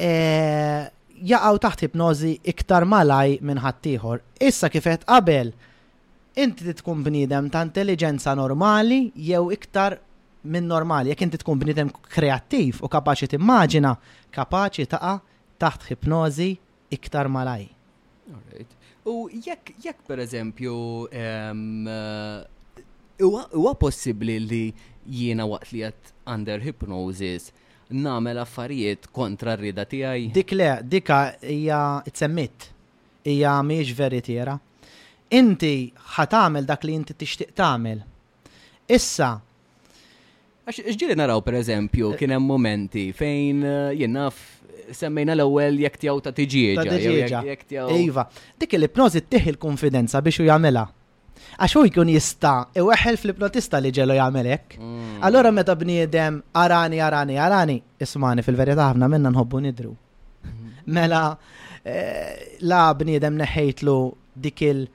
[SPEAKER 2] jaqgħu taħt ipnożi iktar malaj minn ħaddieħor. Issa kif qed qabel, inti tkun bniedem ta' intelliġenza normali jew iktar minn normali. Jekk inti tkun bniedem kreattiv u kapaċi timmaġina, kapaċi taqa' taħt ħipnożi iktar malaj.
[SPEAKER 1] U jekk jekk per eżempju huwa possibbli li jiena waqt li qed under hypnosis nagħmel affarijiet kontra r-rida tiegħi?
[SPEAKER 2] Dik le, dika hija tsemmit. Hija mhijiex veritiera. Inti ħa tagħmel dak li inti tixtieq tagħmel. Issa,
[SPEAKER 1] Għax ġili naraw per eżempju, kien hemm momenti fejn eh, jien naf semmejna l-ewwel jekk tiegħu ta' tiġieġa.
[SPEAKER 2] Ta'
[SPEAKER 1] tiġieġa.
[SPEAKER 2] Iva, dik l-ipnożi tih il-konfidenza biex u jagħmilha. Għax hu jkun jista' iweħel fl-ipnotista li ġelu jagħmel hekk.
[SPEAKER 1] Mm.
[SPEAKER 2] Allora meta bniedem arani arani arani, ismani fil-verità ħafna minna nħobbu nidru. Mm. Mela eh, la bniedem neħejtlu dik il-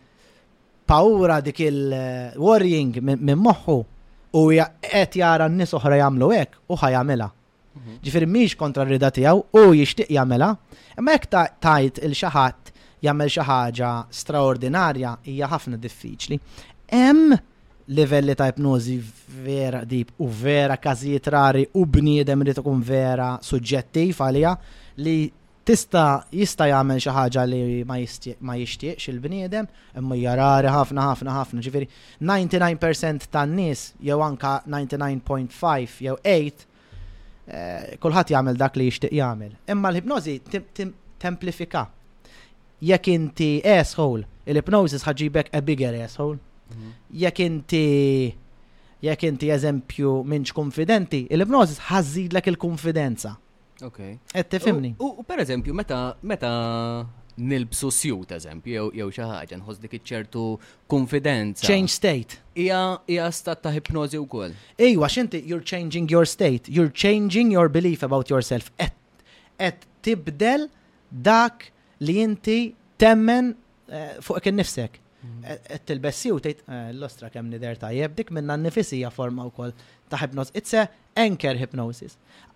[SPEAKER 2] pawura dik il-worrying minn moħħu u qed jara n-nies oħra jagħmlu hekk u ħa jagħmilha. Mhm. Ġifieri mhix kontra r-rida tiegħu u jixtieq jagħmilha, imma jekk tajt il xi ħadd jagħmel xi ħaġa straordinarja hija ħafna diffiċli. Hemm livelli ta' ipnożi vera dib u vera każijiet rari u bniedem li tkun vera suġġettiv għalija li Tista' jista' jagħmel xi ħaġa li ma ma jixtieqx il-bniedem, imma hija rari ħafna ħafna ħafna. Ġifieri, 99 percent tan-nies jew anke 99.5 jew 8 kulħadd jagħmel dak li jixtieq jagħmel. Imma l-ipnożi templifika. Jekk inti asshole, il-ipnosis ħaġibek a bigger asshole. Mhm. Jekk inti jekk inti eżempju minx konfidenti, il-ipnosis ħażidlek il-konfidenza.
[SPEAKER 1] Ok.
[SPEAKER 2] Qed tifhimni.
[SPEAKER 1] U pereżempju meta meta nilbsu suit eżempju jew xi ħaġa nħoss dik iċ-ċertu konfidenza.
[SPEAKER 2] Change state.
[SPEAKER 1] Hija hija stat ta' hipnożi wkoll.
[SPEAKER 2] Ejwa x'inti you're changing your state, you're changing your belief about yourself. Qed tibdel dak li inti temmen eh, fuq kien nifsek. Mm. Eh, qed tilbes u tgħid eh, l-ostra kemm nider tajjeb dik minna nifisija forma wkoll ta' hypnosis. It's a anchor hypnosis.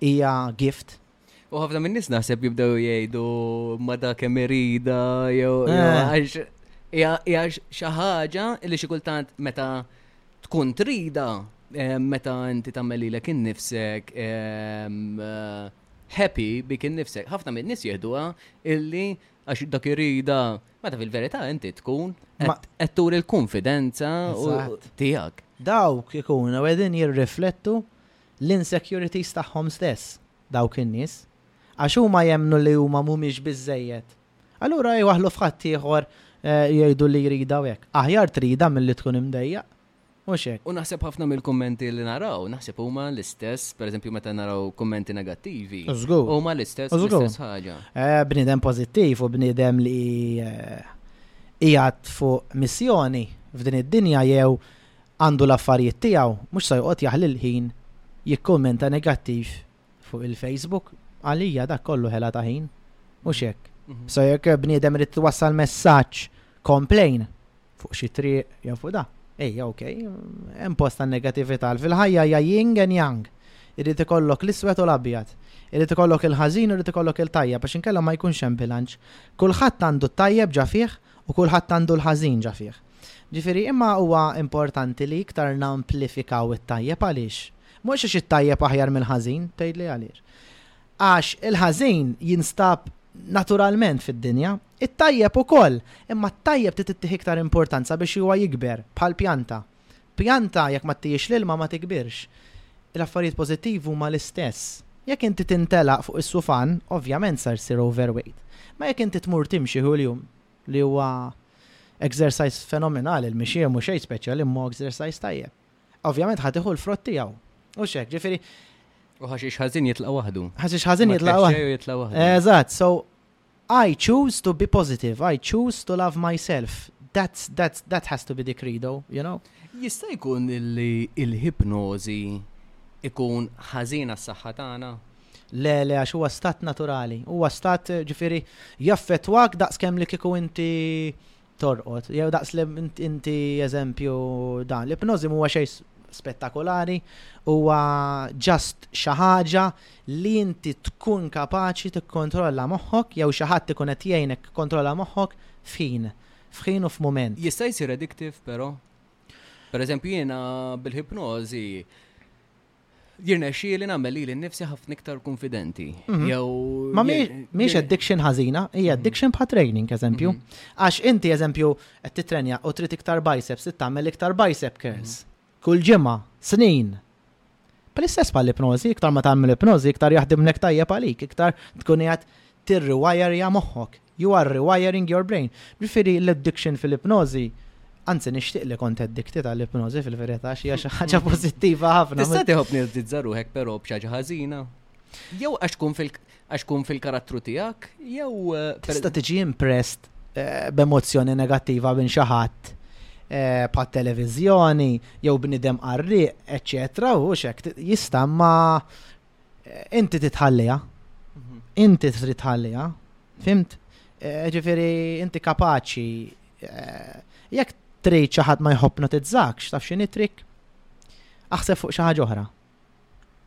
[SPEAKER 2] hija gift.
[SPEAKER 1] U ħafna minn nies naħseb jibdew jgħidu ma da kemm irida jew
[SPEAKER 2] eh.
[SPEAKER 1] għax hija xi ħaġa li xi kultant meta tkun trida eh, meta inti tagħmel lilek innifsek ehm, eh, happy bik innifsek. Ħafna minn nies jieħduha illi għax dak irida meta fil-verità inti tkun qed tur il-konfidenza tiegħek.
[SPEAKER 2] Dawk ikunu qegħdin jirriflettu l-insecurities tagħhom stess dawk in-nies. Għax huma jemmnu li huma mhumiex biżżejjed. Allura jwaħħlu f'ħaddieħor jgħidu li jridha u hekk. Aħjar tridha milli tkun imdejjaq. Mhux hekk?
[SPEAKER 1] U naħseb ħafna mill-kummenti li naraw, naħseb huma l-istess, pereżempju meta naraw kummenti negattivi.
[SPEAKER 2] Żgur.
[SPEAKER 1] Huma l-istess l-istess ħaġa.
[SPEAKER 2] Bniedem pożittiv u bniedem li qiegħed fuq missjoni f'din id-dinja jew għandu l-affarijiet tiegħu mhux se joqgħod jaħli l-ħin jikkummenta negattiv fuq il-Facebook. Għalija dak kollu ħela ta' ħin, mhux hekk? So jekk bniedem irid twassal messaġġ komplejn fuq xi triq jew fuq da. Ejja, ok, hemm post ta' negatività fil-ħajja hija ying and yang. Irid ikollok l-iswed u l-abjad. Irid ikollok il-ħażin u irid ikollok il-tajjeb għax inkella ma jkunx hemm bilanċ. Kulħadd għandu t-tajjeb ġa fih U kulħadd għandu l-ħażin ġa fih. Ġifieri, imma huwa importanti li iktar namplifikaw it-tajjeb għaliex? Mhux għax it-tajjeb aħjar mill-ħażin, tgħidli għaliex? Għax il-ħażin jinstab naturalment fid-dinja, it-tajjeb ukoll, imma t-tajjeb trid ittih iktar importanza biex huwa jikber bħall-pjanta, Pjanta jekk ma ttiehiex l-ilma ma tikbirx. L-affarijiet pożittivi huma l-istess. Jekk inti tintelaq fuq is-sufan, ovvjament ser ssir overweight. Imma jekk inti tmur timxi huljum, li huwa exercise fenomenali, il-mixi mhu xejn speċjali imma huwa exercise tajjeb. Ovvjament ħa tieħu l-frott tiegħu. Hux hekk, ġifieri.
[SPEAKER 1] U ħaxix ħażin jitlaq waħdu.
[SPEAKER 2] Ħaxix ħażin
[SPEAKER 1] jitlaq waħdu. Jitla waħdu.
[SPEAKER 2] Eżatt, so I choose to be positive, I choose to love myself, that's that's that has to be the credo, you know.
[SPEAKER 1] Jista' jkun li l-ħipnożi ikun ħażin għas-saħħa tagħna?
[SPEAKER 2] Le, le, għax huwa stat naturali. Huwa stat ġifieri jaffettwak daqskemm li kieku inti torqod. Jew daqs li inti eżempju dan, l-ipnożi mhuwa xejn spettakolari, huwa ġast xi ħaġa li inti tkun kapaċi tikkontrolla moħħok jew xi ħadd ikun qed jgħinek tikkontrolla moħħok f'ħin, f'ħin u f'mument.
[SPEAKER 1] Jista' jsir addictive però? Pereżempju jiena bil-ħipnożi jirnexxieli nagħmel lili nnifsi ħafna iktar kunfidenti.
[SPEAKER 2] Mhm.
[SPEAKER 1] Jew
[SPEAKER 2] Ma
[SPEAKER 1] mhix
[SPEAKER 2] addiction ħażina, hija mhm. addiction bħal training eżempju.
[SPEAKER 1] Mhm.
[SPEAKER 2] Għax inti eżempju qed titrenja u trid iktar biceps, trid tagħmel iktar bicep curls. Kull ġimgħa, snin. Pal istess bħal ipnożi, iktar ma tagħmel ipnożi, iktar jaħdimlek tajjeb għalik, iktar tkun qiegħed tirriwajerja moħħok. You are rewiring your brain. Jiġifieri l-addiction fil-ipnożi, anzi nixtieq li kont addicted għall-ipnożi fil-verità għax hija xi ħaġa pożittiva ħafna.
[SPEAKER 1] Tista' tihopnotizza ruħek però b'xi ħaġa ħażina? Jew għax tkun fil għax tkun fil-karattru tiegħek, jew. Eh,
[SPEAKER 2] Tista' tiġi impressed eh, b'emozzjoni negattiva minn xi ħadd eh, bħat televiżjoni jew bnidem qarriq, eċċetera, u xek jistamma Inti titħallija.
[SPEAKER 1] Mhm.
[SPEAKER 2] Inti trid tħallija. Fimt? Eh, ġifieri inti kapaċi eh, jekk trid xi ħadd ma jħoppnotizzakx taf xi nitrik. Aħseb fuq xi ħaġa oħra.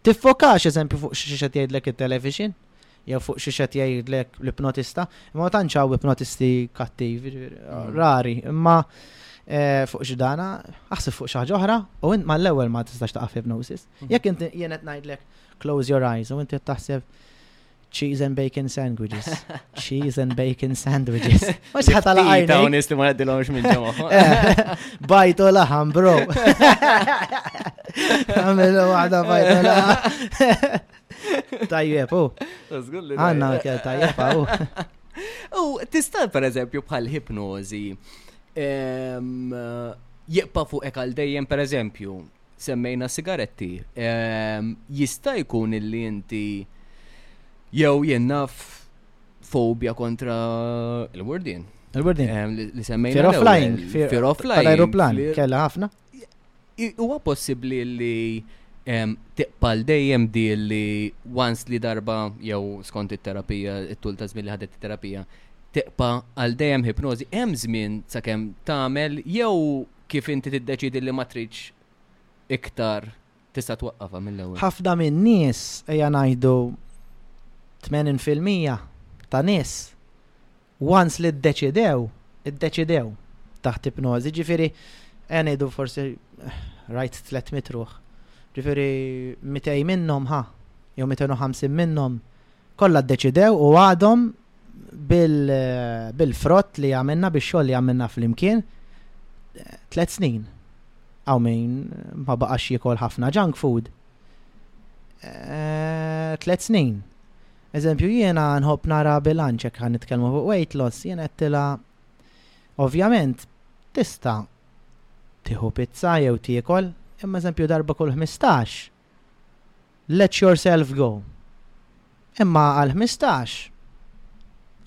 [SPEAKER 2] Tiffokax eżempju fuq xi xi jgħidlek it-television jew fuq xi xed jgħidlek l-ipnotista, imma tantx hawn ipnotisti kattivi,
[SPEAKER 1] mm.
[SPEAKER 2] rari, imma eh, fuq xi dana, aħseb fuq xi ħaġa oħra u int mal-ewwel ma tistax taqaf hypnosis. Jekk inti jien qed ngħidlek close your eyes u inti qed taħseb cheese and bacon sandwiches. cheese and bacon sandwiches. Mux ħata
[SPEAKER 1] la
[SPEAKER 2] għajna.
[SPEAKER 1] Ta' unis li ma għaddilomx minn ġemma.
[SPEAKER 2] Eh, bajtu laħam, bro. Għamilu għada bajtu laħam. Tajjeb, u. Għanna għakja tajjeb, u.
[SPEAKER 1] U tista' per eżempju bħal hipnozi ehm, jibqa' fuq ekal dejjem per eżempju semmejna sigaretti, ehm, jista' jkun illi inti jew jien naf fobja kontra l-wordin.
[SPEAKER 2] Il-wordin.
[SPEAKER 1] Ehm, li semmejna.
[SPEAKER 2] Fear of flying.
[SPEAKER 1] Fear of flying.
[SPEAKER 2] Tal-aeroplan, kella ħafna.
[SPEAKER 1] Huwa possibbli li ehm, tiqpal dejjem di li once li darba jew skont it-terapija, it-tul ta' żmien li ħadet it-terapija, tiqpa għal dejjem hipnożi hemm żmien sakemm tagħmel jew Kif inti tiddeċiedi li ma tridx iktar tista' twaqqafha mill-ewwel?
[SPEAKER 2] Ħafna min-nies, ejja ngħidu 80 fil-mija ta' nies, once li ddeċidew, iddeċidew taħt ipnożi, ġifieri ejja ngħidu forsi rajt 300 ruħ. Ġifieri 200 minnhom ħa, jew 250 minnhom kollha ddeċidew u għadhom bil-frott li għamilna, bil-xogħol li għamilna fl-imkien, tlet snin. Għaw min ma baqax jikol ħafna junk food. Eh, tlet snin. Eżempju, jiena nħob nara bilanċ jekk għan nitkellmu fuq weight loss, jiena għettila ovvjament tista tiħu pizza jew tiekol, imma eżempju darba kull 15 Let yourself go. Imma għal ħmistax?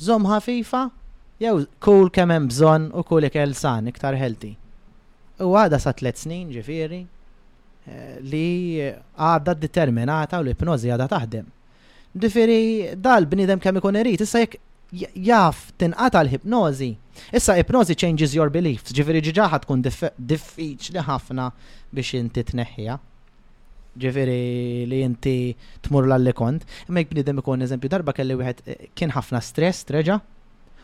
[SPEAKER 2] Żomm ħafifa? Jew kul kemm hemm bżonn u kul ikel san, iktar healthy. U għadha sa tliet snin, ġifieri, li għadha ddeterminata u l-ipnożi għadha taħdem. Ġifieri dal-bniedem kemm ikun irid, issa jekk jaf tinqata' l-ħipnożi. Issa ipnożi changes your beliefs, ġifieri ġiġa ħa tkun diffiċli ħafna biex inti tneħħiha. Ġifieri li inti tmur l kont, imma jekk bniedem ikun eżempju darba kelli wieħed eh, kien ħafna stress treġa'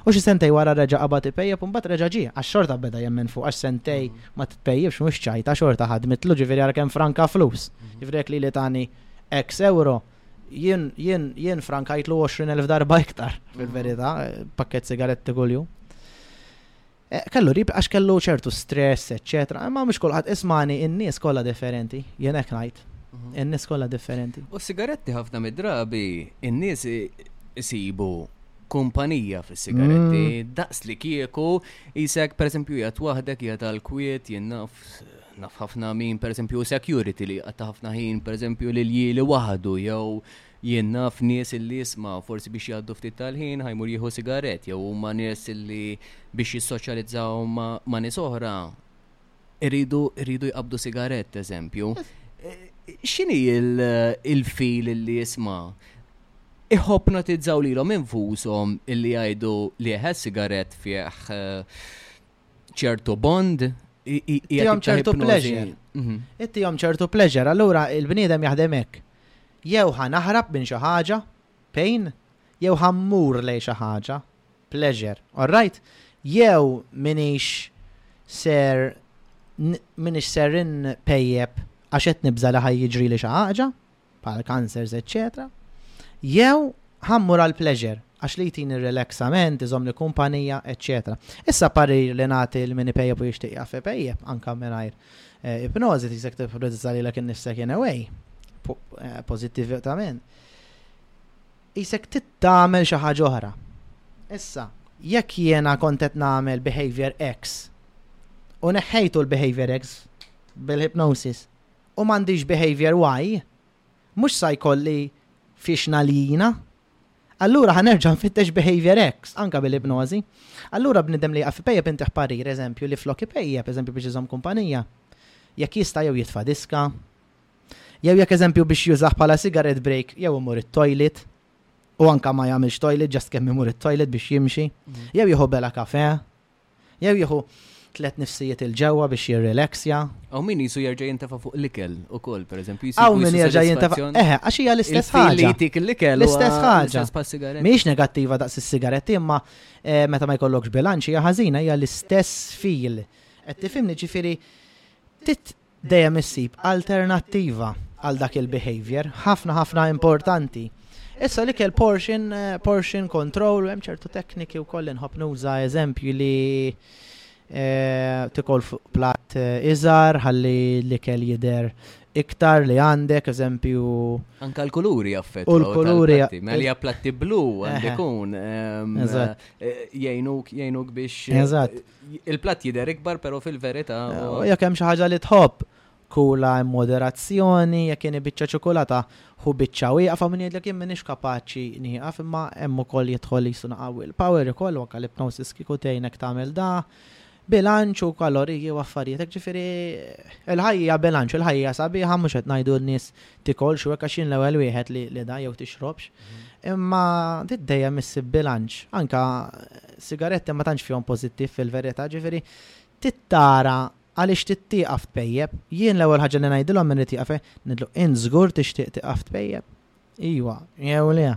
[SPEAKER 2] u xi sentej wara reġa' qabad ipejjeb u mbagħad reġa' ġie għax xorta beda jemmen fuq għax sentej mm. ma tpejjibx mhux ċajta xorta ħadmitlu ġifieri għal kemm franka flus. Mm-hmm. Ġifieri jekk li tani X ewro, jien, jien, jien frankajtlu 20,000 darba iktar, fil-verità, pakket sigaretti kuljum. Eh, kellu rib għax kellu ċertu stress, eccetera, imma mhux kulħadd ismani in-nies kollha differenti, jien hekk ngħid. Mhm. In-nies kollha differenti.
[SPEAKER 1] U sigaretti ħafna mid-drabi, in-nies isibu kumpanija fis sigaretti mm. daqs li kieku jisek per esempio jgħat waħdek jgħat għal-kwiet jinnaf Naf ħafna min, per eżempju, security li għatta ħafna ħin, per eżempju, li l-jili wahdu, jew jien naf nies li jisma, forsi biex jgħaddu ftit tal-ħin, ħajmur jieħu sigaret, jew huma nies li biex jissoċjalizzaw ma' nies oħra, irridu irridu jqabdu sigaret, eżempju. X'inhi il-fil li jisma' iħopnotizzaw lilhom infushom illi jgħidu li ħes sigaret fih eh, ċertu bond, ittijom
[SPEAKER 2] ċertu pleasure.
[SPEAKER 1] Mhm.
[SPEAKER 2] Ittijom ċertu pleasure, allura il-bniedem jaħdem hekk. Jew ħa naħrab minn xi ħaġa, pain, jew ħa mmur lej xi ħaġa, pleasure, alright? Jew minix ser minix ser in pejjeb għax qed nibża li ħaj jiġri li xi ħaġa, bħal cancers eċċetera, jew ħa mmur għal pleasure għax li jtini relaxament, iżomni kumpanija, eċċetera. Issa parir li nagħti l mini pejjeb u jixtieq jaf pejjeb anke mingħajr eh, ipnożi tisek tipprozessa lilek innifsek in a way eh, pożittivament. Isek tittamel xi ħaġa oħra. Issa, jekk jiena kont qed nagħmel behavior X u neħħejtu l-behavior X bil-hypnosis. u m'għandix behaviour Y, mhux sa jkolli fiex naliena. Allura ħa nerġa' nfittex behaviour X, anke bil-ipnożi. Allura bniedem li jaqaf ipejjep intih parir, eżempju, li flok ipejjep, eżempju biex iżomm kumpanija, jekk jista' jew jitfa' diska, jew jekk eżempju biex jużah bħala cigarette break jew imur it-toilet, u anke ma jagħmilx toilet, just kemm imur it-toilet biex jimxi, jew jieħu bela kafè. Jew jieħu tliet nifsijiet il-ġewwa biex jirrilaxja.
[SPEAKER 1] Aw min jisu jerġa' jintefa' fuq l-ikel ukoll, pereżempju.
[SPEAKER 2] Aw min jerġa' jintefa' eħe, għax hija l-istess ħaġa.
[SPEAKER 1] Li jtik l-ikel.
[SPEAKER 2] L-istess ħaġa. Mhix negattiva daqs is-sigaretti, imma eh, meta ma jkollokx bilanċ hija ħażina hija l-istess fil. Qed tifhimni ġifieri dejjem issib alternattiva għal dak il-behavior, ħafna ħafna importanti. Issa li kell portion, eh, portion control, hemm ċertu tekniki u koll nħobb nuża eżempju li eh, tikol fuq plat eh, iżar, ħalli li kell jider iktar li għandek, eżempju.
[SPEAKER 1] Anka l-kuluri jaffet.
[SPEAKER 2] U l-kuluri.
[SPEAKER 1] Meli platti blu għandekun.
[SPEAKER 2] Ehm,
[SPEAKER 1] jajnuk, jajnuk biex.
[SPEAKER 2] Eżat.
[SPEAKER 1] Il-platt jidher ikbar però fil-verità.
[SPEAKER 2] Eh, jekk hemm xi ħaġa li tħobb, kula hemm moderazzjoni, jekk inhi biċċa ċokolata, hu biċċa wieqfa min jgħidlek jien m'iniex kapaċi nieqaf imma hemm ukoll jidħol jisu naqaw il-power ukoll anke l-ipnosis kieku tgħinek tagħmel da. Bilanċ u kaloriji u affarijiet, ġifieri il-ħajja bilanċ, il-ħajja sabiħa mhux qed ngħidu n-nies tikolx u hekk għax jien l-ewwel wieħed li li da jew tixrobx. Imma trid dejjem issib bilanċ. Anka sigaretti ma tantx fihom pożittiv fil-verità, ġifieri tittara għaliex tittieqaf tpejjeb. Jien l-ewwel ħaġa li ngħidilhom minn ittieqaf eh, nidlu int żgur tixtieq tieqaf tpejjeb. Iwa, jew le.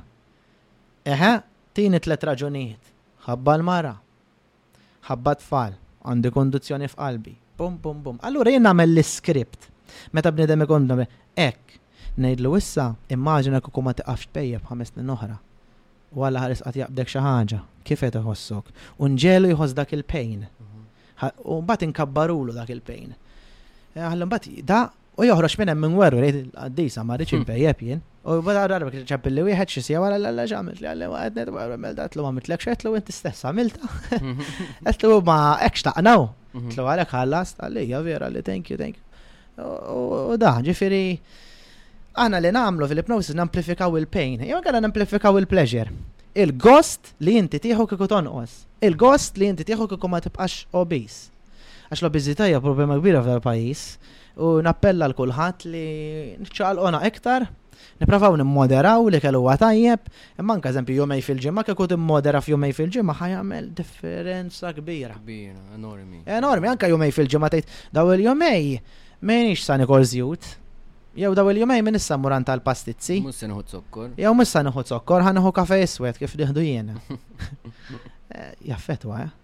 [SPEAKER 2] Eħe, tini tliet raġunijiet. Ħabba l-mara. Ħabba tfal. Għandi konduzzjoni f'qalbi. Bum bum bum. Allura jien nagħmel l-iskript. Meta bniedem ikun hekk. Ngħidlu issa, immaġina kieku ma tiqafx tpejjep ħames snin oħra. U Alla ħares qatt jaqbdek xi ħaġa. Kif qed iħossok? U nġegħlu jħoss dak il-pain. U mbagħad inkabbarulu dak il-pain. Ħalli mbagħad da U joħroġ minn hemm minn werru rejt il-qaddisa ma rridx
[SPEAKER 1] hmm.
[SPEAKER 2] impejjeb jien. U bada rarba kien ċappilli wieħed xi sija wara l-alla ġamilt li għalli waqgħed netwa għarru melda tlu għamiltlek xejn tlu inti stess għamilta. Tlu mhm. ma hekk taqnaw. Mhm. Tlu għalek ħallas għalija vera li thank you thank you. U da ġifieri għana li nagħmlu fil-ipnosis namplifikaw il-pain, jew għana namplifikaw il-pleasure. Il-gost li inti tieħu kieku tonqos. Il-gost li inti tieħu kieku ma tibqax obis. Għax l-obeżità hija problema kbira f'dal pajjiż u nappella l kulħadd li nċaqalqona iktar, nipravaw nimmoderaw li kellu huwa tajjeb, imma anke eżempju jumej fil-ġimgħa kieku timmodera f'jumej fil-ġimgħa ħajamel differenza kbira.
[SPEAKER 1] Kbira, enormi.
[SPEAKER 2] Enormi, anke jumej fil-ġimgħa tgħid daw il-jumej m'iniex sa nikol żjut. Jew daw il-jumej minn issa muran tal-pastizzi.
[SPEAKER 1] Mhux se nieħu zokkor.
[SPEAKER 2] Jew mhux se nieħu zokkor, ħa nieħu kafe iswed kif nieħdu jiena. Eh, jaffetwa, eh?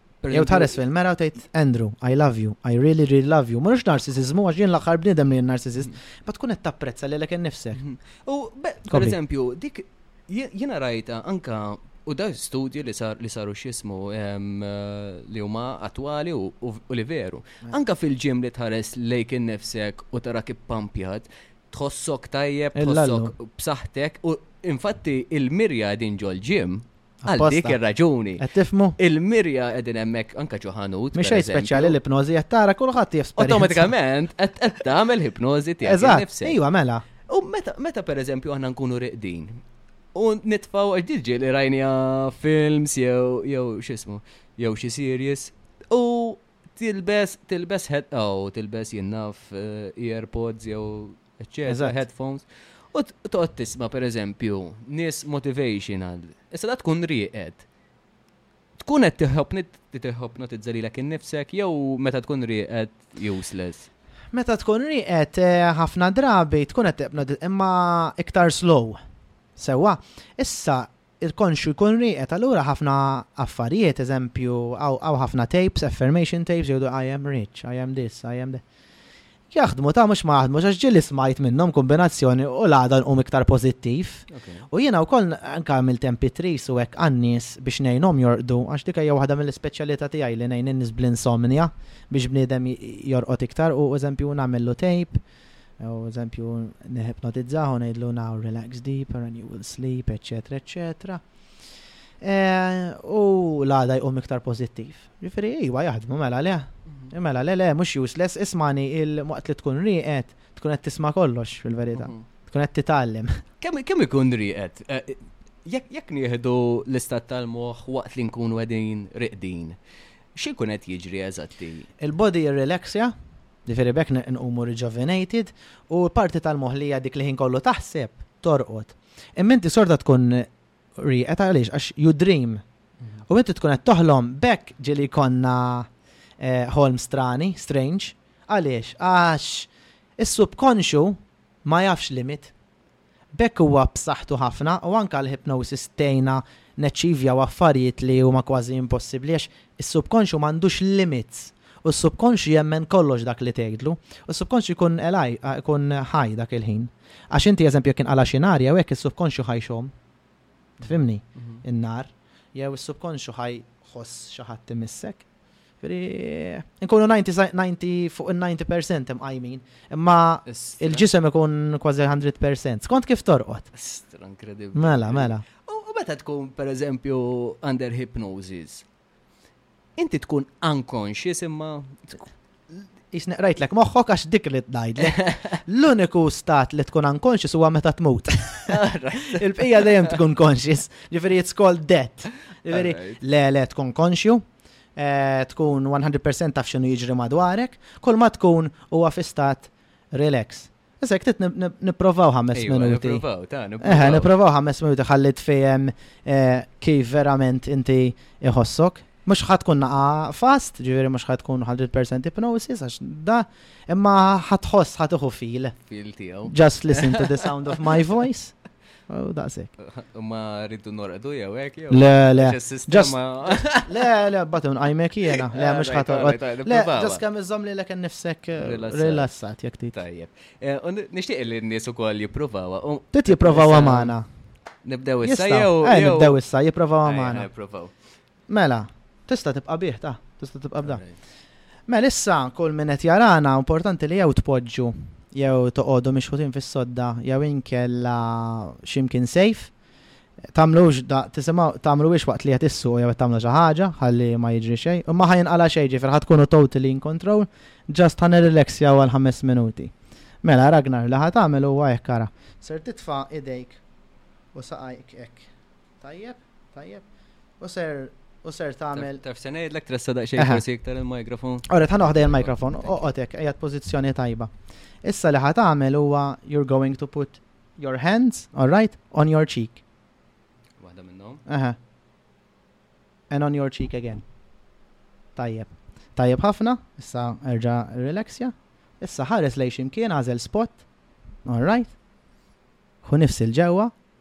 [SPEAKER 2] Jew tħares fil-mera u tgħid Andrew, I love you, I really really love you. Mhux narcisizmu għax jien l-aħħar bniedem li jien narcisist, mm. ma tkun qed tapprezza li lek innifsek.
[SPEAKER 1] Mhm. U per eżempju, dik jiena rajta anka u da studju li sar li saru x'ismu eh, li huma attwali u li veru. Mm. Anka fil-ġim li tħares lejk innifsek u tara kif pampjat, tħossok tajjeb, tħossok b'saħħtek u infatti il-mirja din ġol ġim Għal dik ir-raġuni.
[SPEAKER 2] Qed tifmu?
[SPEAKER 1] Il-mirja qegħdin hemmhekk anke ġo
[SPEAKER 2] ħanut.
[SPEAKER 1] Mhix
[SPEAKER 2] xejn speċjali l-ipnożi qed tara kulħadd jesperi.
[SPEAKER 1] Awtomatikament qed tagħmel ipnożi tiegħek.
[SPEAKER 2] Eżatt, ejwa mela.
[SPEAKER 1] U meta per eżempju aħna nkunu riqdin. U nitfaw ġilġi li rajnija films jew jew x'ismu, jew xi series. U tilbes tilbes head oh, tilbes jinnaf eh, earpods jew
[SPEAKER 2] eċċetera,
[SPEAKER 1] headphones. U toqgħod tisma' pereżempju nies motivational. Issa da tkun rieqed. Tkun qed tiħobni tiħobnotizza lilek innifsek jew meta tkun rieqed useless.
[SPEAKER 2] Meta tkun rieqed eh, ħafna drabi tkun qed imma iktar slow. Sewa, issa il-konxju jkun rieqed allura ħafna affarijiet, eżempju, hawn ħafna tapes, affermation tapes, jgħidu I am rich, I am this, I am that. Jaħdmu ta' mhux ma jaħdmux għax ġieli smajt minnhom kombinazzjoni u l-għada nqum iktar pożittiv. U jiena wkoll anke għamilt MP3s u hekk għan-nies biex ngħinhom jorqdu għax dik hija waħda mill-ispeċjalità tiegħi li ngħin in-nies bl-insomnia biex bniedem jorqod iktar u eżempju nagħmillu tape Jew eżempju nihipnotizzah u ngħidlu now relax deeper and you will sleep, eċċetera, eċċetera. E, u l-għada jqum iktar pożittiv. Ġifieri iwa jaħdmu mela le. Mhm. Mela le le mhux useless ismani il-waqt li tkun rieqed tkun qed tisma' kollox fil-verità. Mhm. Tkun qed titgħallem.
[SPEAKER 1] Kemm ikun rieqed? E, jekk nieħdu l-istat tal-moħħ waqt li nkunu qegħdin riqdin, x'ikun qed jiġri eżatti?
[SPEAKER 2] Il-body jirrilaxja, Jiġifieri b'hekk nqumu rejuvenated u l-parti tal-moħħ li hija dik li l-ħin kollu taħseb, torqod. Imma inti xorta tkun rieqed għaliex għax you dream. U inti tkun qed toħlom b'hekk ġieli jkollna eh, ħolm strani, strange. Għaliex? Għax is-subkonxu ma jafx limit. B'hekk huwa b'saħħtu ħafna u anke għall-hypnosis tgħinna nachievjaw affarijiet li huma kważi impossibbli għax is-subkonxju m'għandux limits u s-subkonxju jemmen kollox dak li tgħidlu u s-subkonxju jkun alive, jkun ħaj dak il-ħin. Għax inti eżempju jekk inqala' xi nar jew hekk is-subkonxju ħa jxomm, tfhimni, in-nar, jew is-subkonxju ħa jħoss xi ħadd imissek. Nkunu 90 fuq il-90% imqajmin, imma il-ġisem ikun kważi 100%. Skont kif torqod?
[SPEAKER 1] Stra inkredibbli.
[SPEAKER 2] Mela, mela.
[SPEAKER 1] U meta tkun, per eżempju, under hypnosis, inti tkun unconscious imma
[SPEAKER 2] Isni qrajtlek moħħok għax dik li tnajdlek. L-uniku stat li tkun unconscious huwa meta tmut. Il-bqija dejjem tkun conscious, ġifieri it's called death. Ġifieri le le tkun konxju, eh, tkun 100% taf x'inhu jiġri madwarek, kull ma tkun huwa fi stat relax. Issa jek tit niprovaw ħames minuti. Eħe, niprovaw ħames minuti ħalli tfejem eh, kif verament inti iħossok. Mux ħat kun naqa fast, ġiviri mux ħat kun 100% hypnosis, għax da, imma ħat ħoss ħat uħu fil.
[SPEAKER 1] Fil tijaw.
[SPEAKER 2] Just listen to the sound of my voice. U daqsek.
[SPEAKER 1] Ma rridu norqdu jew hekk jew.
[SPEAKER 2] Le, le.
[SPEAKER 1] Sistema.
[SPEAKER 2] Le, le, batem għajmek jiena. Le, eh, mhux ħadd Le, ġas kemm iżomm li lek nifsek eh, rilassat jekk trid.
[SPEAKER 1] Tajjeb. Eh, u nixtieq li n-nies ukoll jipprovawha.
[SPEAKER 2] Tit jipprovawha magħna.
[SPEAKER 1] Nibdew issa jew.
[SPEAKER 2] Nibdew issa, jipprovawha magħna. Jipprovawha. Mela, tista' tibqa' bih ta, tista' tibqa' b'da. Mela issa kull min qed jarana importanti li jew tpoġġu jew toqogħdu mixħutin fis-sodda jew inkella xi mkien safe. Tagħmluhx da tisimgħu tagħmluhiex waqt li qed issuqu jew qed tagħmlu xi ħaġa ħalli ma jiġri xejn. Imma ħa jinqala' xejn ġifieri ħa tkunu totally in control, just ħa nirrileksjaw għal ħames minuti. Mela Ragnar li ħa tagħmel huwa hekk ara. Ser titfa' idejk u saqajk hekk. Tajjeb, tajjeb. U ser u ser tagħmel.
[SPEAKER 1] Taf se ngħidlek tressa daqsxejn forsi iktar il-mikrofon.
[SPEAKER 2] Ora tħan oħdej il-mikrofon, oqotek qiegħed pożizzjoni tajba. Issa li ħad tagħmel huwa you're going to put your hands, all right, on your cheek.
[SPEAKER 1] Waħda minnhom.
[SPEAKER 2] Aha. And on your cheek again. Tajjeb. Tajjeb ħafna, issa erġa' relaxja. Issa ħares lejn ximkien għażel spot. All right. Hu nifsil ġewwa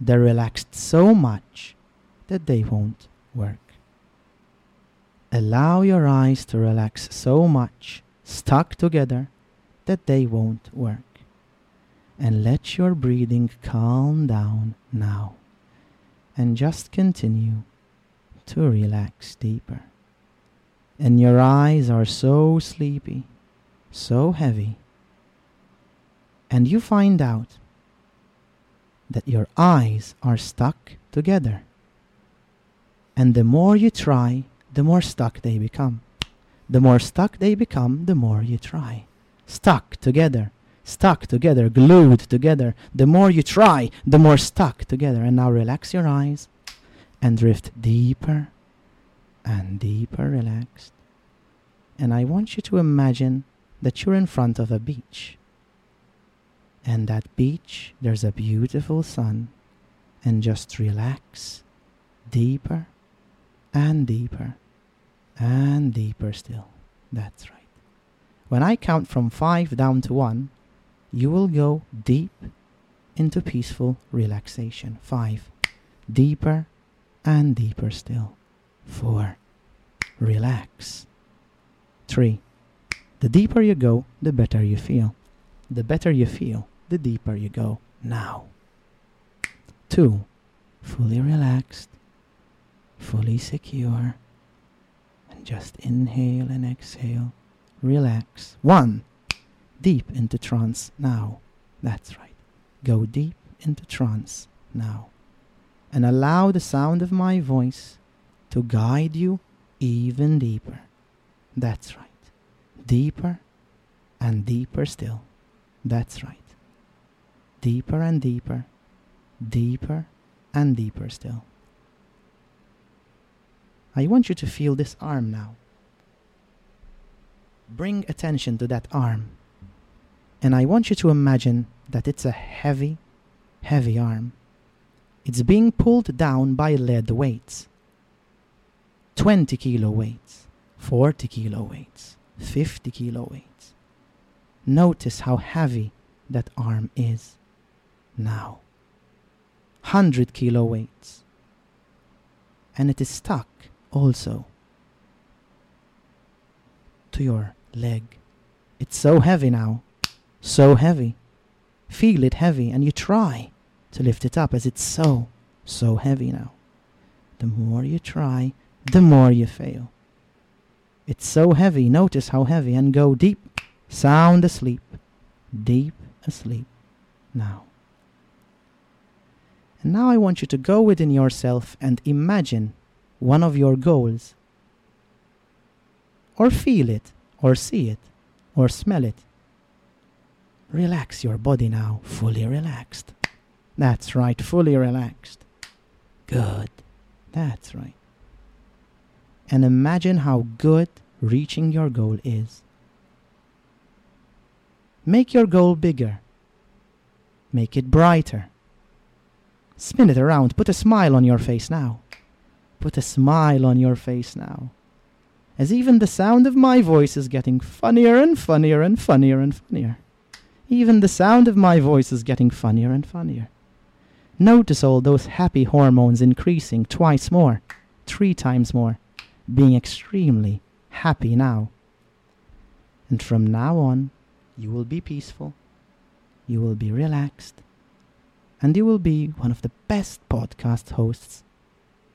[SPEAKER 2] They're relaxed so much that they won't work. Allow your eyes to relax so much, stuck together, that they won't work. And let your breathing calm down now. And just continue to relax deeper. And your eyes are so sleepy, so heavy. And you find out that your eyes are stuck together. And the more you try, the more stuck they become. The more stuck they become, the more you try. Stuck together, stuck together, glued together. The more you try, the more stuck together. And now relax your eyes and drift deeper and deeper relaxed. And I want you to imagine that you're in front of a beach. And that beach, there's a beautiful sun. And just relax deeper and deeper and deeper still. That's right. When I count from five down to one, you will go deep into peaceful relaxation. Five, deeper and deeper still. Four, relax. Three, the deeper you go, the better you feel. The better you feel, the deeper you go now. Two, fully relaxed, fully secure just inhale and exhale. Relax. One. Deep into trance now. That's right. Go deep into trance now. And allow the sound of my voice to guide you even deeper. That's right. Deeper and deeper still. That's right. Deeper and deeper. Deeper and deeper still. I want you to feel this arm now. Bring attention to that arm. And I want you to imagine that it's a heavy, heavy arm. It's being pulled down by lead weights 20 kilo weights, 40 kilo weights, 50 kilo weights. Notice how heavy that arm is now. 100 kilo weights. And it is stuck also to your leg. It's so heavy now, so heavy. Feel it heavy, and you try to lift it up as it's so, so heavy now. The more you try, the more you fail. It's so heavy, notice how heavy, and go deep, sound asleep, deep asleep now. And now I want you to go within yourself and imagine one of your goals. Or feel it, or see it, or smell it. Relax your body now, fully relaxed. That's right, fully relaxed. Good. That's right. And imagine how good reaching your goal is. Make your goal bigger. Make it brighter. Spin it around. Put a smile on your face now. Put a smile on your face now. As even the sound of my voice is getting funnier and funnier and funnier and funnier. Even the sound of my voice is getting funnier and funnier. Notice all those happy hormones increasing twice more, three times more, being extremely happy now. And from now on, you will be peaceful, you will be relaxed, and you will be one of the best podcast hosts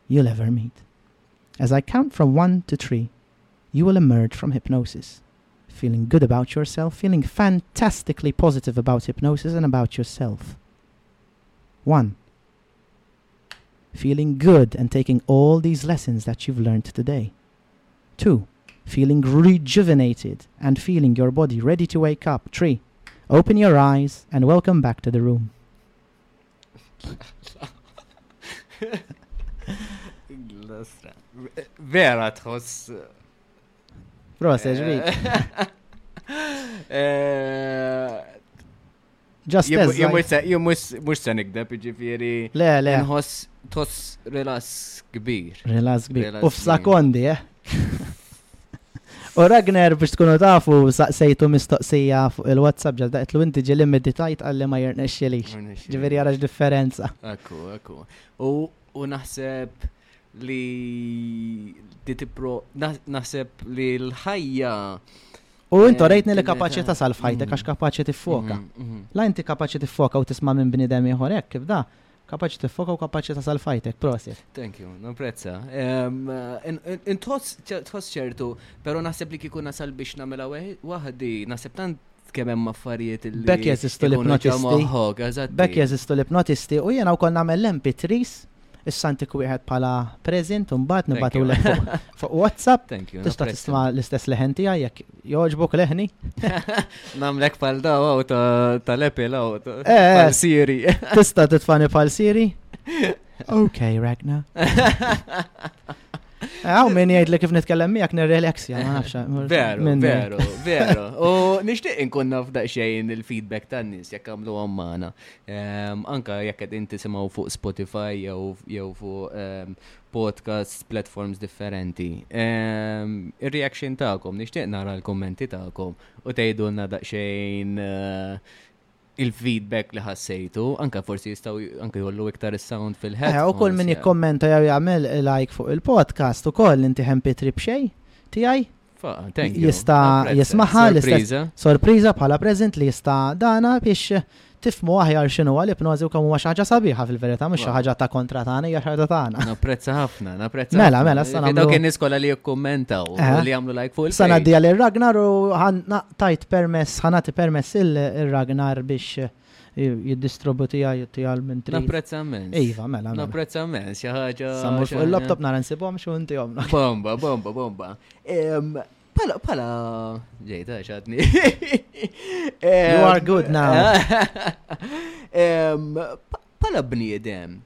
[SPEAKER 2] you'll ever meet. As I count from one to three, you will emerge from hypnosis, feeling good about yourself, feeling fantastically positive about hypnosis and about yourself. One, feeling good and taking all these lessons that you've learned today. Two, feeling rejuvenated and feeling your body ready to wake up. Three, open your eyes and welcome back to the room. l-ostra.
[SPEAKER 1] Vera tħoss.
[SPEAKER 2] Prosa, ġvik.
[SPEAKER 1] Eh, eh,
[SPEAKER 2] Just as.
[SPEAKER 1] Jien mhux se nikdeb, jiġifieri.
[SPEAKER 2] Le, le.
[SPEAKER 1] Inħoss toss rilass kbir.
[SPEAKER 2] Rilass kbir. U f'sakondi, eh? U Ragnar biex tkunu tafu saqsejtu mistoqsija fuq il-WhatsApp ġal daqtlu inti ġili meditajt għalli ma jirnexxilix. Ġifieri għarax differenza.
[SPEAKER 1] Ekku, ekku. U naħseb li di tipro naħseb li l-ħajja
[SPEAKER 2] U
[SPEAKER 1] eh, intu
[SPEAKER 2] rejtni li kapaċi tasal
[SPEAKER 1] f'ħajtek
[SPEAKER 2] għax mm. kapaċi tiffoka.
[SPEAKER 1] Mm-hmm, mm-hmm.
[SPEAKER 2] La inti kapaċi tiffoka u tisma' minn bniedem ieħor hekk kif da kapaċi tiffoka u kapaċi tasal fajtek, prosit.
[SPEAKER 1] Thank you, napprezza. Intħoss ċertu, pero naħseb li kikun nasal biex namela wahdi, naħseb tant kemm hemm affarijiet li.
[SPEAKER 2] Bekk jeżistu l-ipnotisti.
[SPEAKER 1] Bekk
[SPEAKER 2] jeżistu l-ipnotisti u jiena wkoll nagħmel l-MP3s issa ntik wieħed bħala present u mbagħad nibatu l fuq WhatsApp.
[SPEAKER 1] Thank you.
[SPEAKER 2] Tista' tisma' l-istess leħen tiegħi jekk jogħġbok leħni.
[SPEAKER 1] Namlek pal daw tal-epil aw tal-siri.
[SPEAKER 2] Eh,
[SPEAKER 1] eh.
[SPEAKER 2] Tista' titfani pal siri? Ok, Ragna. Għaw eh, minn jgħidli kif nitkellem miegħek nirrelax, ja, ma nafx.
[SPEAKER 1] Veru, veru, veru. U nixtieq inkun naf daqsxejn il-feedback tan-nies jekk għamlu għammana. Ehm, anka jekk qed inti simgħu fuq Spotify jew fuq ehm, podcast platforms differenti. Ehm, ir-reaction tagħkom, nixtieq nara l-kommenti tagħkom u tgħidulna daqsxejn eh, il-feedback li ħassejtu, anka forsi jistaw anka jollu iktar is-sound fil-ħed.
[SPEAKER 2] Eh, u kol minn jikkommenta jaw jagħmel like fuq il-podcast u kol inti ħempi trip xej tijaj. Jista jismaħa l-istess sorpriza bħala prezent li jista dana biex tifmu aħjar xinu għal ipnozi u kamu xaħġa sabiħa fil verita
[SPEAKER 1] mux
[SPEAKER 2] xaħġa ta' kontra ta' għana jaxħarda ta' għana.
[SPEAKER 1] Naprezza ħafna, naprezza.
[SPEAKER 2] Mela, mela, s-sana.
[SPEAKER 1] Daw
[SPEAKER 2] kien
[SPEAKER 1] niskola li jikkommentaw,
[SPEAKER 2] eh.
[SPEAKER 1] li jamlu like fuq il-sana.
[SPEAKER 2] Sana di għal-ragnar u tajt permess, ħa nagħti permess il-Ragnar biex jiddistributi għajti għal minn trid.
[SPEAKER 1] Napprezza immens.
[SPEAKER 2] Iva, mela. mela.
[SPEAKER 1] Napprezza immens, xi ħaġa. Samur
[SPEAKER 2] fuq il-laptop nara nsibhom xi inti omna.
[SPEAKER 1] Bomba, bomba, bomba. Pala, pala, ġejta, xadni.
[SPEAKER 2] You are good now.
[SPEAKER 1] Pala bniedem,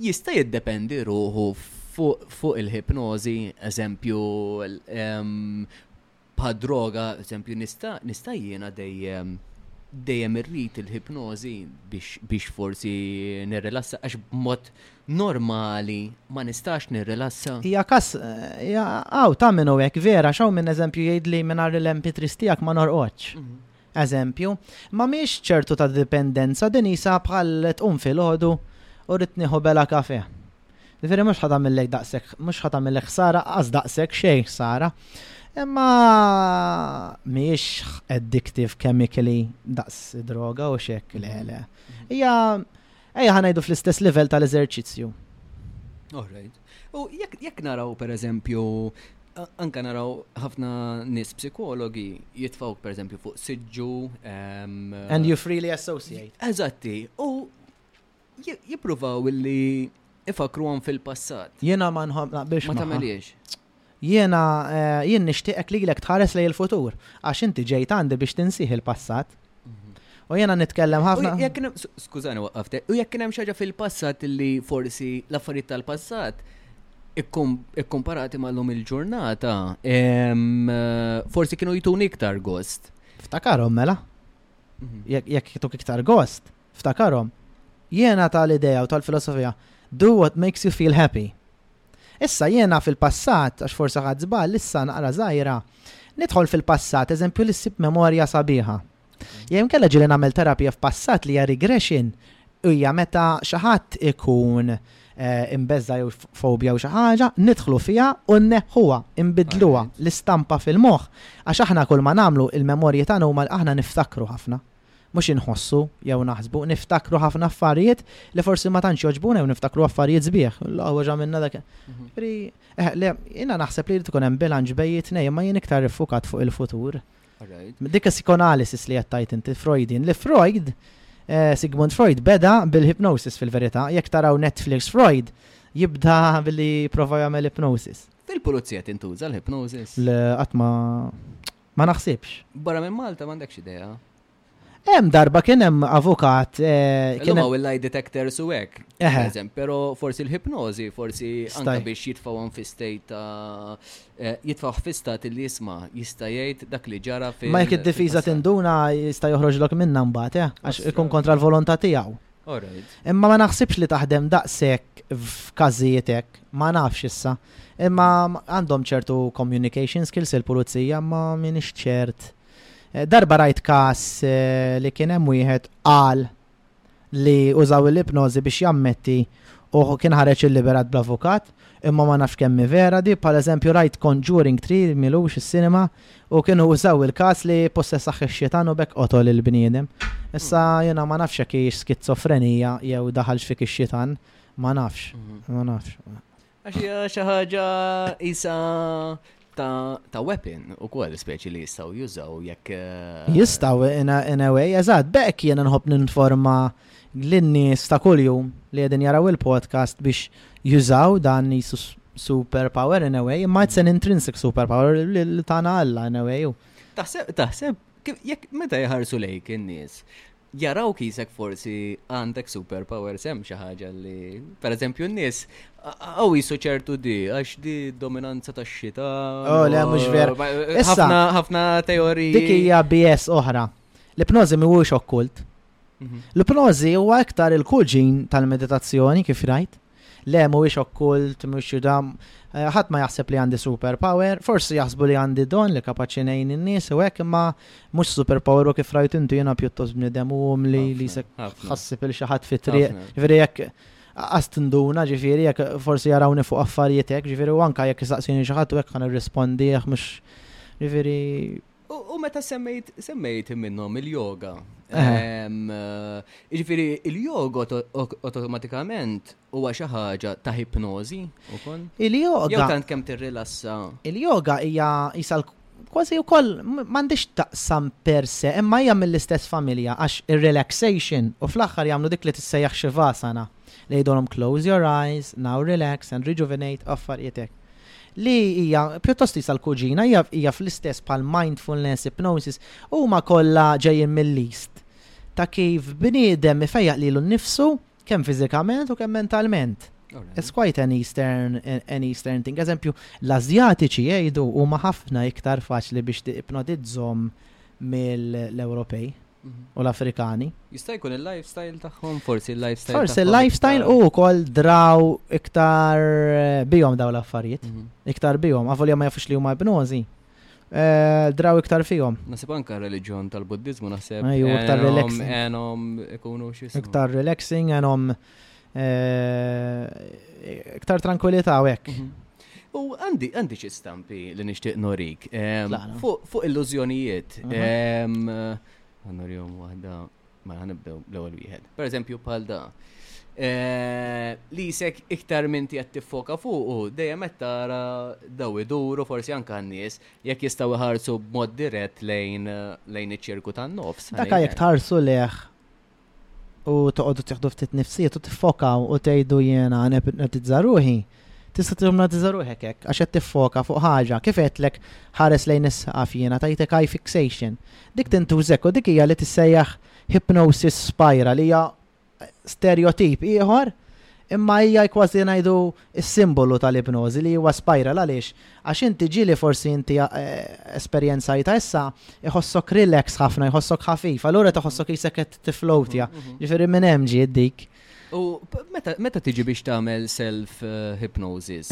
[SPEAKER 1] jista jiddependi ruħu fuq il-hipnozi, eżempju, bħad droga, eżempju, nista' nista' jiena dejjem dejjem irrid il-hipnożi biex, biex forsi nirrilassa għax b'mod normali ma nistax nirrilassa.
[SPEAKER 2] Hija kas hija għaw ta' minnu hekk vera x'hawn minn eżempju jgħidli mingħajr il-MP3 tiegħek ma norqodx.
[SPEAKER 1] Mhm.
[SPEAKER 2] Eżempju, ma mhiex ċertu ta' dipendenza din qisha bħal tqum filgħodu u rrid nieħu bela kafè. Ġifieri mhux ħa tagħmillek daqshekk mhux ħa tagħmillek ħsara qas daqshekk xejn ħsara. Imma mhijiex addictive chemically daqs id-droga u x'hekk le le. Hija ejja ħa ngħidu fl-istess livell tal-eżerċizzju.
[SPEAKER 1] All right. U jekk naraw pereżempju anke naraw ħafna nies psikologi jitfawk pereżempju fuq siġġu.
[SPEAKER 2] And you freely associate.
[SPEAKER 1] Eżatti, u jippruvaw illi ifakru għan fil-passat.
[SPEAKER 2] Jena ma nħobb naqbilx.
[SPEAKER 1] Ma tameliex.
[SPEAKER 2] Jiena, jien nixtieqek lilek tħares lejn il-futur, għax inti ġejt għandi biex tinsih il-passat. U jiena nitkellem ħafna.
[SPEAKER 1] Skużani waqqaftek, u jekk kien hemm xi ħaġa fil-passat li forsi l-affarijiet tal-passat ikkomparati mal-lum il-ġurnata, forsi kienu jtuni iktar gost.
[SPEAKER 2] Ftakarhom mela. Mhm. Jekk jituk iktar gost, ftakarhom. Jiena tal-idea u tal-filosofija, do what makes you feel happy. Issa jiena fil-passat, għax forsi ħadd żball, issa naqra żgħira, nidħol fil-passat, eżempju li ssib memorja sabiħa. Jew inkella ġieli nagħmel terapija f'passat li hija regression hija meta xi ħadd ikun eh, imbeżża jew fobja u xi ħaġa, nidħlu fiha u nneħħuha, imbidluha l-istampa fil-moħħ. Għax aħna kull ma nagħmlu il-memorji tagħna huma aħna niftakru ħafna. Mhux inħossu jew naħsbu, niftakru ħafna affarijiet li forsi ma tantx jogħġbuna jew niftakru affarijiet sbieħ. L-aħwa ġamilna dak. Mhm. Ġifieri, eh, le, jiena naħseb li jrid ikun hemm bilanċ bejn it-tnejn, imma jien iktar iffukat fuq il-futur. Dik is-psikonalisis li qed tajt inti Freudin, li Freud, eh, Sigmund Freud beda bil-hypnosis fil-verità, jekk taraw Netflix Freud jibda billi prova jagħmel hypnosis.
[SPEAKER 1] Fil-pulizija tintuża l-hypnosis?
[SPEAKER 2] Le, qatt ma Ma naħsibx.
[SPEAKER 1] Barra minn Malta m'għandekx idea.
[SPEAKER 2] Hemm darba kien hemm avukat. Eh, kien hemm
[SPEAKER 1] il-lie detectors u hekk. Però forsi l-ħipnożi, forsi
[SPEAKER 2] anke
[SPEAKER 1] biex jitfawhom fi state ta' eh, jitfawh fi stat li jisma' jista' jgħid dak li ġara fi.
[SPEAKER 2] Ma jekk id-difiża tinduna jista' joħroġlok minna mbagħad, eh, għax ikun kontra l-volontà tiegħu. Imma ma naħsibx li taħdem daqshekk f'każijiet hekk, ma nafx issa. Imma għandhom ċertu communication skills il-pulizija imma m'iniex ċert. Eh, darba rajt każ eh, li kien hemm wieħed qal li użaw l-ipnożi biex jammetti u kien ħareġ il-liberat bl-avukat, imma ma nafx kemmi vera di, pal eżempju rajt Conjuring 3 milux is-cinema, U kienu użaw il-każ li possessah ix-xitan u b'hekk qotol il-bniedem. Issa jiena ma nafx jekk hijiex skizofrenija jew daħalx fik ix-xitan, ma nafx, ma nafx.
[SPEAKER 1] Għax hija xi ħaġa isa ta' weapon u kol speċi li jistaw jużaw jekk. Eh,
[SPEAKER 2] jistaw in a way, eżatt, bekk jiena nħobb ninforma lin-nies ta' kuljum li qegħdin jaraw il-podcast biex jużaw dan qisu superpower in a way, imma it's an intrinsic superpower li tagħna Alla in a way.
[SPEAKER 1] Taħseb, taħseb, jekk meta jħarsu lejk in-nies, jaraw kisek forsi għandek superpower sem xi ħaġa li, per eżempju, n-nies għaw jisu ċertu di, għax di dominanza ta' xita.
[SPEAKER 2] Oh, le, mux ver. Issa,
[SPEAKER 1] ħafna teoriji.
[SPEAKER 2] Dik hija BS oħra. L-ipnozi mi wux
[SPEAKER 1] okkult.
[SPEAKER 2] L-ipnożi huwa iktar il-kuġin tal-meditazzjoni kif rajt. Le mhuwiex okkult, mhuwiex juda, eh, ħadd ma jaħseb li għandi superpower, forsi jaħsbu li għandi don li kapaċi ngħin in-nies u hekk imma mhux superpower u kif rajt intu jiena pjuttost bniedem u li li se ħassib il xi ħadd fi
[SPEAKER 1] triq.
[SPEAKER 2] Ġifieri jekk għas tinduna ġifieri jekk forsi jarawni fuq affarijiet hekk, ġifieri u anke jekk jistaqsini xi ħadd u hekk kan irrispondih mhux ġifieri
[SPEAKER 1] U meta semmejt, semmejt minnom il-yoga. Ġifiri, il-yoga automatikament huwa xi ħaġa ta' hipnozi u kon?
[SPEAKER 2] Il-yoga.
[SPEAKER 1] Jew tant kemm tirrilassa.
[SPEAKER 2] Il-yoga hija jisal kważi wkoll m'għandix taqsam per se, imma hija mill-istess familja għax ir-relaxation u fl-aħħar jagħmlu dik li tissejjaħ xivasana li jgħidulhom close your eyes, now relax and rejuvenate, affarijiet hekk. li hija pjuttost qisha l-kuġina, hija hija fl-istess bħal mindfulness, hypnosis, huma kollha ġejjin mill-East, ta' kif bniedem ifejjaq lilu nnifsu kemm fiżikament u kemm mentalment. It's quite an Eastern an Eastern thing. Eżempju, l-Asjatiċi jgħidu huma ħafna iktar faċli biex tiipnotizzhom mill-Ewropej. u l-Afrikani.
[SPEAKER 1] Jista' jkun il-lifestyle tagħhom, forsi il-lifestyle. Forsi
[SPEAKER 2] il-lifestyle u wkoll draw iktar eh, bihom daw l-affarijiet.
[SPEAKER 1] Mhm.
[SPEAKER 2] Iktar bihom, għafu li ma jafux li huma bnozi. Eh, draw iktar fihom.
[SPEAKER 1] Nasib anka reliġjon tal-Buddizmu naħseb.
[SPEAKER 2] Iktar relaxing.
[SPEAKER 1] Enom ikunu xi.
[SPEAKER 2] Iktar relaxing, enom. eh, iktar tranquillità u hekk.
[SPEAKER 1] Mhm. U għandi għandi xi stampi li nixtieq norik.
[SPEAKER 2] Ehm,
[SPEAKER 1] fuq illużjonijiet.
[SPEAKER 2] Ehm,
[SPEAKER 1] Għannar jom waħda, ma mela ħanibdew l-ewwel wieħed. Per eżempju bħal da. Eh, li jisek iktar minti għat tiffoka fuq u dejjem qed tara daw iduru forsi anke għan-nies jekk jistgħu iħarsu b'mod dirett lejn lejn iċ-ċirku tan-nofs.
[SPEAKER 2] Dak jekk tħarsu leħ u toqgħodu tieħdu ftit nifsijiet u tiffokaw u tgħidu jiena nipnotizza ruħi, tista' tipnotizza ruħek hekk għax qed tiffoka fuq ħaġa. Kif għedtlek ħares lejn is-saqaf jiena tajtek eye fixation. Dik tintużek u dik hija li tissejjaħ hypnosis spiral. Hija sterjotip ieħor imma hija kważi ngħidu is-simbolu tal-ipnożi li huwa spiral għaliex għax inti ġieli forsi inti esperjenzajtha issa iħossok relax ħafna jħossok ħafif allura qed iħossok qisek qed tiflowtja. Ġifieri minn hemm ġiet dik.
[SPEAKER 1] U meta tiġi biex tagħmel self hypnosis?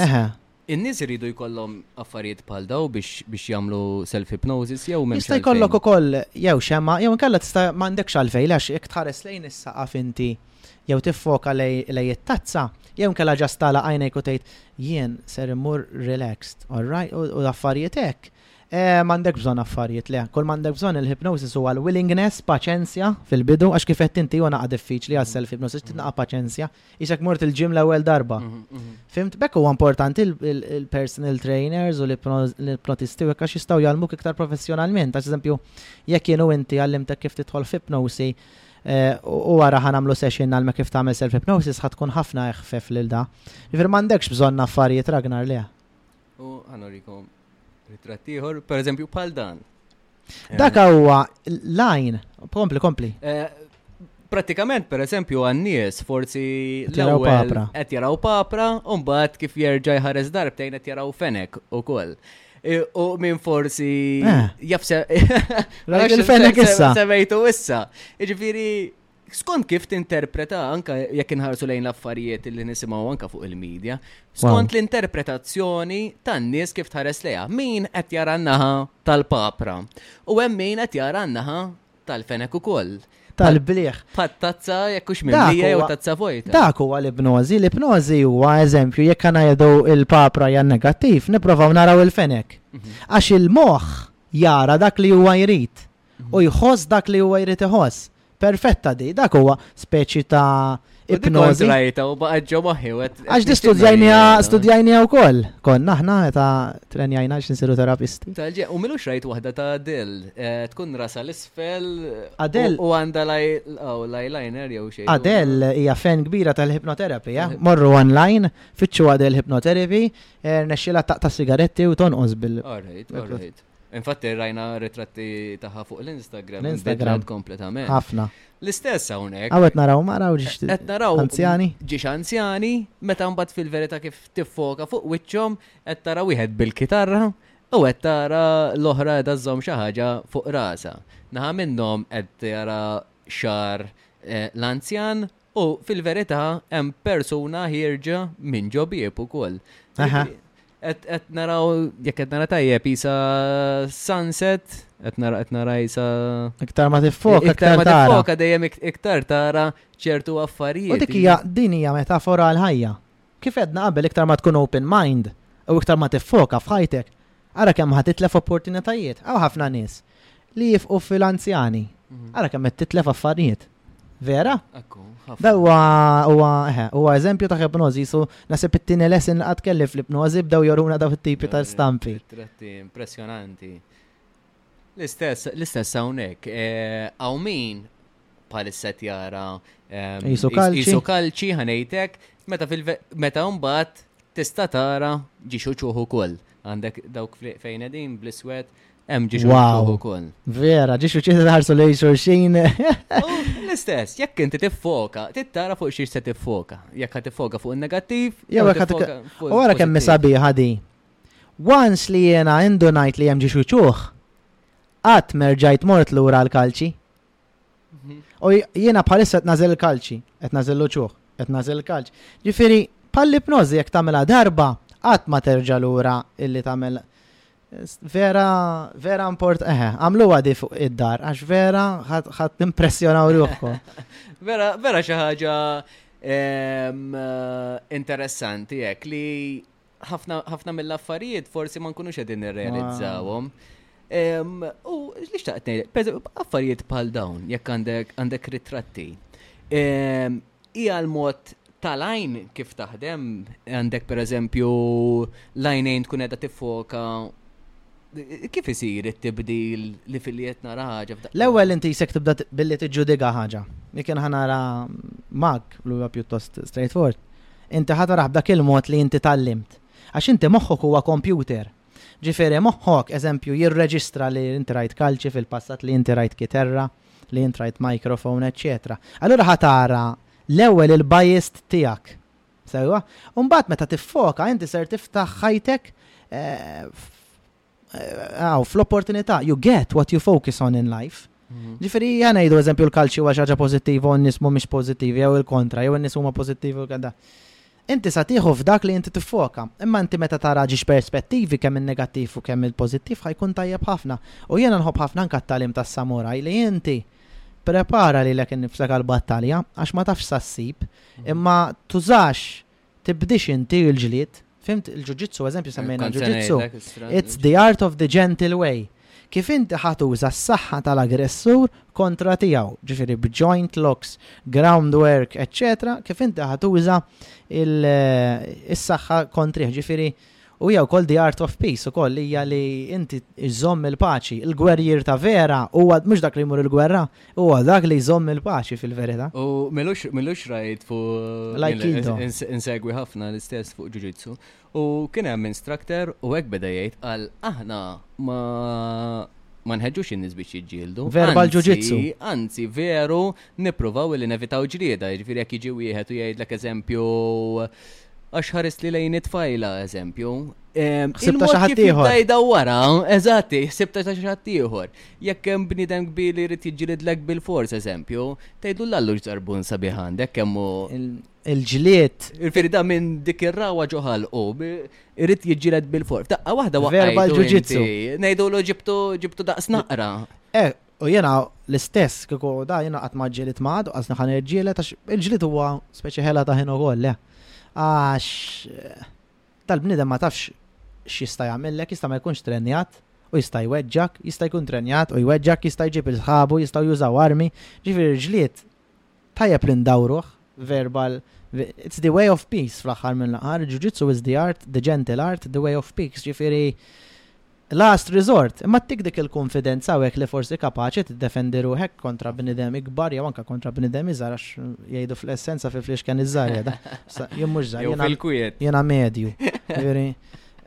[SPEAKER 1] In-nies iridu jkollhom affarijiet bħal daw biex jagħmlu self-hypnosis jew minn.
[SPEAKER 2] Jista' jkollok ukoll jew xemma, jew inkella tista' m'għandekx għalfejn għax jekk tħares lejn is-saqaf inti. jew tiffoka lejn it-tazza, jew inkella ġast tagħlaq għajnejk u tgħid jien ser immur relaxed, all right, u affarijiet hekk. Eh, m'għandek bżonn affarijiet le, kull m'għandek bżonn il-hypnosis huwa l-willingness, paċenzja fil-bidu, għax kif qed inti naqa' diffiċli għal self hypnosis titnaqa' paċenzja, isek mort il-ġim l-ewwel darba.
[SPEAKER 1] Mhm, mhm.
[SPEAKER 2] Fimt bekk huwa importanti il-personal trainers u l-ipnotisti hekk għax jistgħu jgħallmuk iktar professjonalment, għax eżempju jekk kienu inti għallimtek kif tidħol f'ipnosi, u wara ħa nagħmlu session għal kif tagħmel self hypnosis ħa tkun ħafna eħfef lil da. Ġifieri m'għandekx bżonn affarijiet Ragnar le.
[SPEAKER 1] U ħa nurikom ritratt ieħor, pereżempju bħal dan.
[SPEAKER 2] Dak huwa lajn, kompli kompli.
[SPEAKER 1] Eh, pratikament per eżempju għannies forsi
[SPEAKER 2] jaraw papra.
[SPEAKER 1] Qed jaraw papra u mbagħad kif jerġa' jħares darbtejn qed jaraw fenek ukoll. U minn forsi
[SPEAKER 2] eh.
[SPEAKER 1] jafse.
[SPEAKER 2] Il-fenek issa.
[SPEAKER 1] Semmejtu issa. Iġifiri, skont kif tinterpreta anka jekk inħarsu lejn l-affarijiet li nisimgħu anka fuq il-medja, skont l-interpretazzjoni tan-nies kif tħares lejha, min qed jara n-naħa tal-papra u hemm min qed jara n-naħa Tal-fenek ukoll.
[SPEAKER 2] Tal-bliħ.
[SPEAKER 1] Pat-tazza jekk hux mimlija jew tazza vojta.
[SPEAKER 2] Dak huwa l-ipnożi, l-ipnożi huwa eżempju jekk għana jedu il-papra hija negattiv, nipprovaw naraw il-fenek.
[SPEAKER 1] Mhm.
[SPEAKER 2] Għax il-moħħ jara dak li huwa jrid mhm. u jħoss dak li huwa jrid iħoss. Perfetta di, dak huwa speċi ta' Ipnozi.
[SPEAKER 1] Rajta u baqgħet ġo moħħi.
[SPEAKER 2] Għax di studjajnija, studjajnija wkoll. Konna aħna meta trenjajna għax nsiru terapisti.
[SPEAKER 1] U milu xrajt waħda ta' Adel, eh, tkun rasa l-isfel.
[SPEAKER 2] Adel.
[SPEAKER 1] U għanda oh, l-eyeliner jew xejn.
[SPEAKER 2] Adel hija fan kbira tal-hipnoterapi, eh? morru online, fitxu Adel hipnoterapi, eh, nexxila taqta' sigaretti u tonqos bil.
[SPEAKER 1] Alright, alright. Infatti rajna ritratti taħħa fuq l-Instagram.
[SPEAKER 2] L-Instagram
[SPEAKER 1] kompletament.
[SPEAKER 2] Ħafna.
[SPEAKER 1] L-istess hawnhekk.
[SPEAKER 2] Għawet naraw ma raw ġiex.
[SPEAKER 1] Qed naraw
[SPEAKER 2] anzjani.
[SPEAKER 1] Ġiex anzjani, meta mbagħad fil-verità kif tiffoka fuq wiċċhom qed tara wieħed bil-kitarra u qed tara l-oħra qed żomm xi ħaġa fuq rasa. Naħa minnhom qed tara xar eh, l-anzjan U fil-verità hemm persuna ħierġa minn ġo bieb
[SPEAKER 2] ukoll.
[SPEAKER 1] Qed naraw jekk qed nara tajjeb isa sunset, qed nara qed nara isa
[SPEAKER 2] iktar ma tiffoka
[SPEAKER 1] iktar ma tiffoka dejjem iktar tara ċertu affarijiet.
[SPEAKER 2] U dik hija din hija metafora għal ħajja. Kif għedna qabel iktar ma tkun open mind u iktar ma tiffoka f'ħajtek, ara kemm ħa titlef opportunitajiet. Hawn ħafna nies li jifqu fil-anzjani. Ara kemm qed titlef affarijiet. Vera?
[SPEAKER 1] Ekku.
[SPEAKER 2] Da huwa huwa eħe, huwa eżempju ta' ipnożi jisu naħseb it-tieni lesson li qatt kelli fl-ipnożi bdew joruna daw it-tipi ta' stampi.
[SPEAKER 1] Tratti impressjonanti. L-istess, l-istess hawnhekk. Hawn eh, min bħalissa jara
[SPEAKER 2] ehm,
[SPEAKER 1] jisu
[SPEAKER 2] kalċi
[SPEAKER 1] ħanejtek, meta fil meta mbagħad tista' tara ġixu ċuħu ukoll. Għandek dawk fejn qegħdin bl-iswed hemm ġiġu
[SPEAKER 2] wow.
[SPEAKER 1] ukoll.
[SPEAKER 2] Vera, ġiġu ċiet ħarsu lej xurxin.
[SPEAKER 1] Oh, l-istess, jekk inti tiffoka, tittara fuq xiex se tiffoka. Jekk tiffoka fuq il-negattiv,
[SPEAKER 2] jew jekk tiffoka fuq. U għara kemm misabi ħadi. Once li jiena indunajt li hemm ġiex u ċuħ, qatt m'erġajt mort lura għall-kalċi. U jiena bħalissa qed nagħżel il-kalċi, qed nagħżel l-uċuħ, qed nagħżel il-kalċi. Ġifieri, bħall-ipnożi jekk tagħmilha darba, qatt ma terġa' lura illi tagħmel Vera, vera import, eħe, għamlu għadi fuq id-dar, għax vera ħat impressjonaw ruħkom.
[SPEAKER 1] vera, vera xi ħaġa ehm, interessanti jekk li ħafna mill-affarijiet forsi ma nkunux qegħdin nirrealizzawhom. U li xtaqt ngħid, affarijiet bħal dawn jekk għandek ritratti. Hija l-mod tal-għajn kif taħdem għandek pereżempju l-għajnejn tkun qiegħda tiffoka kif isir it-tibdil li fil-liet nara ħaġa?
[SPEAKER 2] L-ewwel inti jisek tibda billi tiġġudika ħaġa. Li kien ħanara mag, l-huwa pjuttost straightforward Inti ħa taraħ b'dak il-mod li inti tgħallimt. Għax inti moħħok huwa kompjuter. Ġifieri moħħok, eżempju, jirreġistra li inti rajt kalċi fil-passat, li inti rajt kiterra, li int rajt microphone, eċċetera. Allura ħa tara l-ewwel il-biased tiegħek. Sewwa? U mbagħad meta tiffoka inti ser tiftaħ ħajtek għaw, fl-opportunità, you get what you focus on in life.
[SPEAKER 1] Mhm.
[SPEAKER 2] Ġifiri, jena jidu eżempju l-kalċi għax ħaġa pozittiva u n-nis mumiex pozittivi, jew il-kontra, jew n-nis huma pozittivi u kada. Inti sa tiħu f'dak li inti tifoka, imma inti meta tara ġiex perspettivi kemm il-negattiv u kemm il-pozittiv ħajkun tajjeb ħafna. U jena nħobb ħafna anka t-talim tas samuraj li inti prepara li l-ek nifsek għal-battalja, għax ma tafx sassib, mhm. imma tużax Tibdix inti l-ġlied, fimt il-ġuġitsu, eżempju semmejna l-ġuġitsu. It's the art of the gentle way. Kif inti ħatuża s-saħħa tal-aggressur kontra tiegħu, ġifieri b'joint locks, ground work, eċċetera, kif inti ħatuża is-saħħa kontrih, ġifieri U hija wkoll the art of peace ukoll hija li inti żżomm il-paċi. Il-gwerrier ta' vera huwa mhux dak li jmur il-gwerra, huwa dak li jżomm il-paċi fil-verità.
[SPEAKER 1] U m'ilux rajt
[SPEAKER 2] fuq
[SPEAKER 1] insegwi ħafna l-istess fuq ġuġitsu. U kien hemm instructor u hekk beda jgħid qal aħna ma ma nħeġġux in-nies biex jiġġieldu.
[SPEAKER 2] Verbal ġuġitsu.
[SPEAKER 1] Anzi veru Nippruvaw illi nevitaw ġlieda, jiġifieri jekk jiġi wieħed u jgħidlek eżempju għax ħares li lejn it-tfajla eżempju.
[SPEAKER 2] Ħsibta xi ħadd ieħor.
[SPEAKER 1] Tajda wara, eżatti, ħsibta xi ħadd ieħor. Jekk hemm bniedem kbir li jrid jiġġilidlek bil-fors eżempju, tgħidu l-allu ġarbun sabiħ għandek
[SPEAKER 2] hemm il-ġlied.
[SPEAKER 1] Il-firi da minn dik ir-rawa ġoħal u irrit jiġġieled bil-forf. Taqqa waħda waħda.
[SPEAKER 2] Verbal
[SPEAKER 1] ġuġitsu. Nejdu l ġibtu ġibtu daqs naqra.
[SPEAKER 2] Eh, U jiena l-istess, kieku da jiena qatt ma ġġielidt ma' ħadd u qas li ħa niġġieled għax il-ġlied huwa speċi ħela ta' ħin ukoll, le. Għax dal-bniedem ma tafx x'jista' jagħmillek, jista' ma jkunx trennjat u jista' jweġġgħek, jista' jkun trennjat u jweġġgħek, jista' jġib 'il sħabu, jistgħu jużaw armi, ġifieri l-ġlied Tajjeb li ndawruh, verbal, it's the way of peace fl-aħħar mill-aħħar, jiu-jitsu is the art, the gentle art, the way of peace, ġifieri last resort, imma ttik dik il-kunfidenza hawnhekk li forsi kapaċi tiddefendi ruħek kontra bniedem ikbar jew anke kontra bniedem iżgħar għax jgħidu fl-essenza fi fliexken iż-żgħar qiegħda. Jien mhux żgħar,
[SPEAKER 1] Jew
[SPEAKER 2] jiena
[SPEAKER 1] fil-kwiet.
[SPEAKER 2] jiena medju. Ġifieri,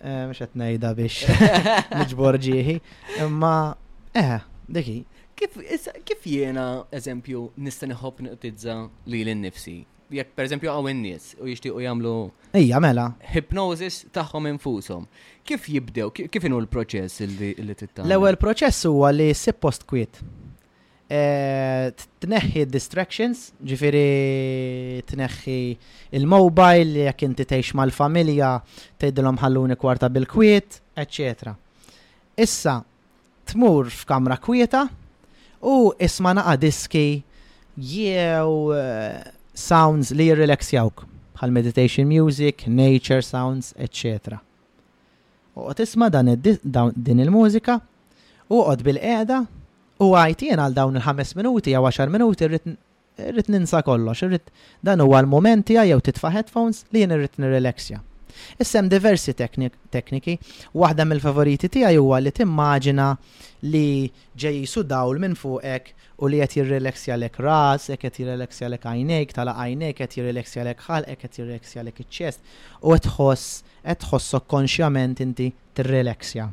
[SPEAKER 2] eh, mhux qed ngħidha biex niġbor ġieħi, imma eh,
[SPEAKER 1] dik hi. Kif jiena, eżempju, nista' nihopnotizza lili nnifsi? Jekk pereżempju hawn in-nies u jixtiequ jagħmlu
[SPEAKER 2] Ejja, mela.
[SPEAKER 1] hypnosis tagħhom infushom. Kif jibdew, kif inhu l-proċess li titgħallem?
[SPEAKER 2] L-ewwel proċess huwa li ssib post kwiet. Tneħħi d-distractions, ġifieri tneħħi il-mobile, jekk inti tgħix mal-familja, tgħidilhom ħalluni kwarta bil-kwiet, eċċetera. Issa, tmur f'kamra kwieta u isma' naqa' diski jew sounds li jirrileksjawk bħal meditation music, nature sounds, eċċetera. Oqgħod isma' dan din il-mużika u oqgħod bil-qiegħda u għid jien għal dawn il-ħames minuti jew għaxar minuti rrid Irrid ninsa kollox, irrid dan huwa l-mument tiegħi jew titfa' headphones li jien irrid nirrileksja. Issa hemm diversi tekniki, waħda mill-favoriti tiegħi huwa li timmaġina li ġej qisu dawl minn fuqek u li qed jirrileksjalek rasek, qed jirrileksjalek għajnejk, tagħlaq għajnejk, qed jirrileksjalek ħalqek, qed jirrileksjalek iċ-chest u qed tħoss, qed tħossok konxjament inti tirrelaxja.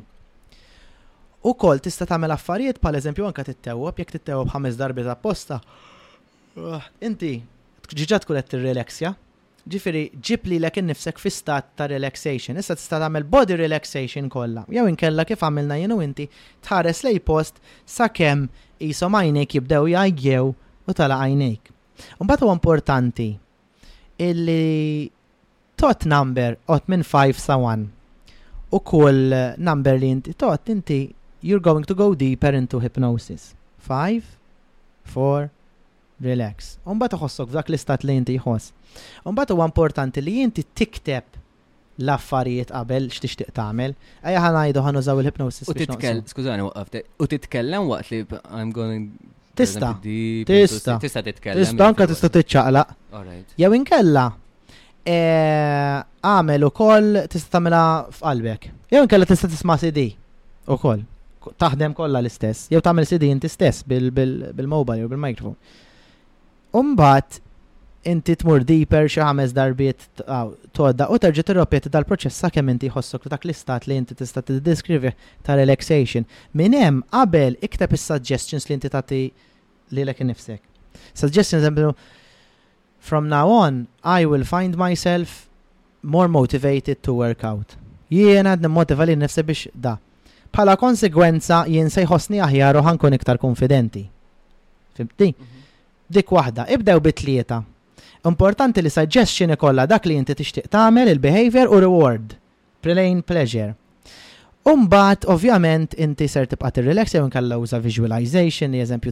[SPEAKER 2] Ukoll tista' tagħmel affarijiet bħal eżempju anke tittewweb, jekk tittewweb ħames darbiet apposta, inti ġiġa tkun qed tirrelaxja. Ġifieri ġib lilek innifsek fi stat ta' relaxation. Issa tista' tagħmel body relaxation kollha, jew inkella kif għamilna jien u inti tħares lej post sakemm qishom għajnejk jibdew jgħajjew u tagħlaq għajnejk. Imbagħad huwa importanti illi tot number qod minn 5 sa 1 u kull number li inti tot inti you're going to go deeper into hypnosis. 5, 4, relax. Umbat uħossok f'dak l-istat li inti jħoss. Umbat huwa importanti li inti tikteb l-affarijiet qabel x'tixtieq tagħmel. Ejja ħa ngħidu ħa nużaw il-hypnosis.
[SPEAKER 1] U titkellem, skużani waqaft, u titkellem waqt li I'm going
[SPEAKER 2] Tista. Tista.
[SPEAKER 1] Tista titkellem.
[SPEAKER 2] Tista anka tista tiċċaqlaq. Jew inkella e, għamel ukoll tista tagħmilha f'qalbek. Jew inkella tista tisma' CD ukoll. Taħdem kollha l-istess. Jew tagħmel CD inti stess bil-mobile jew bil-microphone. U mbagħad inti tmur deeper xi ħames darbiet tgħodda u terġa' tirropeti dal-proċess sakemm inti jħossok f'dak l-istat li inti tista' tiddeskrivih ta' relaxation. Minn hemm, qabel, ikteb is-suggestions li inti tagħti lilek innifsek. Suggestions, eżempju, From now on, I will find myself more motivated to work out. Jien qed nimmotiva lil nifsi biex da. Bħala konsegwenza jien se jħossni aħjar u ħankun iktar kunfidenti. Fimti? Dik waħda, ibdew bi tlieta. Importanti li suggestion ikollha dak li inti tixtieq tagħmel il-behavior u reward. Plain pleasure. Umbat, ovvjament, inti ser tibqa tirrelax jew inkella uża visualization li eżempju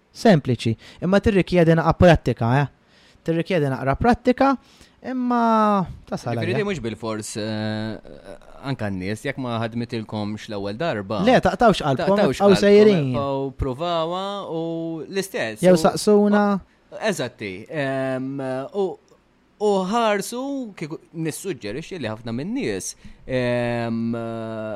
[SPEAKER 2] Sempliċi, imma tirrikjedi naqra prattika, eh. Tirrikjedi naqra prattika, imma tasal.
[SPEAKER 1] Ġifieri li mhux bil-fors eh, anka n-nies jekk ma ħadmitilkomx l-ewwel darba.
[SPEAKER 2] Le, taqtawx qalbkom, għaw sejrin.
[SPEAKER 1] Provawa u l-istess.
[SPEAKER 2] Jew saqsuna.
[SPEAKER 1] Eżatti, u u ħarsu kieku nissuġġerixxi li ħafna min-nies. Ehm,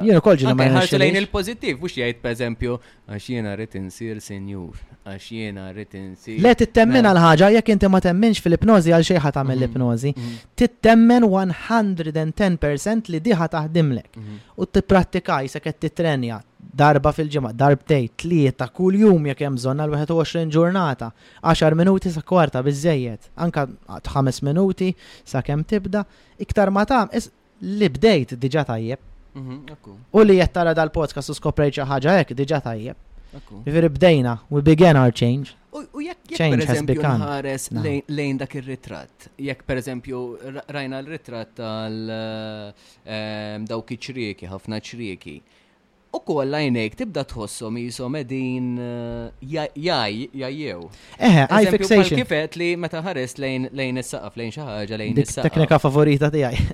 [SPEAKER 2] jien ukoll ġina
[SPEAKER 1] ma ħarsu lejn il-pożittiv, mhux jgħid pereżempju għax jiena rrid insir senjur, għax jiena rrid insir.
[SPEAKER 2] Le tittemmin għal ħaġa jekk inti ma temminx fil-ipnożi għal xejn ħadd tagħmel mhm, l-ipnożi, mhm. tittemmen 110% li diħa taħdimlek mhm. u tipprattikaj se qed titrenja darba fil-ġimgħa, darbtej, tlieta kuljum jekk hemm bżonn għal 21 ġurnata Għaxar minuti sa kwarta biżżejjed, anke ħames minuti sakemm tibda, iktar ma tagħm is li bdejt diġà tajjeb. Mhm, Ekku, U li qed tara dal-podcast u skoprejt xi ħaġa hekk diġà tajjeb. ekku. Jifieri bdejna, we began our change.
[SPEAKER 1] U u jekk jekk Change has pereżempju begun. nħares No. lejn- lejn dak ir-ritratt, jekk pereżempju ra- rajna l-ritratt tal ehm, dawk iċ-ċrieki, ħafna ċrieki, Ukoll għajnejk tibda tħosshom qishom qegħdin jgħajjew.
[SPEAKER 2] Eħe, eye Eżempju, bħal fixation.
[SPEAKER 1] kif qed li meta ħarist lejn lejn is-saqaf lejn xi ħaġa lejn Dik is-saqaf.
[SPEAKER 2] teknika favorita tiegħi.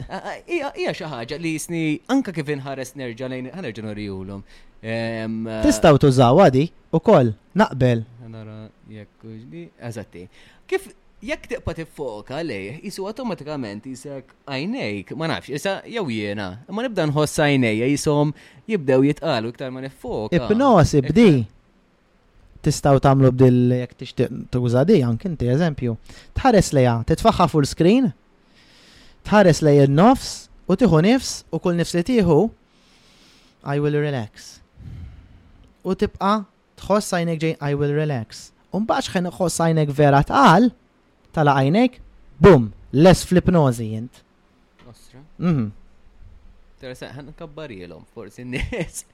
[SPEAKER 1] Hija hija xi ħaġa li jisni anke kif inħares nerġa' lejn ħanerġa' norihulhom.
[SPEAKER 2] Ehm, Tistgħu tużawha di ukoll. Naqbel.
[SPEAKER 1] Nara jekk hux di. Eżatti. Kif Jekk tibqa' tiffoka lejh, qisu awtomatikament qisek għajnejk, ma nafx, issa jew jiena, imma nibda nħoss għajnejja qishom jibdew jitqagħlu iktar ma niffoka.
[SPEAKER 2] Ipnosi b'di. Tistgħu tagħmlu b'dil jekk tixtieq tuża di anke inti eżempju. Tħares lejha, titfagħha full screen, tħares lejn in-nofs u tieħu nifs u kull nifs li tieħu I will relax. U tibqa' Tħoss għajnejk ġej I will relax. U mbagħad x'ħen iħoss għajnejk vera tqal, tala' għajnejk, bum, lest fl-ipnożi int.
[SPEAKER 1] Ostra.
[SPEAKER 2] Mhm.
[SPEAKER 1] Teresa, ħan nkabbarilhom, forsi n-nies.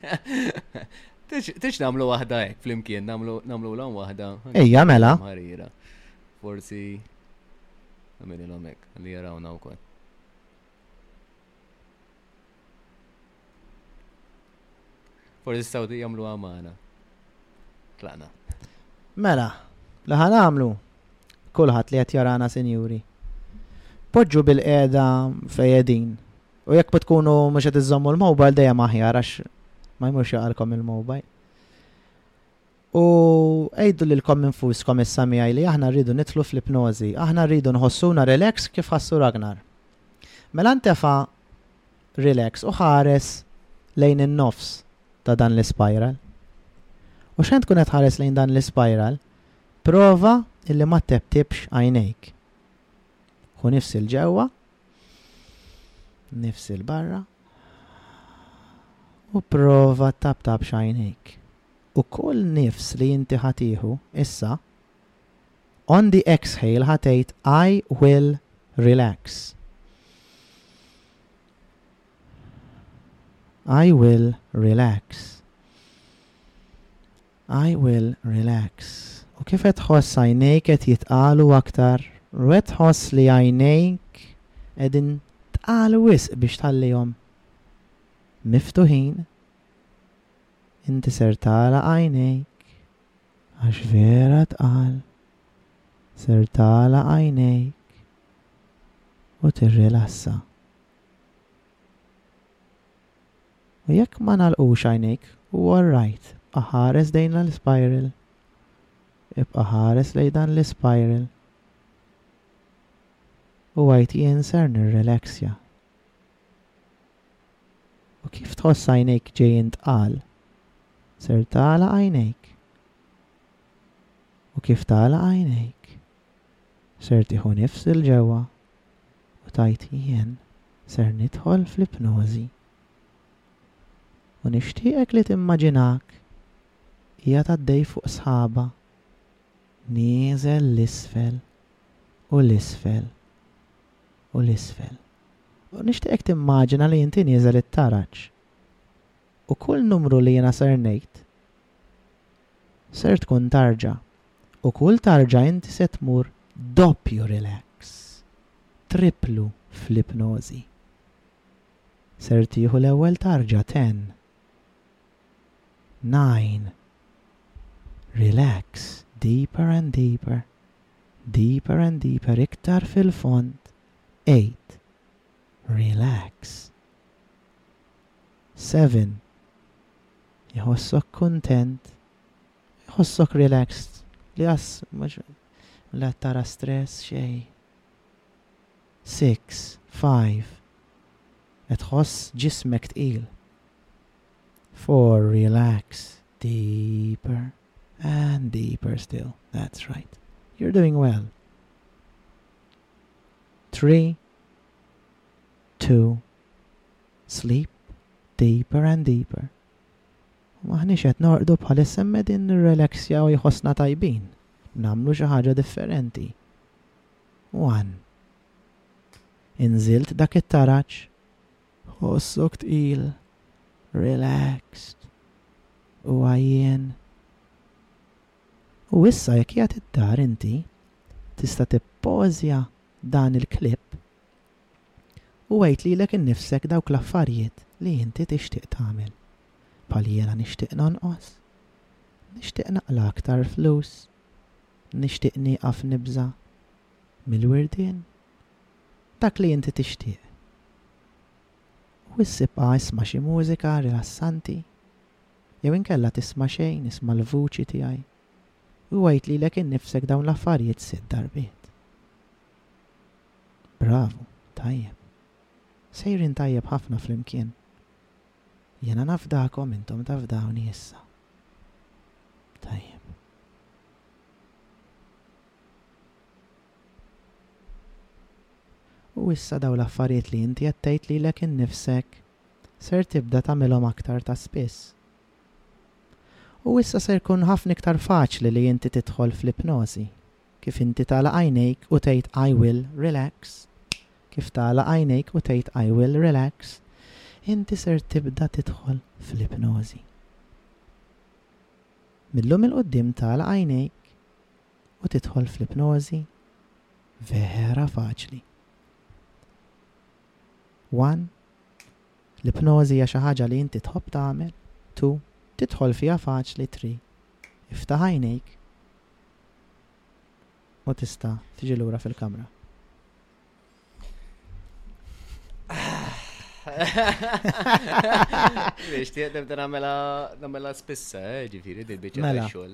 [SPEAKER 1] Tix namlu waħda hekk flimkien, namlu l-om waħda.
[SPEAKER 2] Ejja, mela.
[SPEAKER 1] Marira. Forsi. Għamililhom hekk, li jarawna wkoll. Forsi jistgħu jagħmluha magħna. Tlaqna.
[SPEAKER 2] Mela, li ħan għamlu kulħadd li qed jarana sinjuri. Poġġu bil-qiegħda fejedin. U jekk ma tkunu mhux qed iżommu l-mobile dejjem aħjar għax ma jmurx jaqalkom il-mobile. U għidu lilkom infuskom issa miegħi li aħna rridu nidħlu fl-ipnożi, aħna rridu nħossuna relax kif ħassu Ragnar. Mela ntefa' relax u ħares lejn in-nofs ta' dan l-ispiral. U x'ħin tkun qed tħares lejn dan l-ispiral, prova illi ma tebtibx għajnejk. Hu nifsi l-ġewwa, nifsi l-barra, u prova tabtab xajnejk. U kull nifs li inti ħa tieħu, issa, on the exhale ħa tgħid I will relax. I will relax. I will relax. U kif qed tħoss għajnejk qed jitqalu aktar, u qed tħoss li għajnejk qegħdin tqalu wisq biex tħallihom miftuħin Inti ser tagħlaq għajnejk għax vera tqal, ser tagħlaq għajnejk u tirrilassa. U jekk ma ngħalqux għajnejk, hu alright, ibqa' ħares lejn dan l-ispiral. Ibqa' ħares lejn dan l-ispiral. U għid jien ser nirrelaxja. U kif tħoss għajnejk ġejjin tqal, ser tagħlaq għajnejk. U kif tagħlaq għajnejk, ser tieħu nifs 'il ġewwa u tgħid jien ser nidħol fl-ipnożi. U nixtieqek li timmaġinak qiegħed għaddej fuq sħaba, nieżel 'l isfel u 'l isfel. u 'l isfel. U nixtieqek timmaġina li inti nieżel it-taraġ. U kull numru li jiena ser ngħid, ser tkun tarġa. U kull tarġa inti se tmur doppju rilaks, tripplu fl-ipnożi. Ser tieħu l-ewwel tarġa ten, nine, rilaks, deeper and deeper, Deeper and deeper iktar fil-fond Eight, Relax Seven, Iħossok kuntent Iħossok relaxed li għas mhux li qed tara stress xejn Six, Five, Qed tħoss ġismek tqil Four, Relax deeper And deeper still. That's right. You're doing well. Three, two, sleep deeper and deeper. Maħniex qed norqdu bħal issemma din nirrelaxja u jħossna tajbin. Namlu xi ħaġa differenti. One. Inżilt dak it-taraġ Tħossok tqil, relaxed u għajjien? U issa jekk qiegħed id-dar inti tista' tippożja dan il-clip u għid lilek innifsek dawk l-affarijiet li inti tixtieq tagħmel, bħal jiena nixtieq nonqos, nixtieq naqla' aktar flus, nixtieq nieqaf nibża' mill-wirdien. Dak li inti tixtieq. U issa ibqa' isma' xi mużika rilassanti. Jew inkella tisma' xejn, isma' l-vuċi tiegħi. U għid lilek innifsek dawn l-affarijiet sitt darbiet. Bravu, tajjeb. Sejrin tajjeb ħafna flimkien. Jiena nafdakom, intom tafdawni issa. Tajjeb. U issa dawn l-affarijiet li inti qed tgħid lilek innifsek ser tibda tagħmilhom aktar ta' spiss. U issa ser jkun ħafna iktar faċli li inti tidħol fl-ipnożi, kif inti tagħlaq għajnejk u tgħid I will relax, kif tagħlaq għajnejk u tgħid I will relax, inti ser tibda tidħol fl-ipnożi. Mil-lum 'il quddiem tagħlaq għajnejk u tidħol fl-ipnożi vera faċli. 1. L-ipnożi hija xi ħaġa li inti tħobb tagħmel. 2. Tidħol fiha faċli 3. Iftaħ għajnejk u tista' tiġi lura fil-kamra.
[SPEAKER 1] Biex tiegħdem ta' nagħmela spissa, eh, ġifieri dil-biċċa
[SPEAKER 2] mela.
[SPEAKER 1] xogħol.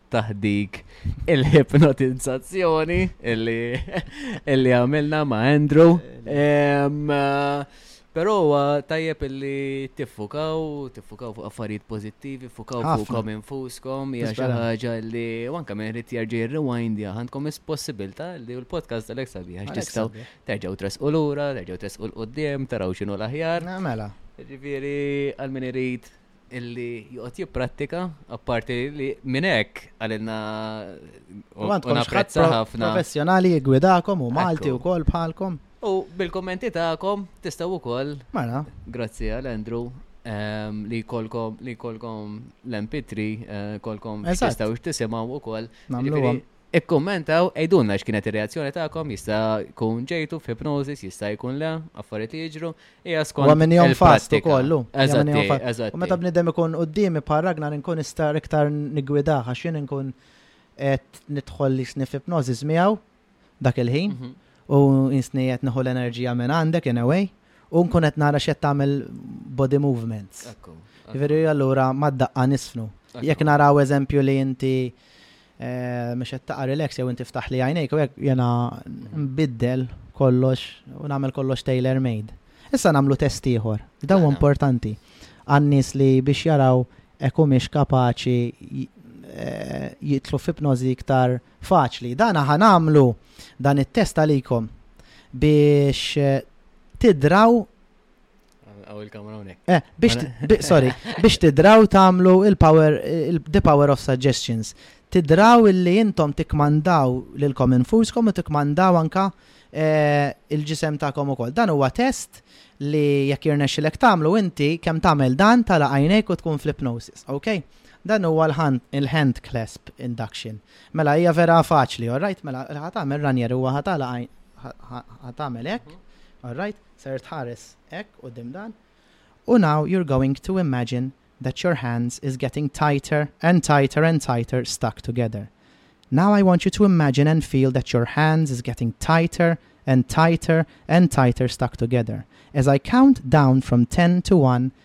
[SPEAKER 1] taħdik il-hipnotizzazzjoni illi għamilna ma' Andrew. Pero huwa tajjeb illi tiffukaw, tiffukaw fuq affarijiet pozittivi, fukaw fuqkom infuskom, hija xi ħaġa li anke minn rid jerġa' jirrewindja għandkom is-possibilità li l-podcast tal-ek sabiħ għax tistgħu terġgħu tresqu lura, terġgħu tresqu l-qudiem, taraw x'inhu l-aħjar.
[SPEAKER 2] Mela.
[SPEAKER 1] Ġifieri għal min irid illi joqgħod jipprattika apparti li minn hekk għalilna napprezza ħafna.
[SPEAKER 2] Professjonali jiggwidakom u Malti wkoll bħalkom.
[SPEAKER 1] U bil-kommenti tagħkom tistgħu wkoll.
[SPEAKER 2] Mela.
[SPEAKER 1] Grazzi għal Andrew ehm, li kolkom li kolkom l-MP3 eh, kolkom tistgħu tisimgħu
[SPEAKER 2] wkoll.
[SPEAKER 1] Ikkummentaw, għidulna x'kienet ir-reazzjoni tagħkom, jista' jkun ġejtu f'hypnosis, jista' jkun le, affarijiet li jiġru, hija skont.
[SPEAKER 2] Huwa min jom fast ukoll
[SPEAKER 1] hu. Eżatt.
[SPEAKER 2] U meta bniedem ikun quddiemi bħal Ragnar inkun nista' iktar niggwidah għax jien inkun qed nidħol li jsni f'hypnosis miegħu dak il-ħin
[SPEAKER 1] mhm.
[SPEAKER 2] u insni qed nieħu l-enerġija minn għandek in a way u nkun qed nara x'qed tagħmel body movements. Veri allura mad-daqqa nisfnu. Jekk naraw eżempju li inti Eh, mhux qed taqa' relax jew inti ftaħ li għajnejk u hekk jiena nbiddel kollox u nagħmel kollox tailor made. Issa nagħmlu test ieħor. Daw
[SPEAKER 1] mela.
[SPEAKER 2] importanti għan-nies li biex jaraw hekk humiex kapaċi eh, jitlu f'ipnożi iktar faċli. Dan aħna nagħmlu dan it-test għalikom biex eh, tidraw
[SPEAKER 1] Għaw il-kamra unek.
[SPEAKER 2] Eh, biex, sorry, biex tidraw tamlu il-power, the power of suggestions. Tidraw illi intom tikmandaw l-kom infuskom u tikmandaw anka eh, il-ġisem ta'kom u kol. Dan huwa test li jekk jirnexxilek tamlu inti kemm tagħmel dan tala għajnejk u tkun flipnosis, ok? Dan huwa l-hand clasp induction. Mela hija vera faċli, all right? Mela ħatamel ranjer huwa ħatala għajn ħatamel hekk, all right? Ser tħares hekk quddiem dan, u now you're going to imagine that your hands is getting tighter and tighter and tighter stuck together. Now I want you to imagine and feel that your hands is getting tighter and tighter and tighter stuck together. As I count down from ten to one,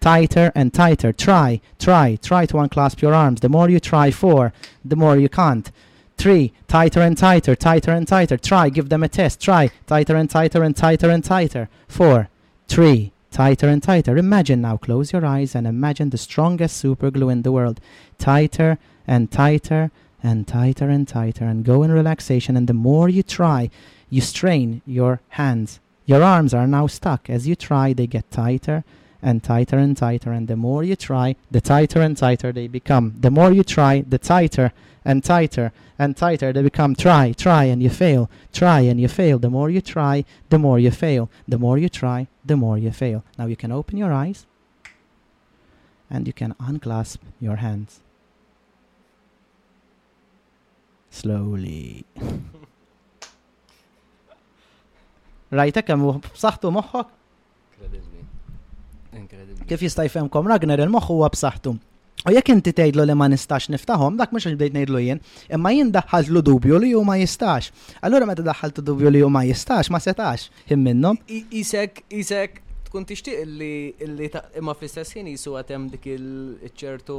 [SPEAKER 2] Tighter and tighter, try, try, try to unclasp your arms, the more you try for, the more you can't, three, tighter and tighter, tighter and tighter, try, give them a test, try, tighter and tighter and tighter and tighter, four, three, tighter and tighter, imagine now, close your eyes and imagine the strongest super glue in the world, tighter and tighter and tighter and tighter and go in relaxation and the more you try, you strain your hands. Your arms are now stuck, as you try they get tighter and tighter and tighter and the more you try, the tighter and tighter they become, the more you try, the tighter and tighter and tighter they become, try, try and you fail, try and you fail, the more you try, the more you fail, the more you try, the more you fail. Now you can open your eyes and you can unclasp your hands. Slowly. Rajtek hemm b'saħħtu moħħok?
[SPEAKER 1] Incredibbli. Incredibbli.
[SPEAKER 2] Kif jista' jfehmkom Ragnar il-moħħ huwa b'saħħtu. U jekk inti tgħidlu li ma nistax niftaħhom, dak mhux bdejt ngħidlu jien, imma jien daħħaltlu dubju li hu ma jistax. Allura meta daħħaltu dubju li hu ma jistax, ma setax him minnhom.
[SPEAKER 1] Isek, isek, tkun tixtieq li imma fl-istess ħin jisu għatem dik il-ċertu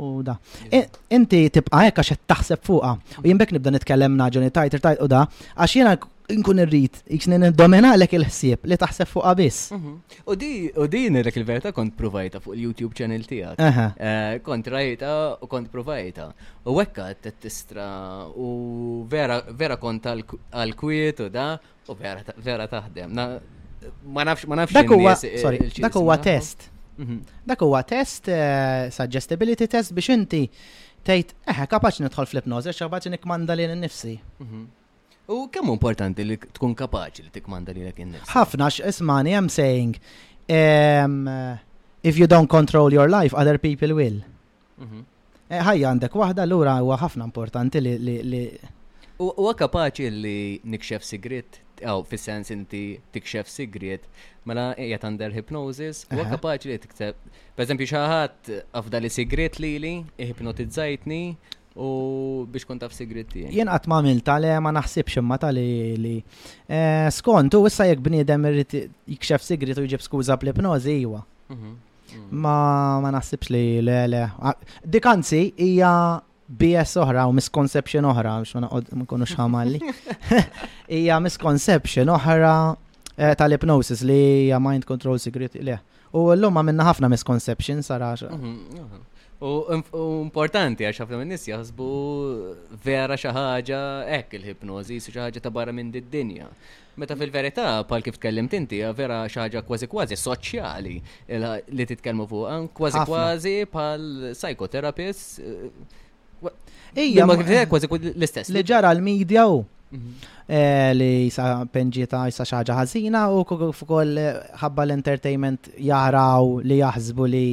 [SPEAKER 2] U da. Inti tibqa' hekk għax qed taħseb fuqha. U jien bekk nibda nitkellem naġuni tajt tajt u da, għax jiena nkun irrid jixni domina lek il-ħsieb li taħseb fuqha biss.
[SPEAKER 1] Mhm. U di u di nirrek il-verità kont provajta fuq il-YouTube channel
[SPEAKER 2] tiegħek.
[SPEAKER 1] Eh, kont rajta u kont provajta. U hekk qed tistra u vera vera kont għal-kwiet u da, U vera, vera taħdem. Ma nafx, ma nafx.
[SPEAKER 2] Dak huwa, sorry, dak huwa test.
[SPEAKER 1] Mhm.
[SPEAKER 2] Dak huwa test, eh, suggestibility test biex inti tgħid, eħe, eh, kapaċi nidħol fl-ipnożi, kapaċi nikmanda li nifsi.
[SPEAKER 1] Mhm. U kemm importanti li tkun kapaċi li tikmanda li l-ek nifsi?
[SPEAKER 2] Ħafna, ismani, I'm saying, if you don't control your life, other people will. Ħajja għandek waħda, allura huwa ħafna importanti li.
[SPEAKER 1] Huwa kapaċi li nikxef sigriet, għaw, fis-sens inti tikxef sigriet, mela qiegħed under hypnosis,
[SPEAKER 2] huwa
[SPEAKER 1] kapaċi li tikteb. Per eżempju, xi ħadd afda li sigriet lili, iħipnotizzajtni, u biex kont taf sigritti.
[SPEAKER 2] Jien qatt ma għamil tale ma naħsibx imma tali li. Eh, skont, u issa jekk bniedem irrid jikxef sigriet u jġib skuża bl-ipnożi, iwa.
[SPEAKER 1] Mhm.
[SPEAKER 2] Ma ma naħsibx li le le. Dik anzi hija BS oħra u misconception oħra, biex ma naqod ma konux ħamalli. Hija misconception oħra eh, tal-hypnosis li hija mind control secret le. U l-lum għamilna ħafna misconception sara.
[SPEAKER 1] Mhm, mhm. U importanti għax ħafna minn nies jaħsbu vera xi ħaġa hekk il-hipnożi, xi ħaġa ta' barra minn did-dinja. Meta fil-verità, bħal kif tkellimt inti, hija vera xi ħaġa kważi kważi soċjali li titkellmu fuqha, kważi kważi bħal psychotherapist.
[SPEAKER 2] Ija,
[SPEAKER 1] ma kważi l-istess.
[SPEAKER 2] Li ġara l-medja u
[SPEAKER 1] mhm.
[SPEAKER 2] eh, li jisa penġieta jisa xaġa ħazina u fukoll eh, ħabba l-entertainment jaraw li jaħsbu li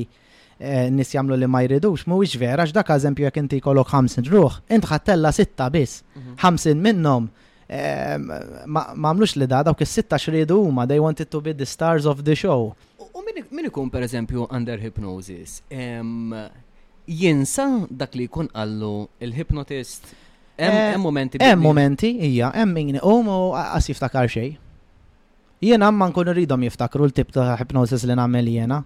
[SPEAKER 2] nies jagħmlu li ma jridux, mhuwiex vera għax dak eżempju jekk inti jkollok 50 ruħ, int ħattella sitta biss. 50 mhm. minnhom ehm, ma għamlux li da dawk is-sitta xridu huma they wanted to be the stars of the show.
[SPEAKER 1] U min ikun pereżempju under hypnosis? Ehm, jinsa dak li jkun qallu il-hypnotist? Hemm
[SPEAKER 2] eh,
[SPEAKER 1] momenti.
[SPEAKER 2] Hemm momenti, hija, hemm min iqum u qas jiftakar xejn. Jiena imma nkun irridhom jiftakru l-tip ta' hypnosis li nagħmel jiena.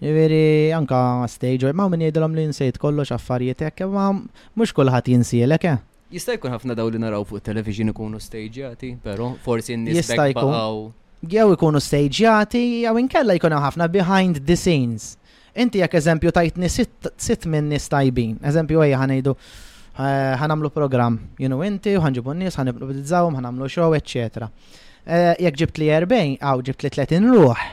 [SPEAKER 2] Jiġifieri anke stage, imma hawn min jgħidilhom li nsejt kollox, affarijiet hekk, imma mhux kulħadd jinsielek, eh!
[SPEAKER 1] Jista' jkun ħafna dawn li naraw fuq it-television ikunu stagejati, però? Forsi n-nies
[SPEAKER 2] b'hekk
[SPEAKER 1] baqgħu.
[SPEAKER 2] Jista'
[SPEAKER 1] jkun.
[SPEAKER 2] Jew ikunu stagejati, jew inkella jkun hemm ħafna behind the scenes. Inti jekk eżempju tajtni sitt minn nies tajbin, eżempju ejja ħanejdu eh, ħanamlu programm, jinu inti, u ħanġibu n-nies, ħanibdizzawhom, ħanamlu show, eċċetera. Eh, jekk ġibt li 40, għaw ġibt li 30 ruħ,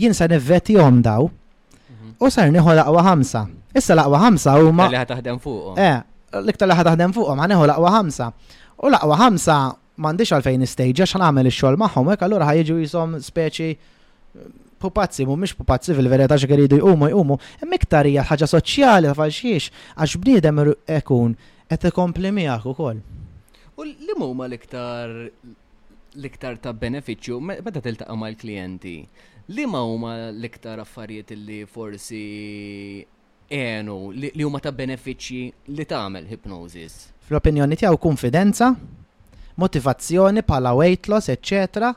[SPEAKER 2] jien sa nivvetihom daw,
[SPEAKER 1] mhm.
[SPEAKER 2] u sar nieħu laqwa ħamsa. Issa laqwa ħamsa huma.
[SPEAKER 1] Li ħataħdem fuqhom.
[SPEAKER 2] Eh, l-iktar li ħataħdem fuqhom, ħaneħu laqwa ħamsa. U laqwa ħamsa M'għandix għalfejn nistagħġ għax ħanagħmel ix-xogħol magħhom hekk allura ħa jiġu qishom speċi pupazzi, mhumiex pupazzi fil-verità x'għek iridu jqumu jqumu, imma iktar hija ħaġa soċjali taf għal xiex għax bniedem ikun qed ikompli miegħek ukoll.
[SPEAKER 1] U li huma l-iktar l-iktar ta' beneficju meta tiltaqa' mal-klijenti? Li ma huma l-iktar affarijiet li forsi għenu, li huma ta' benefiċċji li tagħmel hypnosis?
[SPEAKER 2] Fl-opinjoni tiegħu kunfidenza, motivazzjoni bħala weight loss, eċċetera,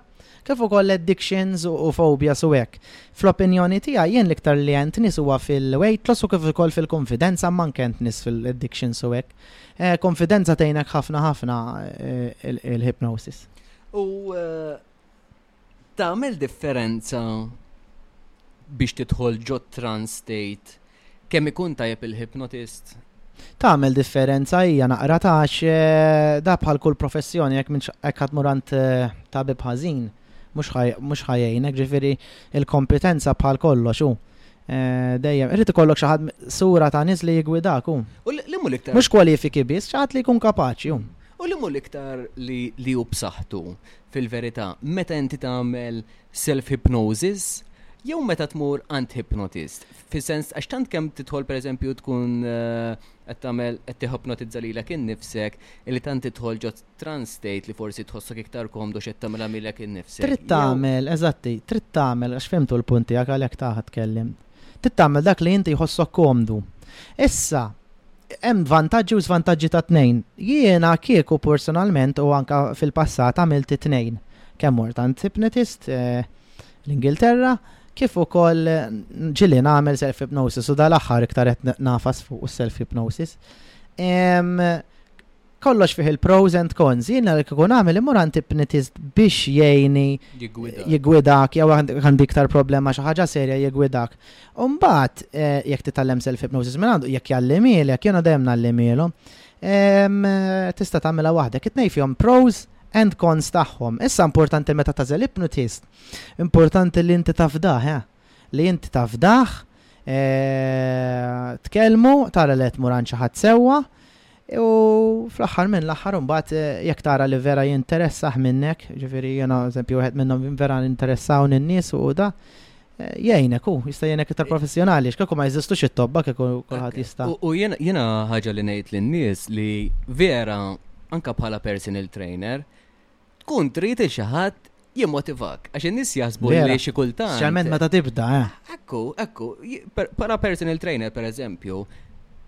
[SPEAKER 2] kif ukoll addictions u phobias u hekk. Fl-opinjoni tiegħi jien l-iktar li għent nies huwa fil-weight loss u kif ukoll fil-konfidenza ma nkent nies fil-addictions u hekk. Eh, konfidenza tgħinek ħafna ħafna eh, il-hypnosis.
[SPEAKER 1] U eh, Tagħmel differenza biex tidħol ġo trance state kemm ikun tajjeb il-hypnotist?
[SPEAKER 2] Tagħmel differenza hija naqra ta' għax da bħal kull professjoni jekk minn hekk ħadd mur għand tabib ħażin mhux ħajjejnek ġifieri il-kompetenza bħal kollox hu. Eh, dejjem, irrid ikollok xi ħadd sura ta' nies li jigwidak hu.
[SPEAKER 1] U li mhu l-iktar.
[SPEAKER 2] Mhux kwalifiki biss, xi ħadd li jkun kapaċi hu.
[SPEAKER 1] U li mhu l-iktar li hu b'saħħtu fil-verità, meta inti tagħmel self-hypnosis, jew meta tmur għand hypnotist. Fis-sens, għax tant kemm tidħol pereżempju tkun eh, qed tagħmel qed tiħopnotizza lilek innifsek, li tant tidħol ġo trans state li forsi tħossok iktar komdu x'qed tagħmel għamilek innifsek.
[SPEAKER 2] Trid tagħmel, eżatti, trid tagħmel għax fimtu l-punt tiegħek għalhekk taħt tkellim. Trid tagħmel dak li inti jħossok komdu. Issa, Hemm vantaġġi u żvantaġġi tat-tnejn. Jiena kieku personalment u anke fil-passat għamilt it-tnejn. Kemm mort għand hypnotist l-Ingilterra kif ukoll ġieli nagħmel self-hypnosis u dal-aħħar iktar qed nagħfas fuq is-self-hypnosis. Kollox fih il-pros and cons. Jien li kieku nagħmel immur għand ipnitist biex jgħini jiggwidak jew għandi iktar problema xi ħaġa serja jiggwidak. U mbagħad eh, jekk titgħallem self hypnosis minn għandu jekk jallimielek jiena dejjem nallimielhom. Ehm, tista' tagħmilha waħdek. Itnej fihom pros and cons tagħhom. Issa importanti meta tażel ipnotist, importanti li inti tafdah, eh? li inti tafdah, eh, tkellmu, tara li qed muran xi ħadd sewwa, U fl-aħħar minn l-aħħar imbagħad eh, jekk tara li vera jinteressah minnek, ġifieri jiena eżempju wieħed minnhom vera interessaw nin-nies u da, eh, jgħinek hu, jista' jgħinek iktar professjonali, x'kieku ma jeżistux it-tobba kieku kulħadd jista'.
[SPEAKER 1] U- U jiena- jiena ħaġa li ngħid lin-nies li vera anka bħala personal trainer tkun trid il xi ħadd jimmotivak. Għax in-nies
[SPEAKER 2] jaħsbu
[SPEAKER 1] li xi kultant.
[SPEAKER 2] Speċjalment meta tibda, eh.
[SPEAKER 1] Ekku, ekku, para personal trainer per eżempju,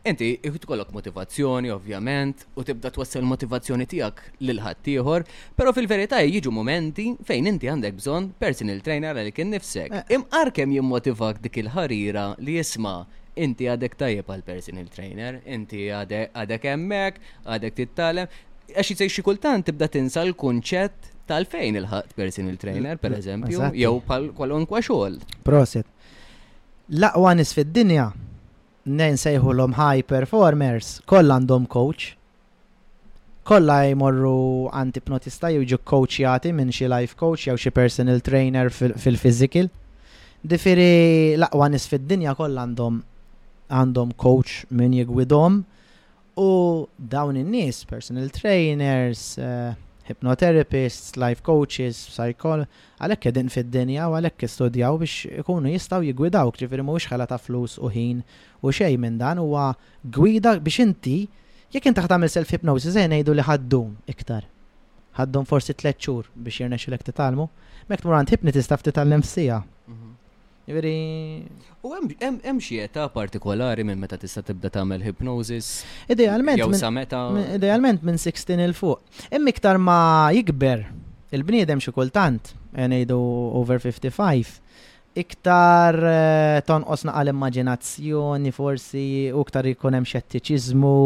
[SPEAKER 1] inti tkollok motivazzjoni, ovvjament, u tibda twassal motivazzjoni tiegħek lil ħaddieħor, però fil-verità jiġu momenti fejn inti għandek bżonn personal trainer għalik innifsek.
[SPEAKER 2] Eh.
[SPEAKER 1] Imqar kemm jimmotivak dik il-ħarira li jisma' inti għadek tajjeb għal personal trainer, inti għadek hemmhekk, għadek tittalem, Għax jitej xi kultant tibda tinsa l-kunċett tal-fejn il-ħadd personal trainer, per eżempju, jew pal kwalunkwa xogħol.
[SPEAKER 2] Proset. L-aqwa nis fid-dinja, nejn sejħulhom high performers, kollha għandhom coach. Kollha jmorru għand ipnotista jew ġu coachjati minn xi life coach jew xi personal trainer fil-physical. Difiri l-aqwa nis fid-dinja kollha għandhom għandhom coach minn jigwidhom U dawn in-nies, personal trainers, hypnotherapists, life coaches, psychol, għalhekk qegħdin fid-dinja u għalhekk istudjaw biex ikunu jistgħu jigwidawk, ġifieri mhuwiex ħela ta' flus u ħin u xejn minn dan huwa gwida biex inti jekk inti ħa tagħmel self hypnosis se ngħidu li ħaddum iktar. Ħaddum forsi tliet xhur biex jirnexxilek titgħallmu. Mek tmur għand ħibni tista' titgħallem f'sija. Mhm. Ġifieri.
[SPEAKER 1] U hemm xi età partikolari minn meta tista' tibda tagħmel hypnosis?
[SPEAKER 2] Idealment.
[SPEAKER 1] Jew sa meta?
[SPEAKER 2] Idealment minn 16 il fuq. Imma iktar ma jikber il-bniedem xi kultant, ngħidu over 55, iktar eh, tonqos naqa' l-immaġinazzjoni forsi u iktar ikun hemm xettiċiżmu,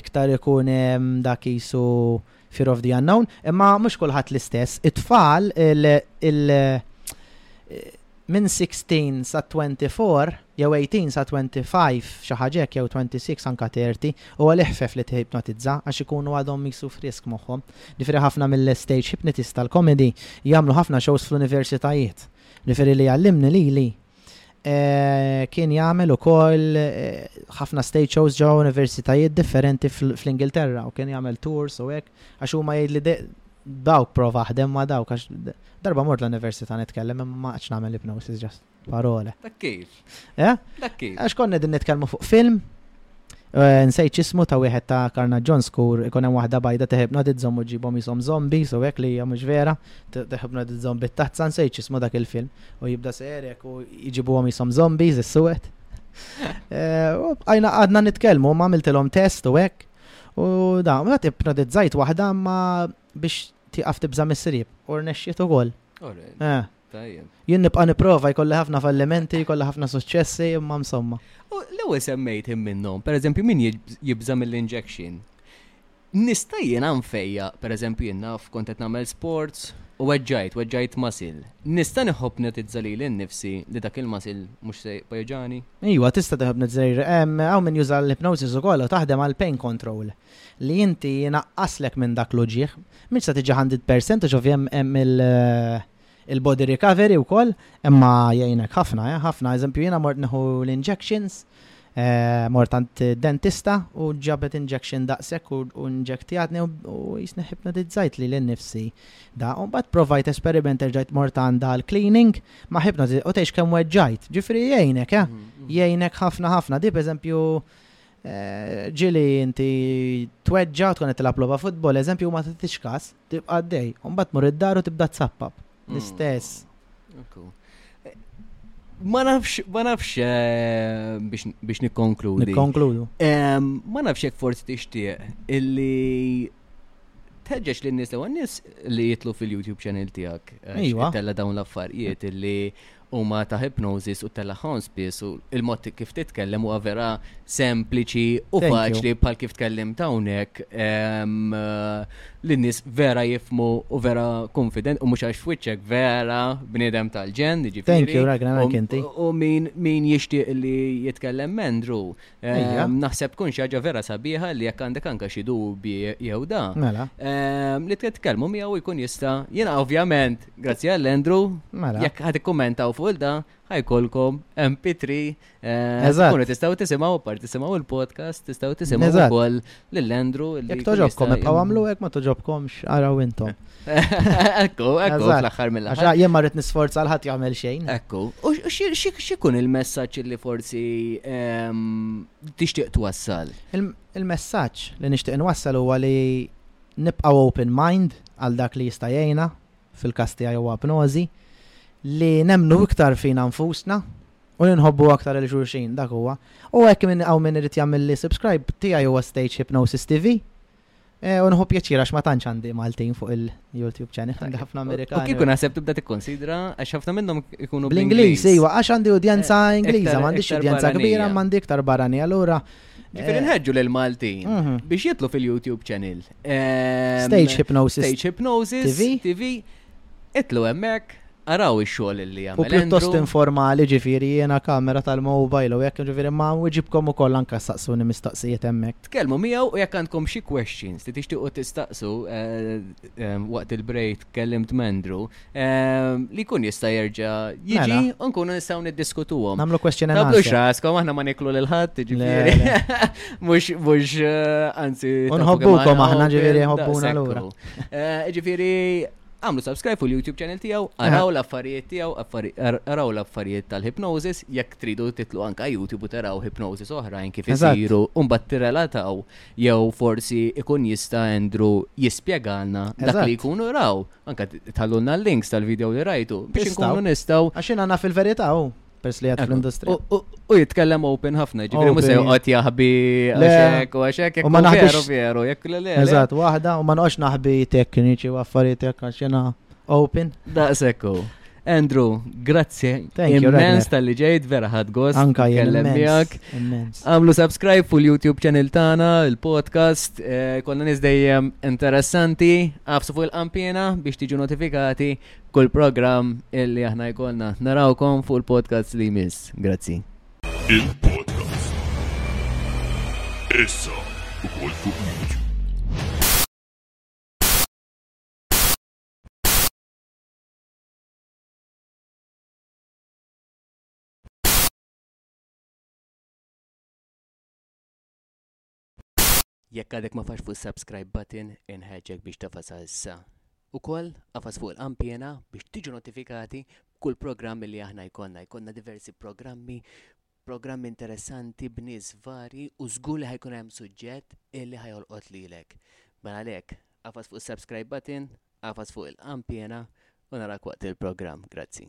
[SPEAKER 2] iktar ikun hemm dak isu Fear of the unknown, imma mhux kulħadd l-istess. It-tfal il, il minn 16 sa 24 jew 18 sa 25 xi ħaġek jew 26 anka 30 u għal iħfef li tihipnotizza għax ikunu għadhom misu frisk moħħhom. Ġifieri ħafna mill-stage hypnotist tal-komedi jagħmlu ħafna shows fl-universitajiet. Ġifieri li għallimni lili Eh, kien jagħmel ukoll eh, ħafna stage shows ġewwa universitajiet differenti fl-Ingilterra u kien jagħmel tours u hekk għax huma jgħidli dawk prova ħdem ma dawk għax darba mort l-università nitkellem imma ma qatx nagħmel hypnosis ġas parole.
[SPEAKER 1] Dak kif?
[SPEAKER 2] Eh?
[SPEAKER 1] Dak kif?
[SPEAKER 2] Għax konna din nitkellmu fuq film Nsejt x'ismu ta' wieħed ta' karnaġġon skur ikun hemm waħda bajda teħibna tiżżomm u ġibhom ishom zombi so hekk li hija mhux vera teħibna tiżżomm bit-tazza nsejt x'ismu dak il-film u jibda seher hekk u jġibuhom ishom zombies is-suwed. Għajna għadna nitkellmu ma għamiltilhom test u hekk u da ma tipnodizzajt waħda ma biex tiqaf tibża' mis-srieb u rnexxiet ukoll. Jien nibqa' nipprova, jkolli ħafna fallimenti, jkolli ħafna suċċessi, imma msomma.
[SPEAKER 1] U l-ewwel semmejt him minnhom, pereżempju min jibża' mill-injection. Nista' jien għanfejja, pereżempju jien naf kont qed nagħmel sports u weġġajt, weġġajt masil. Nista' niħopnotizza lili nnifsi li dak il-masil mhux se jibqa'
[SPEAKER 2] juġani? Iva, tista' tiħopnotizza lilek. Hawn min juża l-hypnosis ukoll u taħdem għall-pain control. li inti jnaqqaslek minn dak l-uġigħ. Mhix se tiġi hundred percent għax ovvja hemm il-body recovery wkoll, imma jgħinek ħafna, eh, ħafna. Eżempju jiena mort neħu l-injections, eh, mort għand dentista u ġabet injection daqshekk u injektjatni u jisni ħipnotizzajt li l-nifsi da. U mbagħad provajt esperiment erġajt mort għandha l-cleaning ma ħipnotiz u tgħix kemm weġġajt. Ġifri jgħinek, eh, mm, mm. jgħinek ħafna ħafna. Dib eżempju Eh, ġili inti tweġġa tkun qed tilgħab logħba futbol, eżempju ma titix każ, tibqa' dej, u mbagħad mur id-dar u tibda tsappab.
[SPEAKER 1] Mm. L-istess. Ma nafx, ma nafx eh, biex nikkonkludi.
[SPEAKER 2] Nikkonkludu.
[SPEAKER 1] Ma nafx jekk forsi tixtieq illi teġġeġ li n-nis li għannis li jitlu fil-YouTube channel tijak.
[SPEAKER 2] Iwa.
[SPEAKER 1] Tella dawn l-affarijiet li huma ta' hypnosis u teleħon spiss u il-mod kif titkellem huwa vera sempliċi u faċli bħal kif tkellim ta' hawnhekk ehm, li nies vera jifmu u vera konfident u mhux għax fwiċċek vera bniedem tal-ġen, jiġifieri.
[SPEAKER 2] Thank you, ragna kinti.
[SPEAKER 1] U min jixtieq li jitkellem mendru,
[SPEAKER 2] Ejja.
[SPEAKER 1] Ehm, Naħseb tkun xi ħaġa vera sabiħa li jekk għandek anke xi dubi jew da.
[SPEAKER 2] Mela.
[SPEAKER 1] Ehm, Li titkellmu miegħu jkun jista' jiena ovvjament, grazzi għall Andrew,
[SPEAKER 2] Mela.
[SPEAKER 1] jekk ħad ikkummentaw fuq il-da, ħajkolkom MP3, ehm,
[SPEAKER 2] Eżatt.
[SPEAKER 1] tkunu tistgħu tisimgħu apart tisimgħu il-podcast, tistgħu tisimgħu
[SPEAKER 2] Eżatt.
[SPEAKER 1] ukoll lil
[SPEAKER 2] Andrew.
[SPEAKER 1] Jekk
[SPEAKER 2] toġobkom ibqgħu għamlu hekk ma toġobkomx araw intom.
[SPEAKER 1] Ekku, ekku, fl-aħħar mill
[SPEAKER 2] Għax jien marret nisforza l-ħadd jagħmel xejn.
[SPEAKER 1] Ekku. U x'ikun il-messaġġ li forsi ehm, tixtieq twassal?
[SPEAKER 2] Il-messaġġ li nixtieq nwassal huwa li nibqgħu open mind għal dak li jista' jgħinna fil-każ tiegħi huwa pnosi, li nemmnu iktar fina nfusna u li nħobbu aktar lil xulxin, dak huwa. U hekk min hawn min irid jagħmilli subscribe tiegħi huwa Stage Hypnosis TV. Eh, u nħu pjaċir għax ma tantx għandi Maltin fuq il-YouTube channel, għandi ħafna Amerikani.
[SPEAKER 1] U kikun għaseb tibda tikkonsidra għax ħafna minnhom ikunu
[SPEAKER 2] bl-Ingliż. Iwa, għax għandi udjenza
[SPEAKER 1] eh,
[SPEAKER 2] Ingliża, m'għandix udjenza kbira, m'għandi iktar barani, allura
[SPEAKER 1] Ġifiri
[SPEAKER 2] eh.
[SPEAKER 1] nħedġu l-Maltin
[SPEAKER 2] mhm.
[SPEAKER 1] biex jitlu fil-YouTube channel. Ehm,
[SPEAKER 2] Stage Hypnosis.
[SPEAKER 1] Stage Hypnosis.
[SPEAKER 2] TV.
[SPEAKER 1] TV. Itlu emmek, araw ix-xogħol li jagħmel.
[SPEAKER 2] U
[SPEAKER 1] pjuttost
[SPEAKER 2] informali ġifieri jiena kamera tal-mobile u jekk ġifieri ma wieġibkom ukoll anke saqsuni mistaqsijiet hemmhekk.
[SPEAKER 1] Tkellmu miegħu u jekk għandkom xi questions li tixtiequ tistaqsu eh, eh, waqt il-break kellimt Mendru, li kun jista' jerġa' jiġi
[SPEAKER 2] mela.
[SPEAKER 1] u nkunu nistgħu niddiskutuhom.
[SPEAKER 2] Nagħmlu question and answer.
[SPEAKER 1] xaskom aħna ma niklu lil
[SPEAKER 2] ħadd,
[SPEAKER 1] ġifieri. Mhux mhux eh, anzi.
[SPEAKER 2] Unħobbukom aħna ġifieri
[SPEAKER 1] nħobbuna
[SPEAKER 2] lura.
[SPEAKER 1] Eh, ġifieri għamlu subscribe fuq YouTube channel tiegħu, araw l-affarijiet tiegħu, araw l-affarijiet tal-hypnosis, jekk tridu titlu anka YouTube u taraw hypnosis oħrajn kif isiru, u mbagħad tirrelataw jew forsi ikun jista' Andrew jispjegalna dak li jkunu raw Anka tħallulna l-links tal-video li rajtu biex nkunu nistgħu.
[SPEAKER 2] Għax jiena naf il-verità hu pers li għad fl-industrija.
[SPEAKER 1] U jitkellem open ħafna, ġifiri mu sew għat jahbi għaxek u għaxek,
[SPEAKER 2] jek ma naħbix
[SPEAKER 1] veru, jek li li.
[SPEAKER 2] Eżat, wahda, u ma naħbix naħbi tekniċi u affarijiet jek għaxena open.
[SPEAKER 1] Da' sekku. Andrew, grazzi. Immens tal-li ġejt, vera ħad gost.
[SPEAKER 2] Anka jellem
[SPEAKER 1] miegħek. Għamlu subscribe fuq YouTube channel tagħna, il-podcast, eh, konna nies dejjem interessanti, għafsu fuq il-qampina biex tiġu notifikati kull programm illi aħna jkollna. Narawkom fuq il-podcast li jmiss. Grazzi.
[SPEAKER 3] Il-podcast. Issa, u kol fuq YouTube.
[SPEAKER 1] Jekk għadek ma fax fuq subscribe button, inħeġek biex tafasa issa. U koll, għafas fuq il-kampjena biex tiġu notifikati kull programm li aħna jkonna. Jkonna diversi programmi Programm interessanti b'nies varji u żgur li ħa jkun hemm suġġett illi ħa jolqot lilek. Mela għalhekk, agħfas fuq is-subscribe button, agħfas fuq il-qanpiena u narak waqt il-programm. Grazzi.